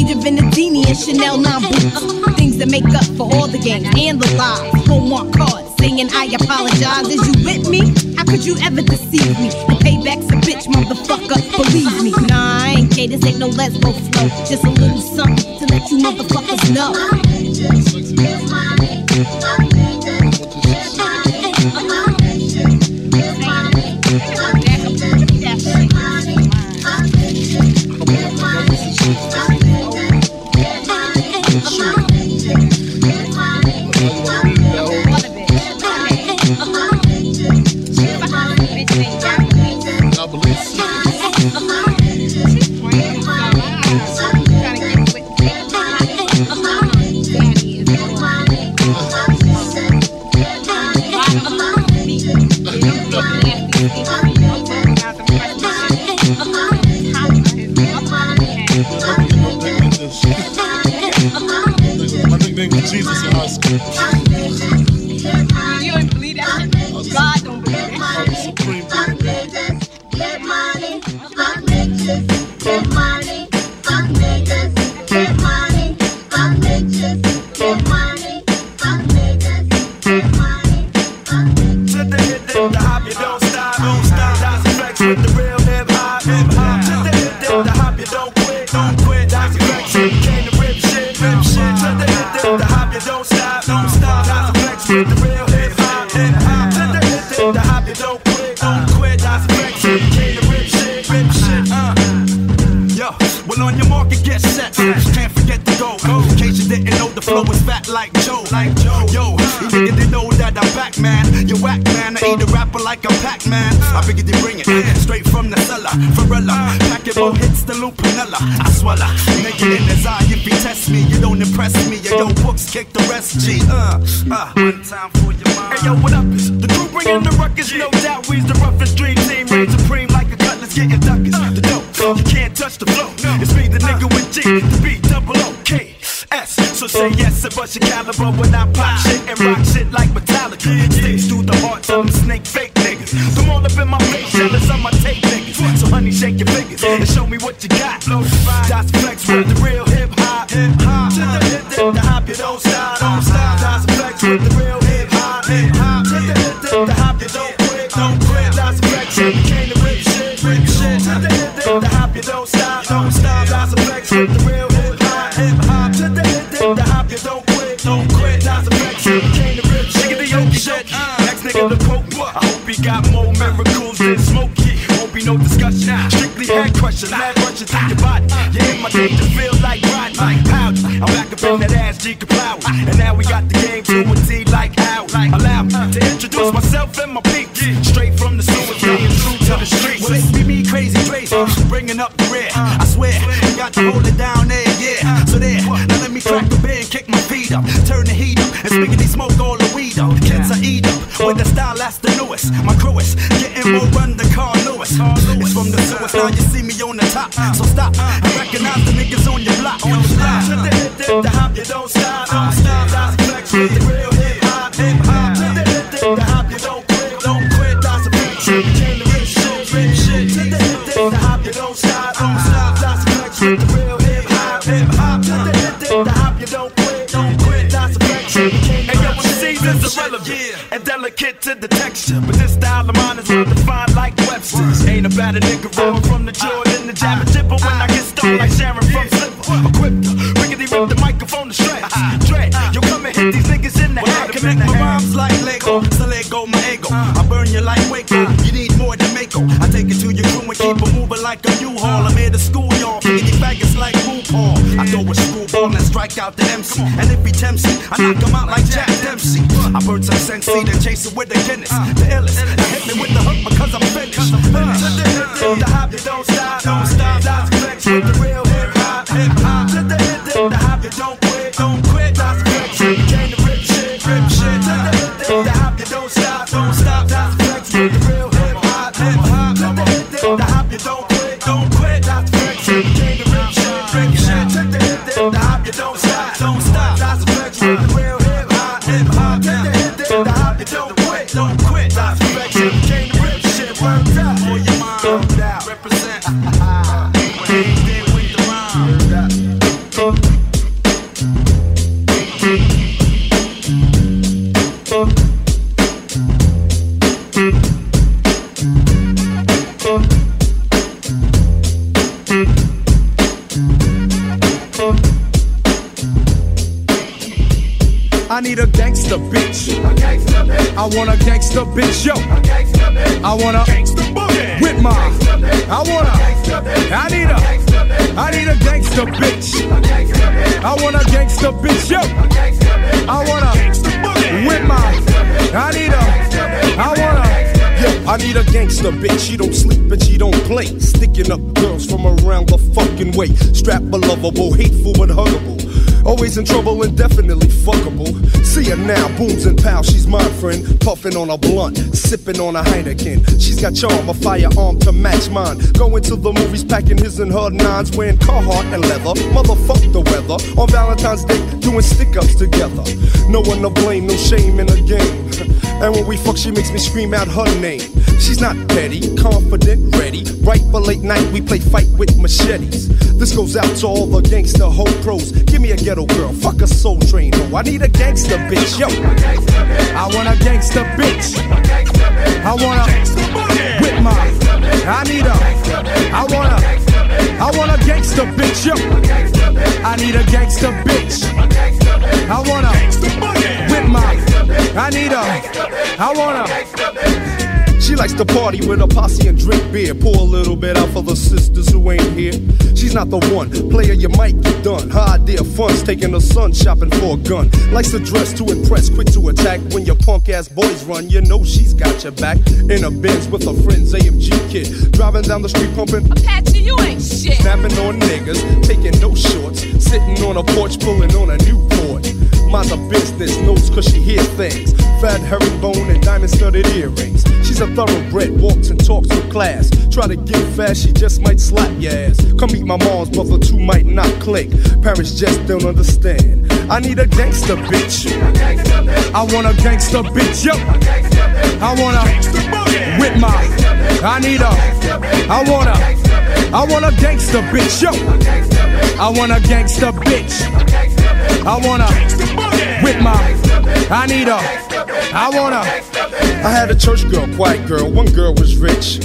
Of Venedini and Chanel 9 boots. Things that make up for all the games and the lies. Homework cards saying I apologize. Is you with me? How could you ever deceive me? The payback's a bitch, motherfucker. Believe me. Nah, I ain't gay. This ain't no lesbo flow. Just a little something to let you motherfuckers know. Don't Puffing on a blunt, sipping on a Heineken. She's got charm, a firearm to match mine. Going to the movies, packing his and her nines, wearing Carhartt and leather. Motherfuck the weather. On Valentine's Day, doing stick ups together. No one to blame, no shame in the game. And when we fuck, she makes me scream out her name. She's not petty, confident, ready. Right for late night, we play fight with machetes. This goes out to all the gangster ho pros. Give me a ghetto girl, fuck a soul train hoe. I need a gangster bitch, yo. I want a gangster bitch. I want a with my. I need a. I want a. I want a gangster bitch, yo. I need a gangster bitch. I want a with my. I need a. I want a. She likes to party with a posse and drink beer. Pour a little bit out for the sisters who ain't here. She's not the one. Player, you might get done. Her idea fun's taking her son shopping for a gun. Likes to dress to impress, quick to attack. When your punk ass boys run, you know she's got your back. In a Benz with her friends, AMG kid. Driving down the street pumping. Apache, you ain't shit. Snapping on niggas, taking no shorts. Sitting on a porch, pulling on a Newport. Mind the business, knows cause she hear things. Fat herringbone and diamond studded earrings. She's a thoroughbred, walks and talks with class. Try to get fast, she just might slap your ass. Come meet my mom's, but the two might not click. Parents just don't understand. I need a gangster bitch. I want a gangster bitch, yo. I want a with my. I need a. I want a. I want a gangster bitch, yo. I want a gangster bitch. I want a with my. I need a. I want a. I had a church girl, quiet girl. One girl was rich.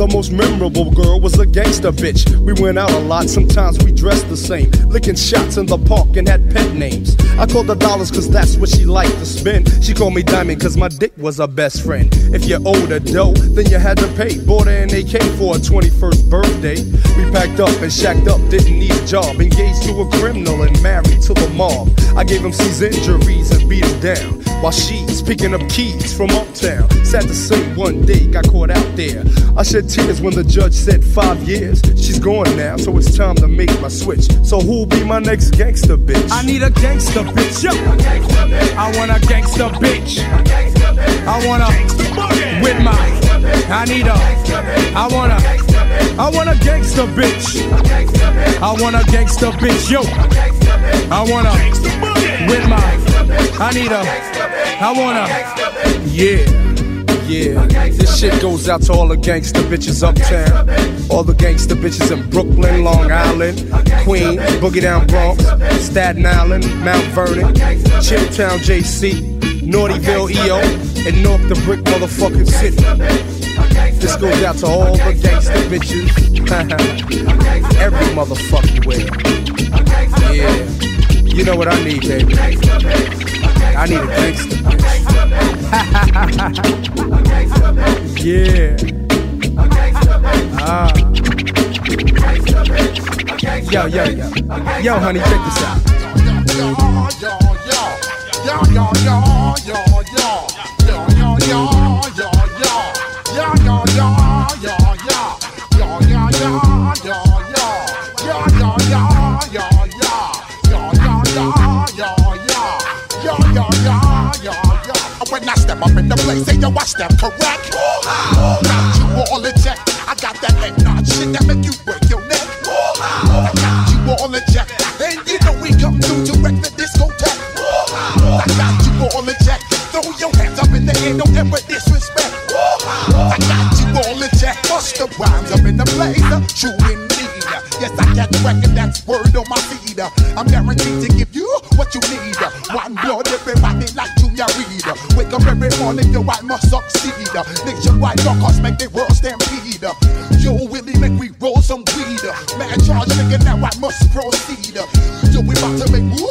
The most memorable girl was a gangster bitch. We went out a lot, sometimes we dressed the same. Licking shots in the park and had pet names. I called her dollars cause that's what she liked to spend. She called me diamond cause my dick was her best friend. If you owed her dough, then you had to pay. Bought her an AK for her 21st birthday. We packed up and shacked up, didn't need a job. Engaged to a criminal and married to the mob. I gave him C's injuries and beat him down. While she's picking up keys from uptown. Sad to say, one day got caught out there. I shed tears when the judge said five years. She's gone now, so it's time to make my switch. So who'll be my next gangster bitch? I need a gangster bitch, yo. I want a gangster bitch. I want a with my. I need a. I want a. I want a gangster bitch. I want a gangster bitch, yo. I want a with my. I need a. I want a. Yeah. Yeah, this shit goes out to all the gangster bitches uptown, all the gangster bitches in Brooklyn, Long Island, Queens, Boogie Down Bronx, Staten Island, Mount Vernon, Chilltown JC, Naughtyville EO, and North the Brick motherfucking city. This goes out to all the gangster bitches, every motherfucking way. Yeah, you know what I need, baby. I need a gangster. yeah. Ah. Yo, yo, yo. Yo, honey, check this out. Yo, yo, yo. Yo, yo, yo. Yo, yo. Step up in the place, say yo, watch them, correct. Got you all in check. I got that nod shit that make you break your neck. I got you all in check. And you know we come through to wreck the discotheque. I got you all in check. Throw your hands up in the air, don't ever disrespect. I got you all in check. Bust the rhymes up in the place. True indeed. Yes, I got the record, that's word on my feed. I'm guaranteed to give you what you need. One blood, everybody like Junior Reid. Every morning, yo, I must succeed. Nationwide rockers make the world stampede. Yo, Willie, make we roll some weed. Man, charge nigga, now I must proceed. Yo, we about to make moves,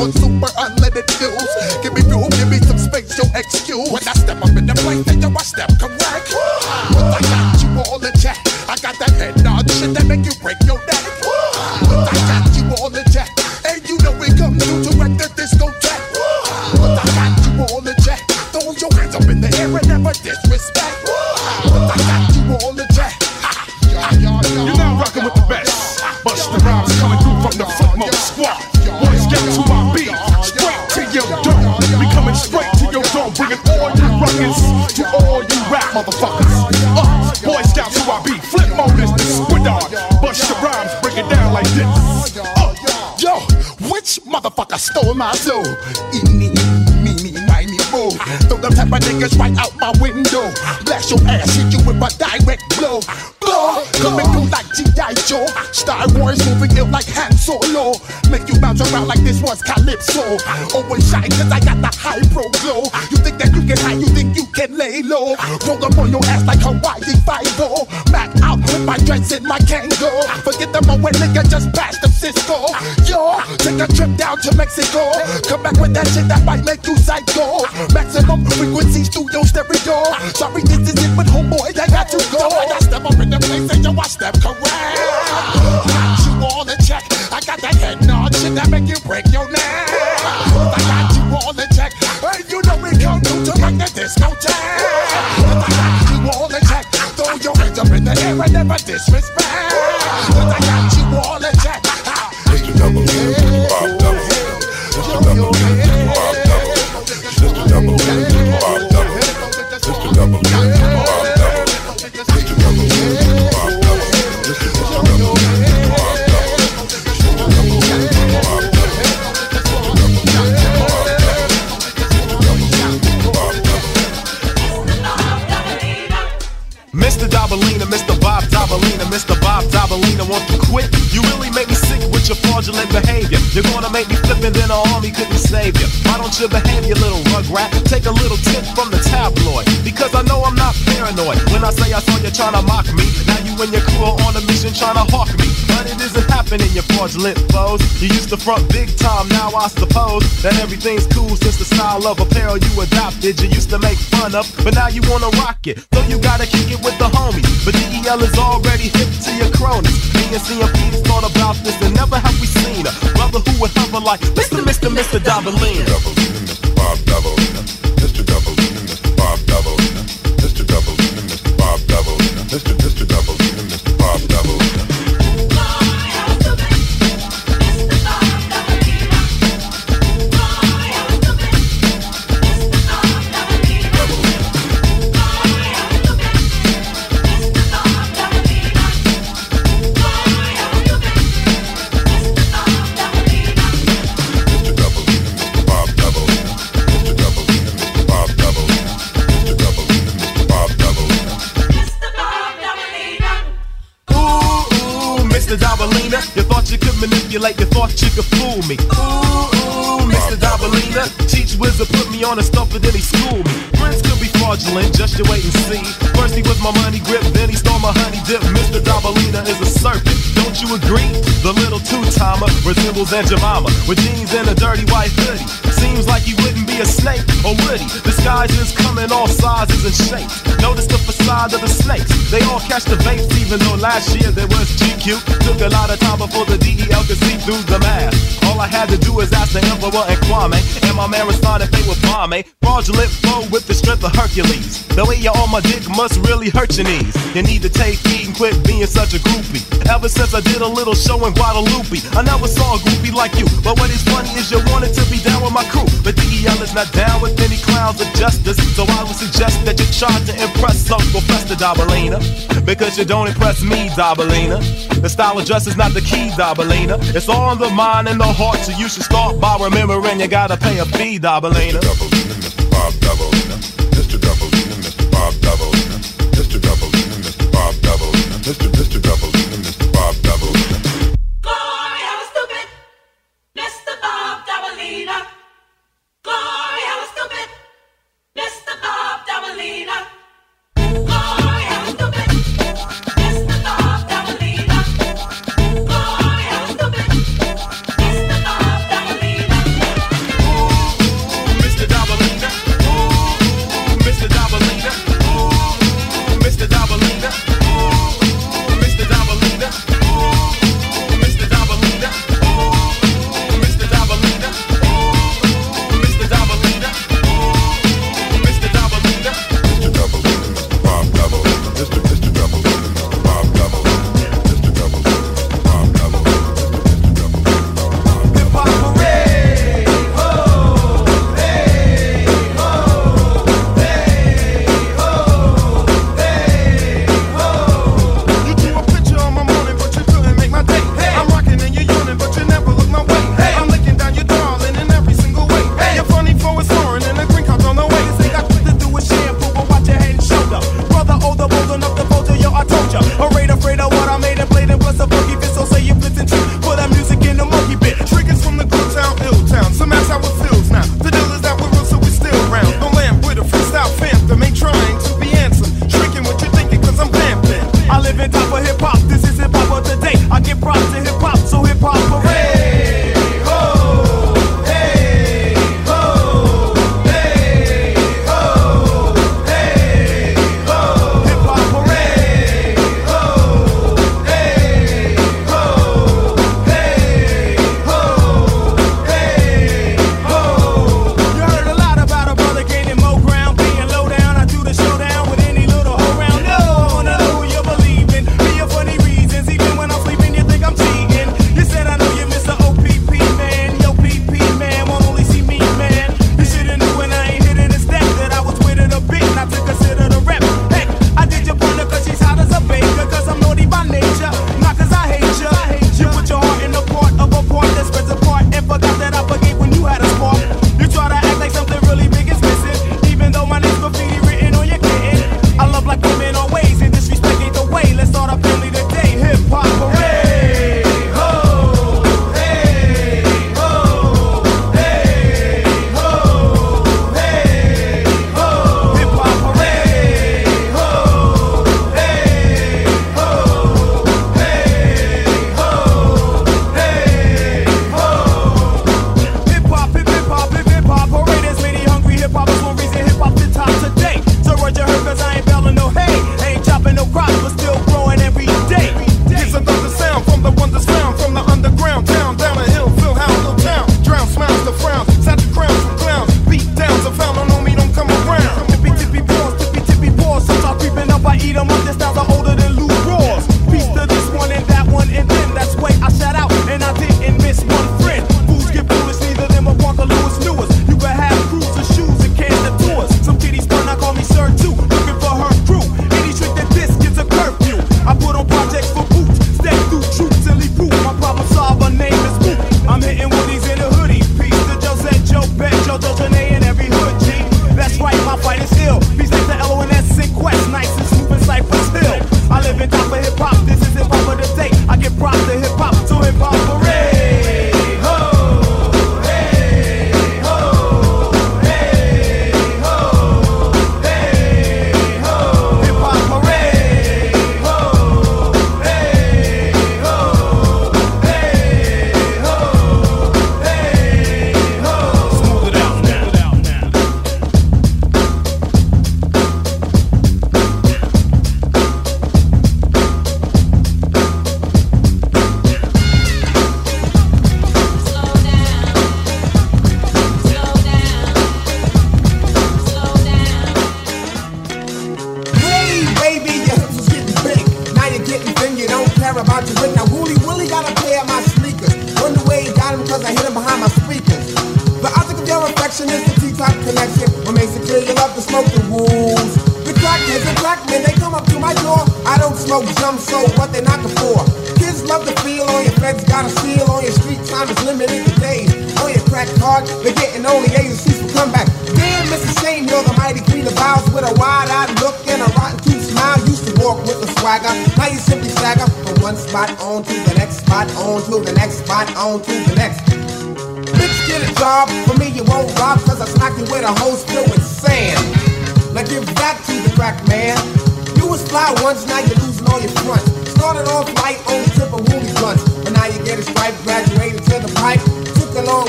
on super unleaded was Calypso. Always shine cause I got the high pro glow. You think that you can hide, you think you can lay low. Roll up on your ass like Hawaii 5 Back out with my dress in my Kangol. Forget the moment, nigga, just pass the Cisco. Yo, take a trip down to Mexico. Come back with that shit that might make you fraudulent foes. You used to front big time, now I suppose that everything's cool since the style of apparel you adopted. You used to make fun of, but now you wanna rock it. So you gotta kick it with the homies. But DEL is already hip to your cronies. Me and CMP's thought about this and never have we seen a brother who would hover like Mr. Mr. Mr. Dobalina. Fraudulent, just you wait and see. First he was my money grip, then he stole my honey dip. Mr. Dobalina is a serpent, don't you agree? The little two-timer resembles Aunt Jemima with jeans and a dirty white hoodie. Seems like he wouldn't be a snake, or he? Disguises come in all sizes and shapes. Notice the facade of the snakes. They all catch the vapes, even though last year there was GQ. Took a lot of time before the DEL could see through the mask. All I had to do was ask the Emperor and Kwame, and my man responded they were bombe. Fraudulent flow with the strength of Hercules. The way you're on my dick must really hurt your knees. You need to take heed and quit being such a groupie. Ever since I did a little show in Guadalupe, I never saw a groupie like you. But what is funny is you wanted to be down with my crew. But DEL is not down with any clowns of justice. So I would suggest that you try to impress Uncle Fester Dobalina. Because you don't impress me, Dobalina. The style of dress is not the key, Dobalina. It's all in the mind and the heart, so you should start by remembering you gotta pay a fee, Dobalina.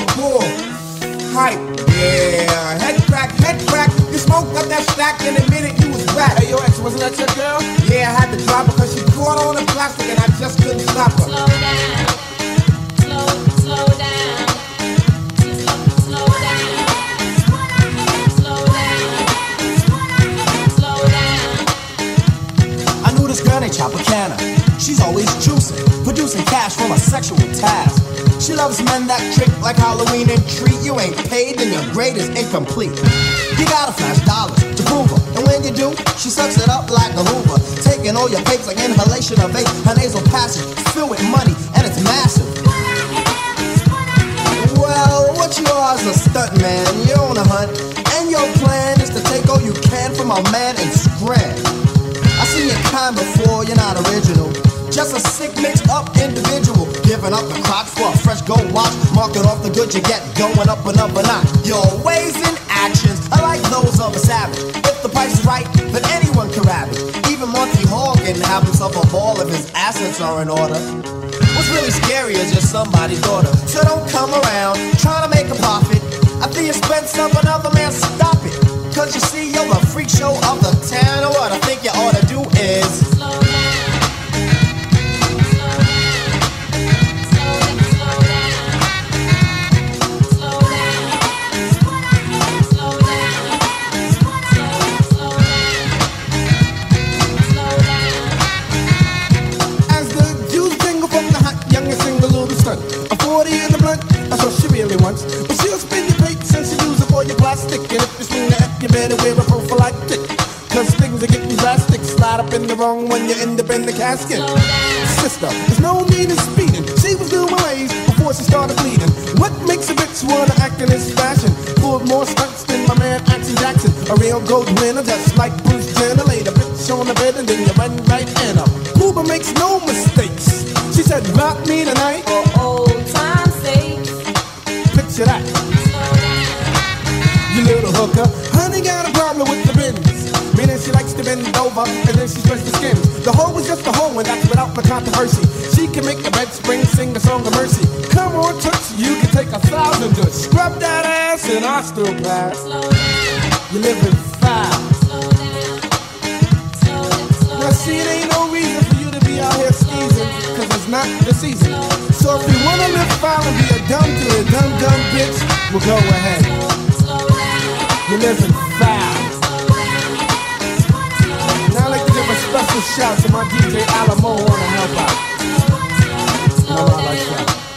Took a long pull. Hype, yeah. Head crack, head crack. You smoked up that stack and admitted you was back. Hey, yo, ex, wasn't that your girl? Yeah, I had to drop her cause she caught on the plastic and I just couldn't stop her. Slow down. Slow, slow down. Slow down. Slow down Slow down I knew this girl named Tropicana. She's always juicing, producing cash from a sexual task. She loves men that trick like Halloween and treat you ain't paid, then your grade is incomplete. You gotta flash dollars to prove her, and when you do, she sucks it up like a Hoover, taking all your papes like inhalation of vape. Her nasal passage filled with money, and it's massive. Well, what you are is a stunt man. You're on a hunt, and your plan is to take all you can from a man and scram. I seen your kind before, you're not original. Just a sick mixed up individual. Giving up the crotch for a fresh gold watch. Marking off the good you get, going up another notch. Your ways and actions are like those of a savage. If the price is right, then anyone can it. Even Monty Hall can have himself a ball if his assets are in order. What's really scary is you're somebody's daughter. So don't come around trying to make a profit at the expense of another man. Stop it. Cause you see, you're the freak show of the town. And what I think you ought to do is. Plastic. And if you the F, you better wear a prophylactic. Cause things are getting drastic. Slide up in the wrong when you end up in the casket. Sister, there's no need in speeding. She was doing ways before she started bleeding. What makes a bitch wanna act in this fashion? Pulled more stunts than my man Action Jackson. A real gold winner, just like Bruce Jenner. Laid a bitch on the bed and then you run right in her. Cuba makes no mistakes. She said, rock me tonight. For bend over and then she spreads the skin. The hoe is just a hoe and that's without the controversy. She can make the bed spring sing the song of mercy. Come on, Toots, you can take a thousand to scrub that ass and I still pass. You live living fast. Now see, it ain't no reason for you to be out here skeezing, cause it's not the season. So if you wanna live foul and be a dumb to a dumb dumb bitch, well go ahead. You're living foul. Special shout to my DJ Alamo wanna help out.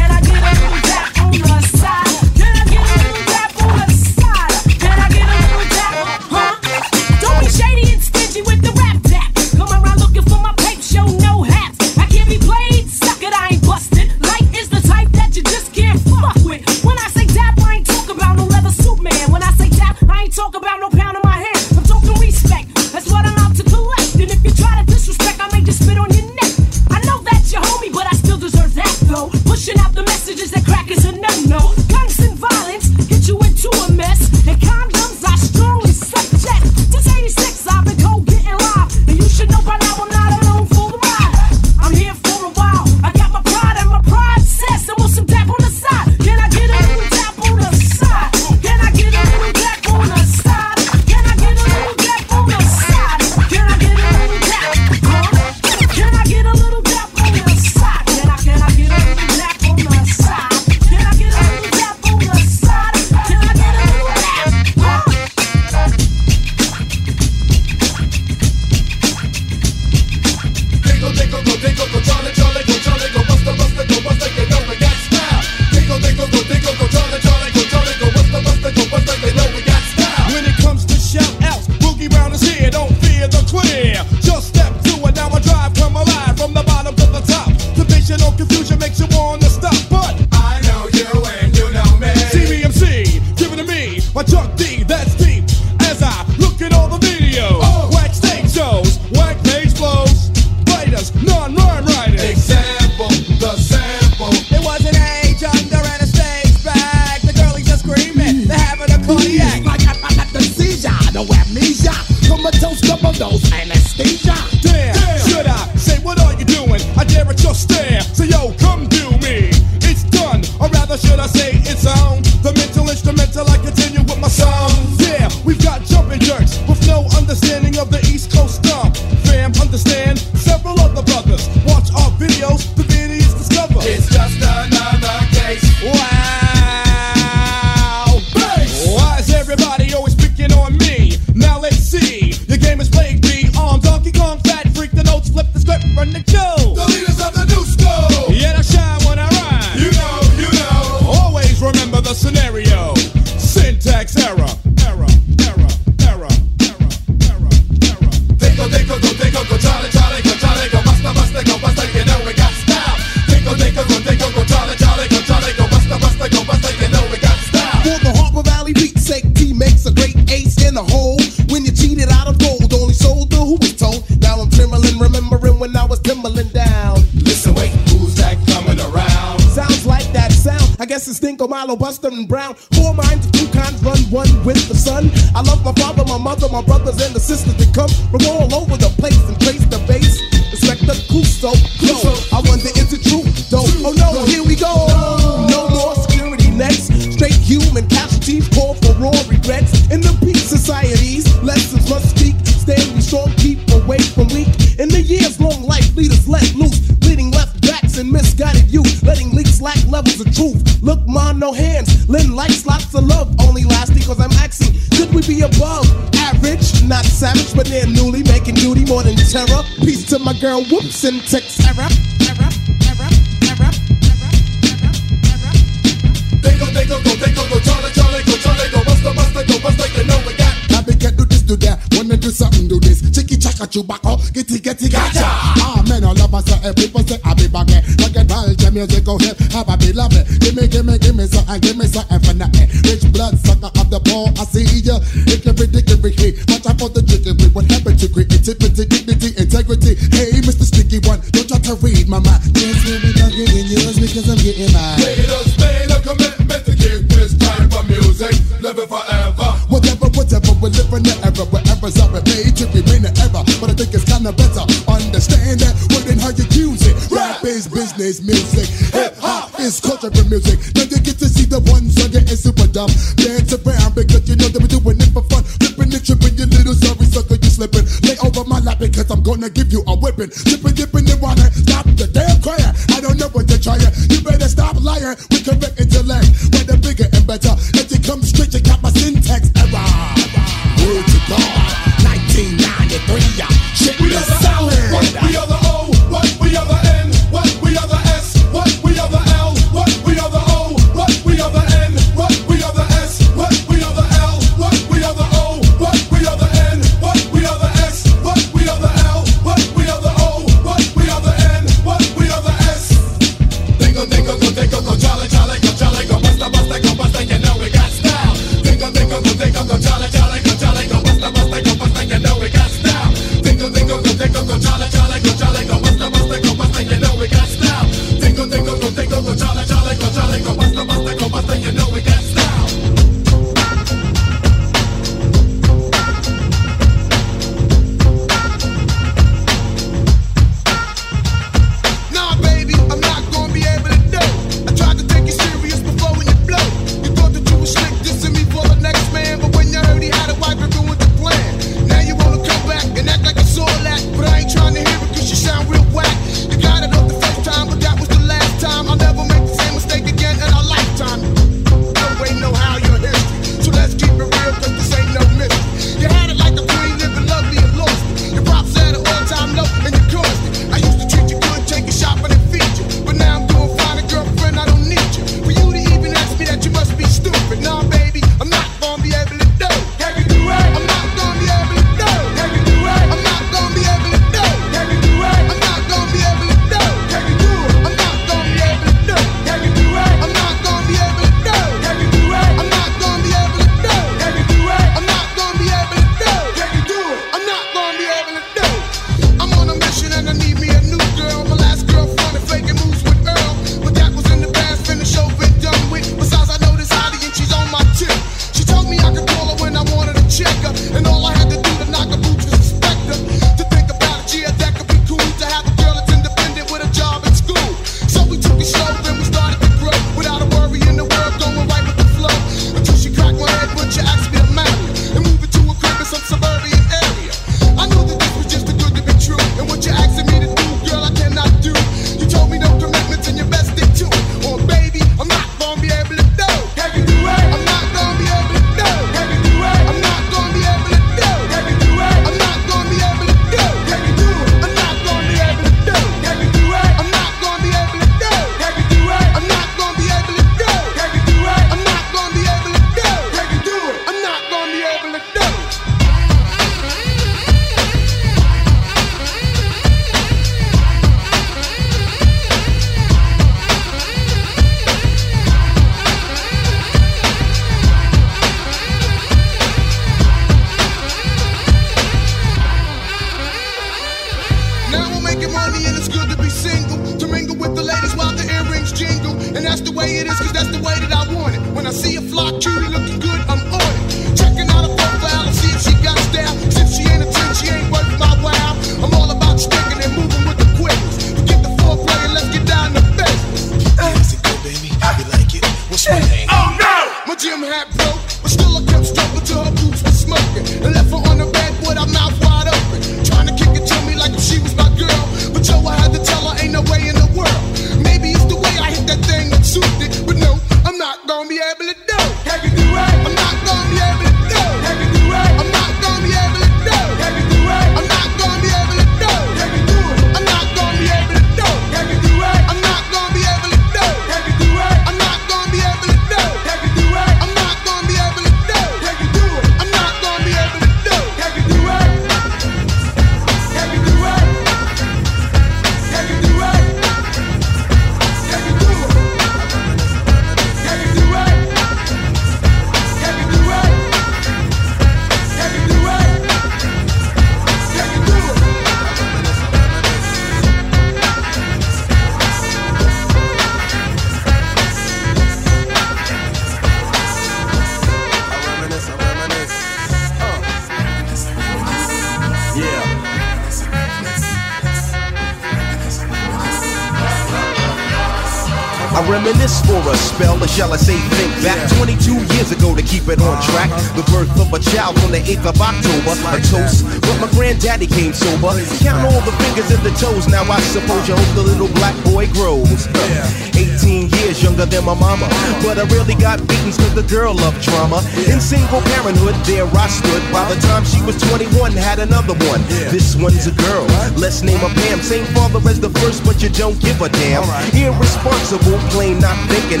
One's a girl. Let's name her Pam. Same father as the first, but you don't give a damn. Irresponsible, plain not thinking.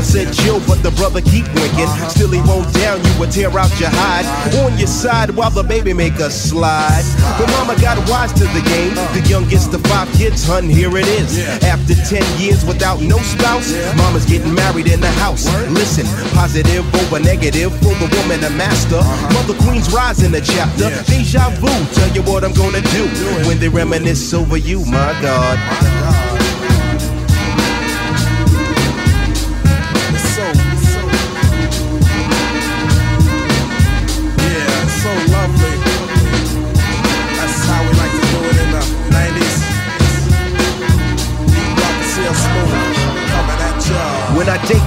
Papa said chill, but the brother keep winking. Still he won't down you or tear out your hide. On your side while the baby make a slide. But mama got wise to the game. The youngest of five kids, hun, here it is. After 10 years without no spouse, mama's getting married in the house. Listen, positive over negative for the woman a master. Mother Queen's rise in the chapter. Deja vu, tell you what I'm gonna do when they reminisce over you, my God.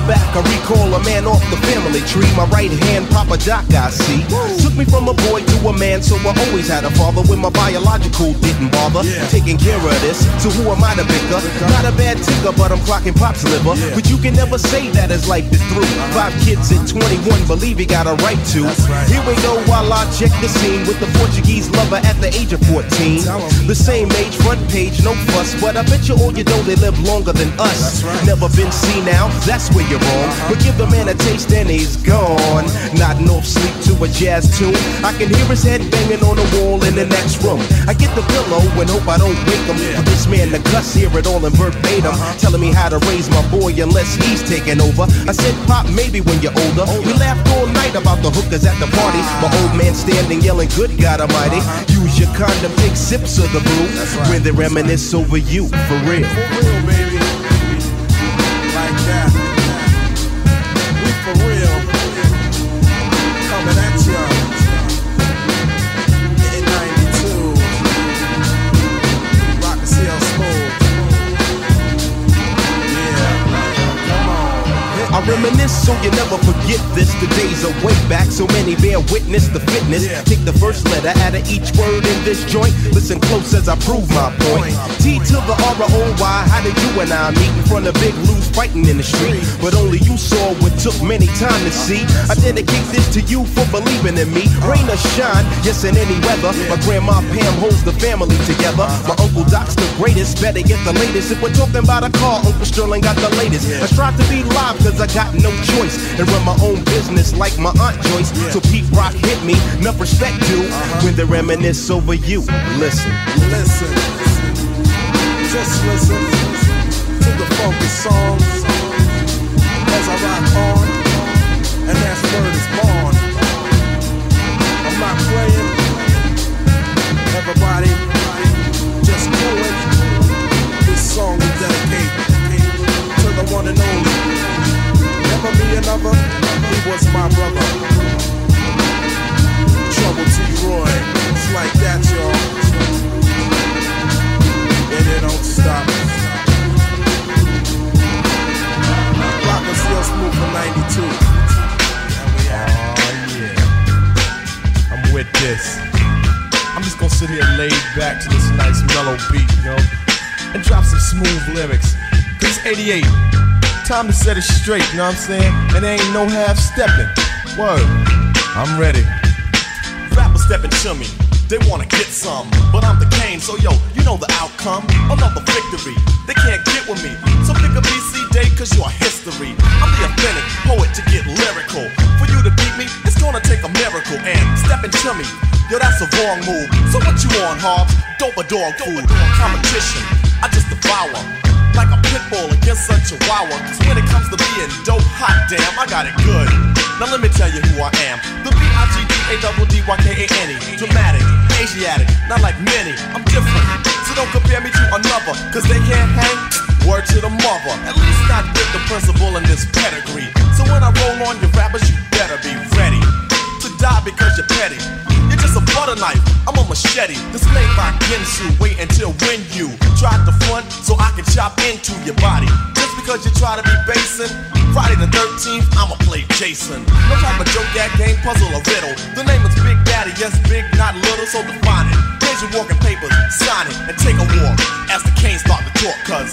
Back, I recall a man off the family tree. My right hand, Papa Doc, I see. Took me from a boy to a man, so I always had a father when my biological didn't bother. Taking care of this, so who am I to bicker? Not a bad ticker, but I'm clocking pop's liver. But you can never say that as life is through. Five kids at 21, believe he got a right to. Here we go while I check the scene with the Portuguese lover at the age of 14. The same age, front page, no fuss. But I bet you all you know they live longer than us. Never been seen now, that's where you're wrong. But give the man a taste and he's gone. Not off sleep to a jazz tune. I can hear his head banging on the wall in the next room. I get the pillow and hope I don't wake him. For this man the cuss, hear it all in verbatim. Telling me how to raise my boy unless he's taking over. I said, Pop, maybe when you're older. We laughed all night about the hookers at the party. My old man standing yelling, Good God Almighty. Use your condom, take sips of the brew. When they reminisce over you, for real. Like reminisce so you never forget this. The days are way back, so many bear witness the fitness. Take the first letter out of each word in this joint. Listen close as I prove my point. T to the R O Y. How did you and I meet in front of Big Lou's fighting in the street? But only you saw what took many time to see. I dedicate this to you for believing in me. Uh-huh. Rain or shine, yes, in any weather. My grandma Pam holds the family together. Uh-huh. My uncle Doc's the greatest, better get the latest. If we're talking about a car, Uncle Sterling got the latest. I strive to be live cause I got no choice. And run my own business like my Aunt Joyce. So Pete Rock hit me, enough respect due. Uh-huh. When they reminisce over you, listen. Listen. Just listen to the funky songs as I rock on, and that's word is born. I'm not playing. Everybody, just do it. This song we dedicate to the one and only never be another. He was my brother. Trouble T. Roy, it's like that, y'all. And it don't stop. Rock and still smooth from 92. Oh yeah, I'm with this. I'm just gonna sit here laid back to this nice mellow beat, you know, and drop some smooth lyrics. Cause 88 Time to set it straight, you know what I'm saying? And there ain't no half stepping. Word. I'm ready. Rappers stepping to me. They wanna get some, but I'm the Kane, so yo, you know the outcome. Another victory. They can't get with me. So pick a BC day, cause you're history. I'm the authentic poet to get lyrical. For you to beat me, it's gonna take a miracle. And stepping to me, yo, that's a wrong move. So what you on, Hobbs? Dope or dog food? Competition, I just devour like a pit bull against a chihuahua. Cause when it comes to being dope, hot damn, I got it good. Now let me tell you who I am. The B-I-G-D-A-D-D-Y-K-A-N-E. Dramatic, Asiatic, not like many. I'm different. So don't compare me to another, cause they can't hang. Word to the mother. At least not with the principal in this pedigree. So when I roll on your rappers, you better be ready to die because you're petty. Just a butter knife, I'm a machete. This made by Ginsu. Wait until when you try to front so I can chop into your body. Just because you try to be basing. Friday the 13th, I'ma play Jason. No type of joke, that game, puzzle, or riddle. The name is Big Daddy, yes, big, not little, so define it. Here's your walking papers, sign it, and take a walk as the canes start to talk, cause.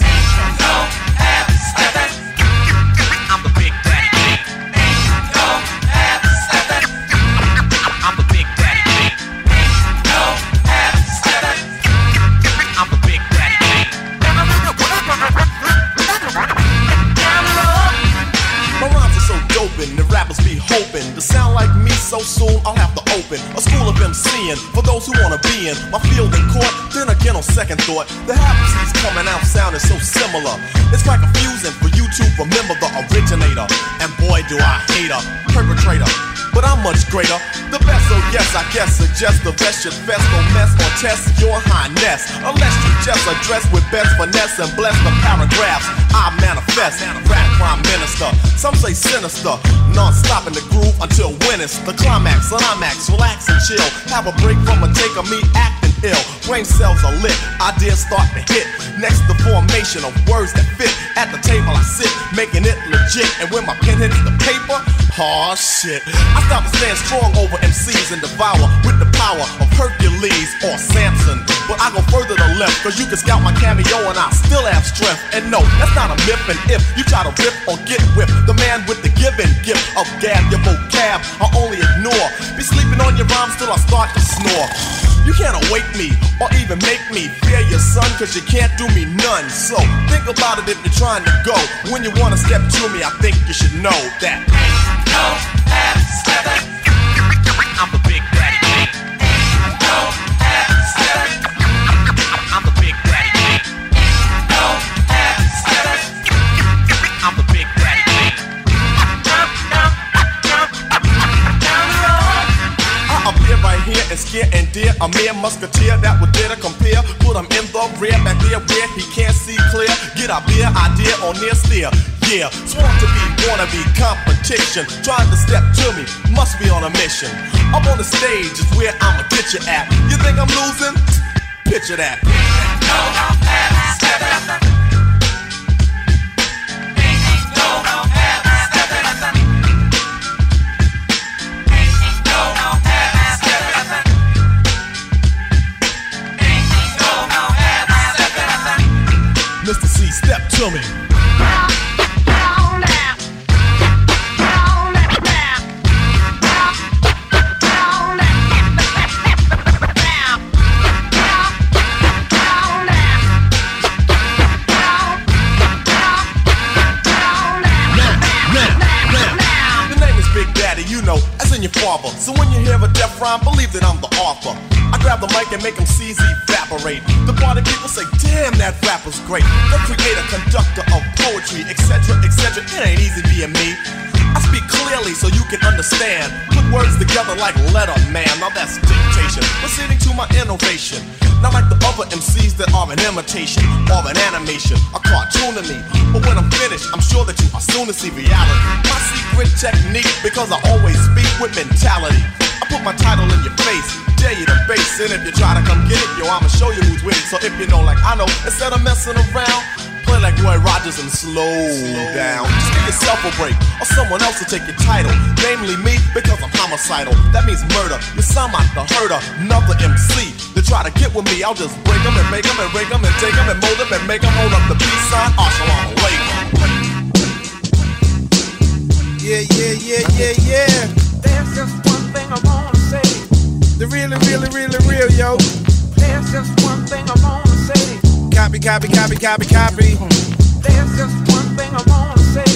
Open a school of MCing for those who wanna be in my field in court. Then again, on second thought, the half coming out sounding so similar. It's quite confusing for you to remember the originator. And boy, do I hate a perpetrator. But I'm much greater. The best, so yes, I guess suggest the best should fest no mess or test your highness. Unless you just address with best finesse and bless the paragraphs I manifest. Rap prime minister, some say sinister. Non-stop in the groove until when it's the climax. Climax, relax and chill. Have a break from a take of me acting ill. Brain cells are lit, ideas start to hit. Next, the formation of words that fit. At the table I sit, making it legit. And when my pen hits the paper, oh shit. I stop and stand strong over MCs and devour with the power of Hercules or Samson. But I go further to left, cause you can scout my cameo and I still have strength. And no, that's not a myth. And if you try to rip or get whipped, the man with the given gift of gab, your vocab, I only ignore. Be sleeping on your rhymes till I start to snore. You can't awake me or even make me fear your son, cause you can't do me none. So think about it if you're trying to go. When you wanna step to me, I think you should know that. I'm and scare and dear a mere musketeer that would dare to compare. Put him in the rear, back there where he can't see clear. Get a beer idea on near steer. Yeah, sworn to be, wanna be competition. Trying to step to me, must be on a mission. Up on the stage is where I'ma get you at. You think I'm losing? Picture that. Mr. C, step to me. See reality. My secret technique, because I always speak with mentality. I put my title in your face, dare you to face it. If you try to come get it, yo, I'ma show you who's winning. So if you know, like I know, instead of messing around, play like Roy Rogers and slow down. Just give yourself a break, or someone else will take your title. Namely me, because I'm homicidal. That means murder. You sound like the herder, another MC. To try to get with me, I'll just break 'em and make 'em and rig 'em and take 'em and mold 'em and make 'em hold up the peace sign. Assalamu alaikum. Yeah, yeah, yeah, yeah, yeah. There's just one thing I wanna say. The really, really, really real, yo. There's just one thing I wanna say. Copy, copy, copy, copy, copy. There's just one thing I wanna say.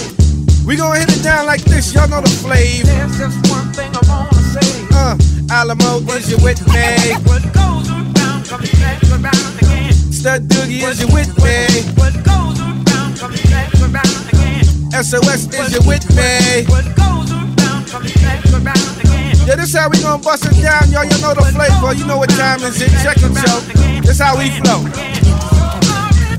We gonna hit it down like this, y'all know the flavor. There's just one thing I wanna say. Uh, Alamo, is you with me? What goes around comes back around again. Stud Doogie, is you with me? What goes around SOS, is you with me? What goes around comes back around again. Yeah, this how we gonna bust it down, y'all. You know the flavor. You know what time is it? Check it, yo. This how we flow.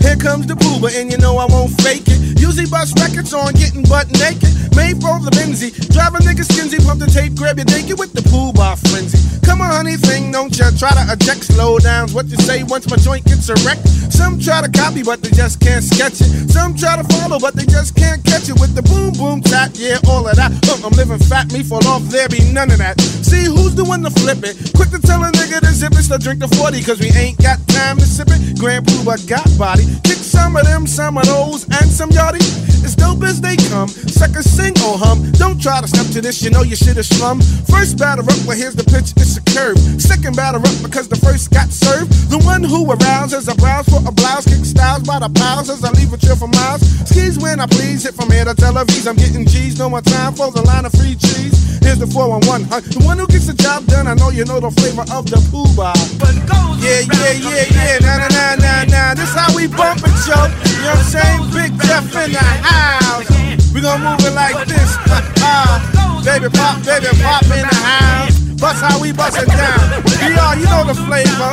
Here comes the Puba, and you know I won't fake it. Usually bust records on getting butt naked. Made for the Benzie. Drive a nigga skinsy, pump the tape, grab your naked with the pool bar frenzy. Come on, honey, thing, don't you try to eject slow downs. What you say once my joint gets erect? Some try to copy, but they just can't sketch it. Some try to follow, but they just can't catch it with the boom boom tap. Yeah, all of that. Look, I'm living fat, me fall off, there be none of that. See who's the one to flip it? Quick to tell a nigga to zip it, so drink the 40, cause we ain't got time to sip it. Grand Puba got body. Kick some of them, some of those, and some yachty. As dope as they come, suckers sing or hum. Don't try to step to this, you know you should have slum. First batter up, well here's the pitch, it's a curve. Second batter up because the first got served. The one who arouses a browse for a blouse, kick styles by the piles as I leave a chill for miles. Skis when I please, hit from here to Tel Aviv. I'm getting G's, no more time for the line of free cheese. Here's the 411, huh? The one who gets the job done, I know you know the flavor of the Puba. Yeah, yeah, yeah, yeah, nah, nah, nah, nah, nah. This how we bump it, yo. You know what I'm saying? Big Jeff in the house. We gon' move it like this. Uh, baby pop, baby pop in the house. Bust how we bust it down. VR, you know the flavor.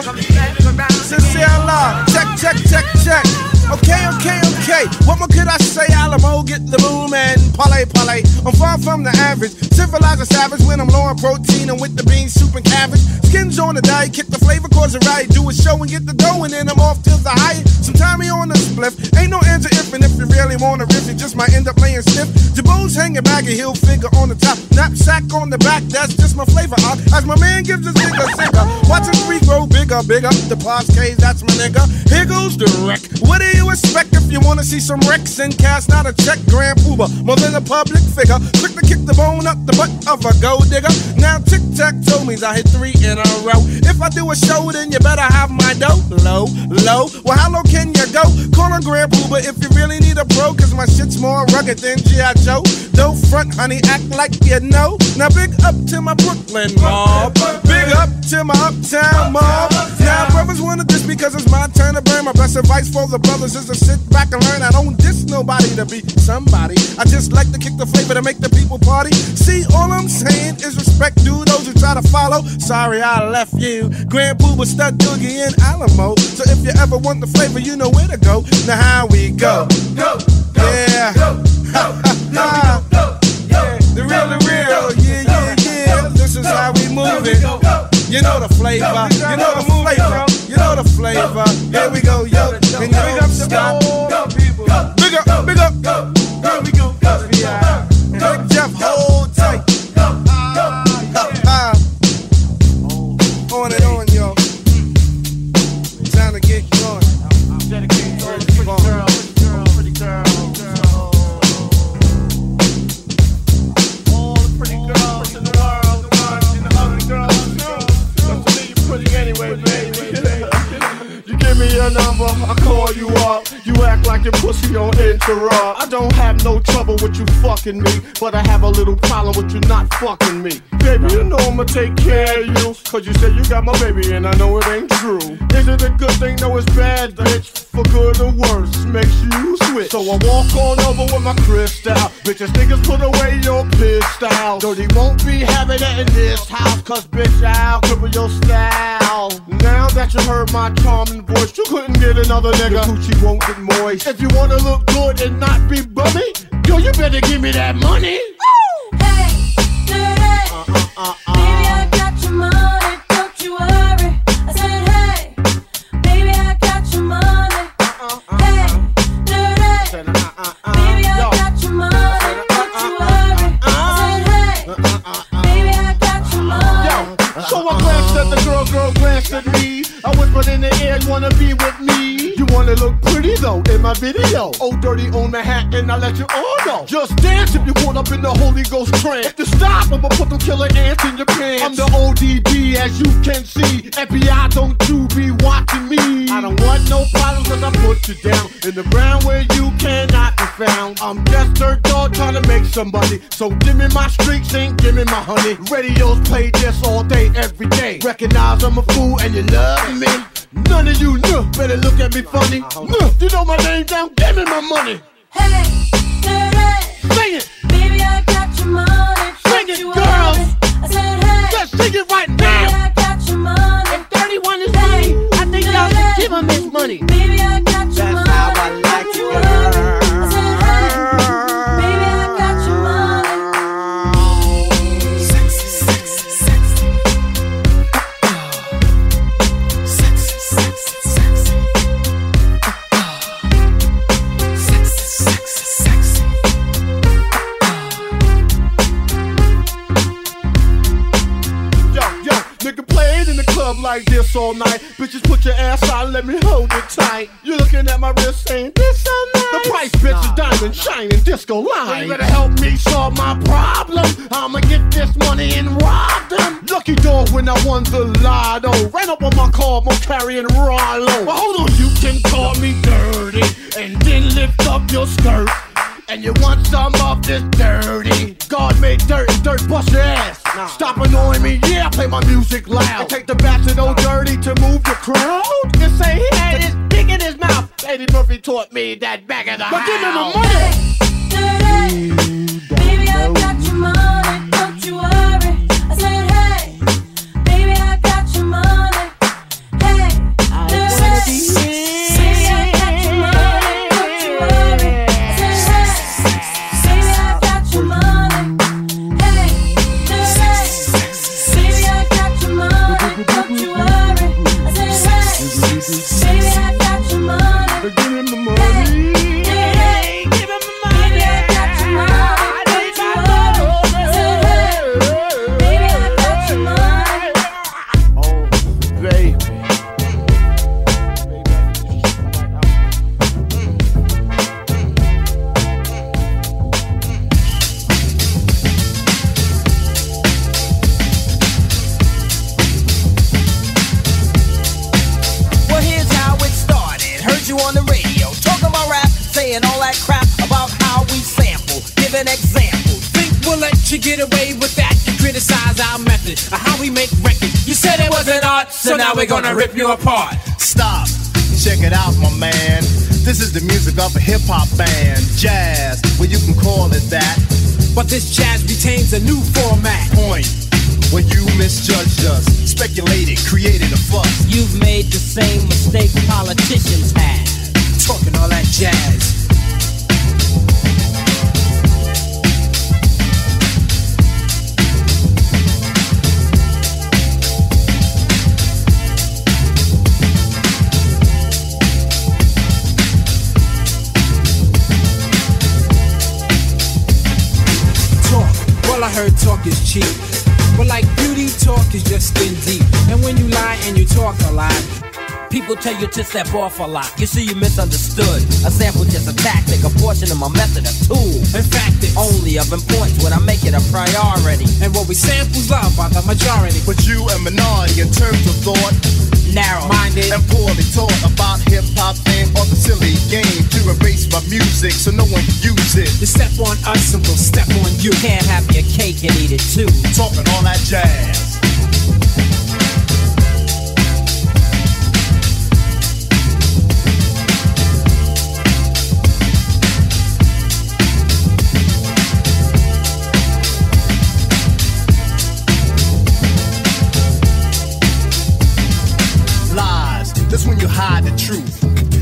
Sincere love. Check, check, check, check. Okay, okay, okay. What more could I say? Alamo, get the boom and parlay, parlay. I'm far from the average. Civilized savage when I'm low on protein and with the beans, soup and cabbage. Skins on the diet, kick the flavor, cause it right. Do a show and get the dough and then I'm off till the high. Sometime me on the spliff. Ain't no answer if and if you really wanna riff, you just might end up playing stiff. Jabos hanging back, a heel figure on the top. Knapsack on the back, that's just my flavor. Uh, as my man gives his nigga singer. Watching three grow bigger, bigger. The Cage, that's my nigga. Here goes the wreck. What do you expect if you wanna see some wrecks and cast not a check? Grand Puba, more than a public figure. Quick to kick the bone up the butt of a gold digger. Now tic tac toe means I hit three in a row. If I do a show, then you better have my dough. Low, low. Well, how low can you go? Call on Grand Puba if you really need a pro, cause my shit's more rugged than G.I. Joe. Don't front, honey, act like you know. Now big up to my Brooklyn mob. Big up to my uptown mob. Now brothers wanna diss because it's my turn to burn. My best advice for the brothers is to sit back and learn. I don't diss nobody to be somebody. I just like to kick the flavor to make the people party. See, all I'm saying is respect to those who try to follow. Sorry I left you. Grand Puba, Stud Doogie, and Alamo. So if you ever want the flavor, you know where to go. Now how we go? Go, go, yeah. Go, go, go, go, The real, the real, yeah, yeah, yeah. This is how we move it. You know the flavor, you know the flavor, know the flavor. Here we go, yo. And you big up stop. Big up, big up. Your number, I call you up. You act like your pussy on interrupt. I don't have no trouble with you fucking me, but I have a little problem with you not fucking me. Baby, you know I'ma take care of you. Cause you said you got my baby, and I know it ain't true. Is it a good thing? No, it's bad, bitch. For good or worse, makes you switch. So I walk on over with my crystal. Bitches, niggas, put away your pistol. Dirty won't be having it in this house, cause bitch, I'll cripple your style. Now that you heard my charming voice, you couldn't get another nigga. The coochie won't get moist. If you wanna look good and not be bummy, yo, you better give me that money. Video. Oh, dirty on Manhattan, I let you all know. Just dance if you caught up in the Holy Ghost trance. If you stop, I'ma put them killer ants in your pants. I'm the ODB, as you can see. FBI, don't you be watching me. I don't want no problems, cause I put you down in the ground where you cannot be found. I'm just dirt dog trying to make somebody. So give me my streaks and give me my honey. Radios play this all day, every day. Recognize I'm a fool and you love me. None of you know, better look at me funny. Nuh, you know my name now, give me my money. Hey, dirty. Sing it. Baby, I got your money. Sing it, girls. I said, hey. Just sing it right Baby, now. I got your money. If 31 is money, I think y'all should give him his money. Baby, I got your money. Like this all night. Bitches put your ass out, let me hold it tight. You're looking at my wrist saying this so nice. The price, bitch, is diamond shining disco line. You better help me solve my problem. I'ma get this money and rob them. Lucky dog when I won the lotto. Ran up on my car, more carrying Rollo. Well, hold on, you can call me dirty and then lift up your skirt. And you want some of this dirty? God made dirt and dirt bust your ass. Stop annoying me, yeah, I play my music loud. I take the back to old dirty to move the crowd. And say he had his dick in his mouth. Eddie Murphy taught me that back of the But house. give me my money. Dirty. You get away with that? You criticize our method of how we make records. You said it wasn't art, so now we're gonna rip you apart. Stop. Check it out, my man. This is the music of a hip hop band. Jazz, well, you can call it that. But this jazz retains a new format. Point. When you misjudged us, speculated, created a fuss. You've made the same mistake politicians have. Talking all that jazz. Well, I heard talk is cheap. But like beauty, talk is just skin deep. And when you lie and you talk a lot, People tell you to step off a lot. You see, you misunderstood. A sample just a tactic, a portion of my method, a tool. In fact, it's only of importance when I make it a priority. And what we sample's loved by the majority. But you a minority in terms of thought. Narrow minded and poorly taught about hip hop and all the silly game to erase my music so no one can use it. You step on us and we'll step on you. Can't have your cake and eat it too. Talking all that jazz. That's when you hide the truth.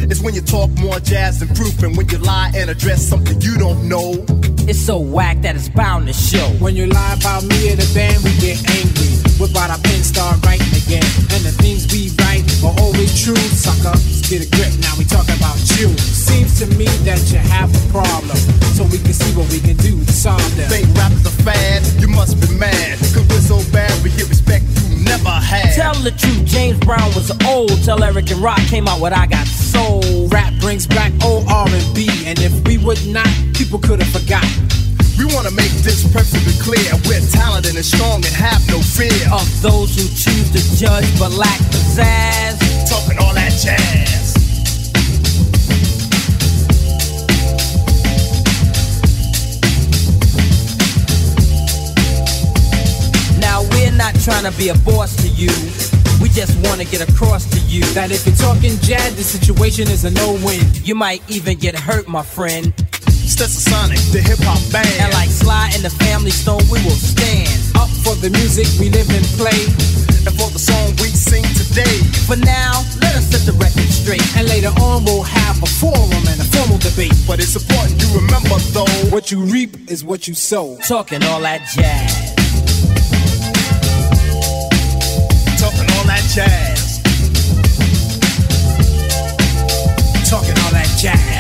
It's when you talk more jazz than proof, and when you lie and address something you don't know. It's so whack that it's bound to show. When you lie about me or the band, we get angry. Whip out our pen, start writing again. And the things we write are always true, sucker. Let's get a grip, now we talking about you. Seems to me that you have a problem. So we can see what we can do to solve them. Think rap is a fad? You must be mad. Cause we're so bad, we get respect you never had. Tell Tell the truth, James Brown was old. Tell Eric and Rak came out with I Got Soul. Rap brings back old R&B, and if we would not, people could have forgotten. We wanna make this perfectly clear. We're talented and strong and have no fear of those who choose to judge but lack pizzazz. Talking all that jazz. Now we're not trying to be a boss to you. We just wanna get across to you that if you're talking jazz, the situation is a no-win. You might even get hurt, my friend. Stetsasonic, the Sonic, the hip hop band. And like Sly and the Family Stone, we will stand up for the music we live and play. And for the song we sing today. For now, let us set the record straight. And later on, we'll have a forum and a formal debate. But it's important you remember, though, what you reap is what you sow. Talking all that jazz. Talking all that jazz. Talking all that jazz.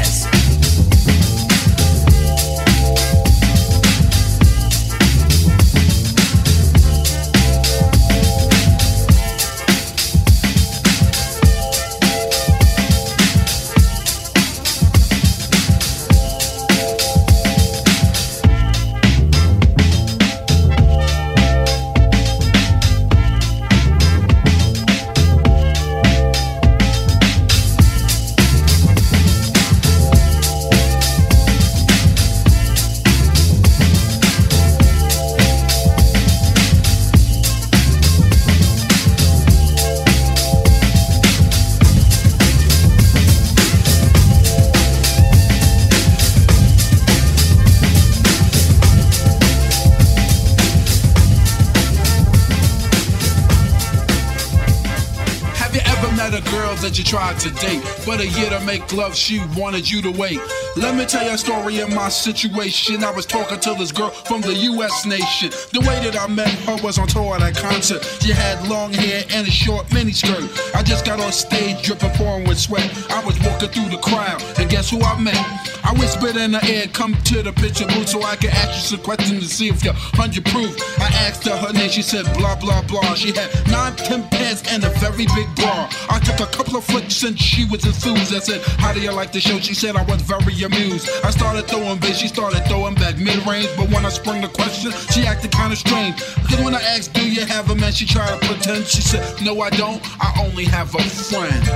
To date. But a year to make love, she wanted you to wait. Let me tell you a story of my situation. I was talking to this girl from the US nation. The way that I met her was on tour at a concert. She had long hair and a short miniskirt. I just got on stage dripping, pouring with sweat. I was walking through the crowd, and guess who I met? I whispered in her ear, come to the picture booth so I can ask you some questions to see if you're 100 proof. I asked her her name, she said blah blah blah. She had nine, ten pants and a very big bra. I took a couple of flicks and she was enthused. I said, How do you like the show? She said I was very amused. I started throwing bass, she started throwing back mid range. But when I sprung the question, she acted kinda strange. Because when I asked, Do you have a man? She tried to pretend. She said, No, I don't. I only have a friend.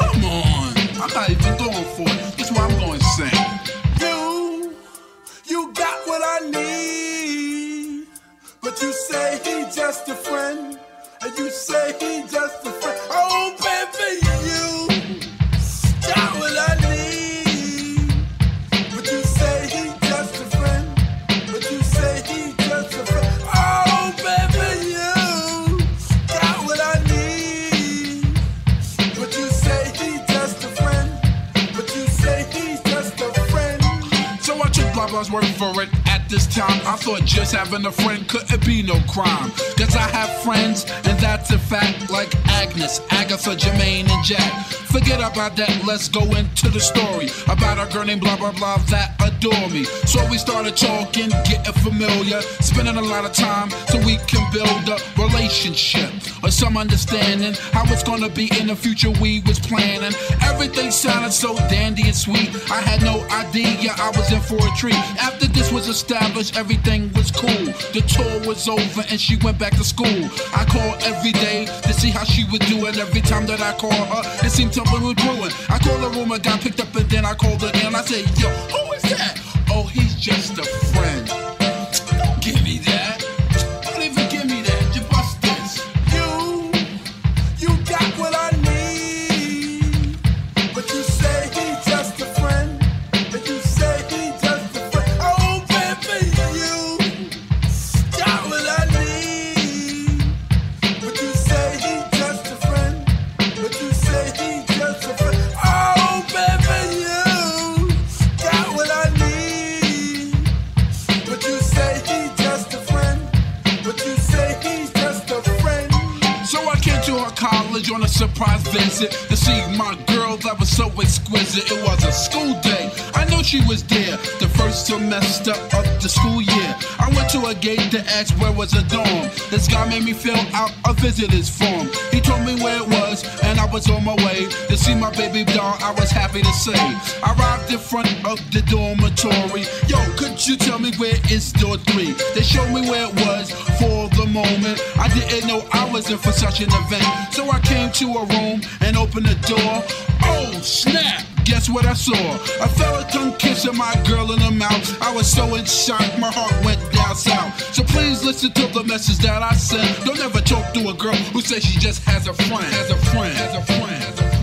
Come on. I'm not even going for it. That's why I'm going you say he just a friend. And you say he just a friend. Oh, baby, you got what I need. But you say just a friend. But you say just a friend. Oh, you got what I need. But you say just a friend. But you say just a friend. So I took word for it. This time, I thought just having a friend couldn't be no crime. Cause I have friends, and that's a fact, like Agnes, Agatha, Jermaine, and Jack. Forget about that, let's go into the story about a girl named blah blah blah that adore me. So we started talking, getting familiar, spending a lot of time so we can build a relationship or some understanding how it's gonna be in the future we was planning. Everything sounded so dandy and sweet. I had no idea I was in for a treat. After this was established, everything was cool. The tour was over and she went back to school. I called every day to see how she was doing. Every time that I called her, it seemed something was brewing. I called the room, I got picked up, and then I called her and I said, Yo, who is that? Oh, he's just a friend. Surprise visit to see my girl that was so exquisite. It was a school day. I knew she was there. The first semester of the school year. I went to a gate to ask where was the dorm. This guy made me fill out a visitor's form. He told me where it was, and I was on my way to see my baby doll. I was happy to say. I arrived in front of the dormitory. Yo, could you tell me where is door three? They showed me where it was for the moment. I didn't know I was in for such an event. So I came to a room and opened the door. Oh, snap! Guess what I saw? A fella tongue kissing my girl in the mouth. I was so in shock, my heart went down south. So please listen to the message that I sent. Don't ever talk to a girl who says she just has a friend, has a friend, has a friend, has a friend.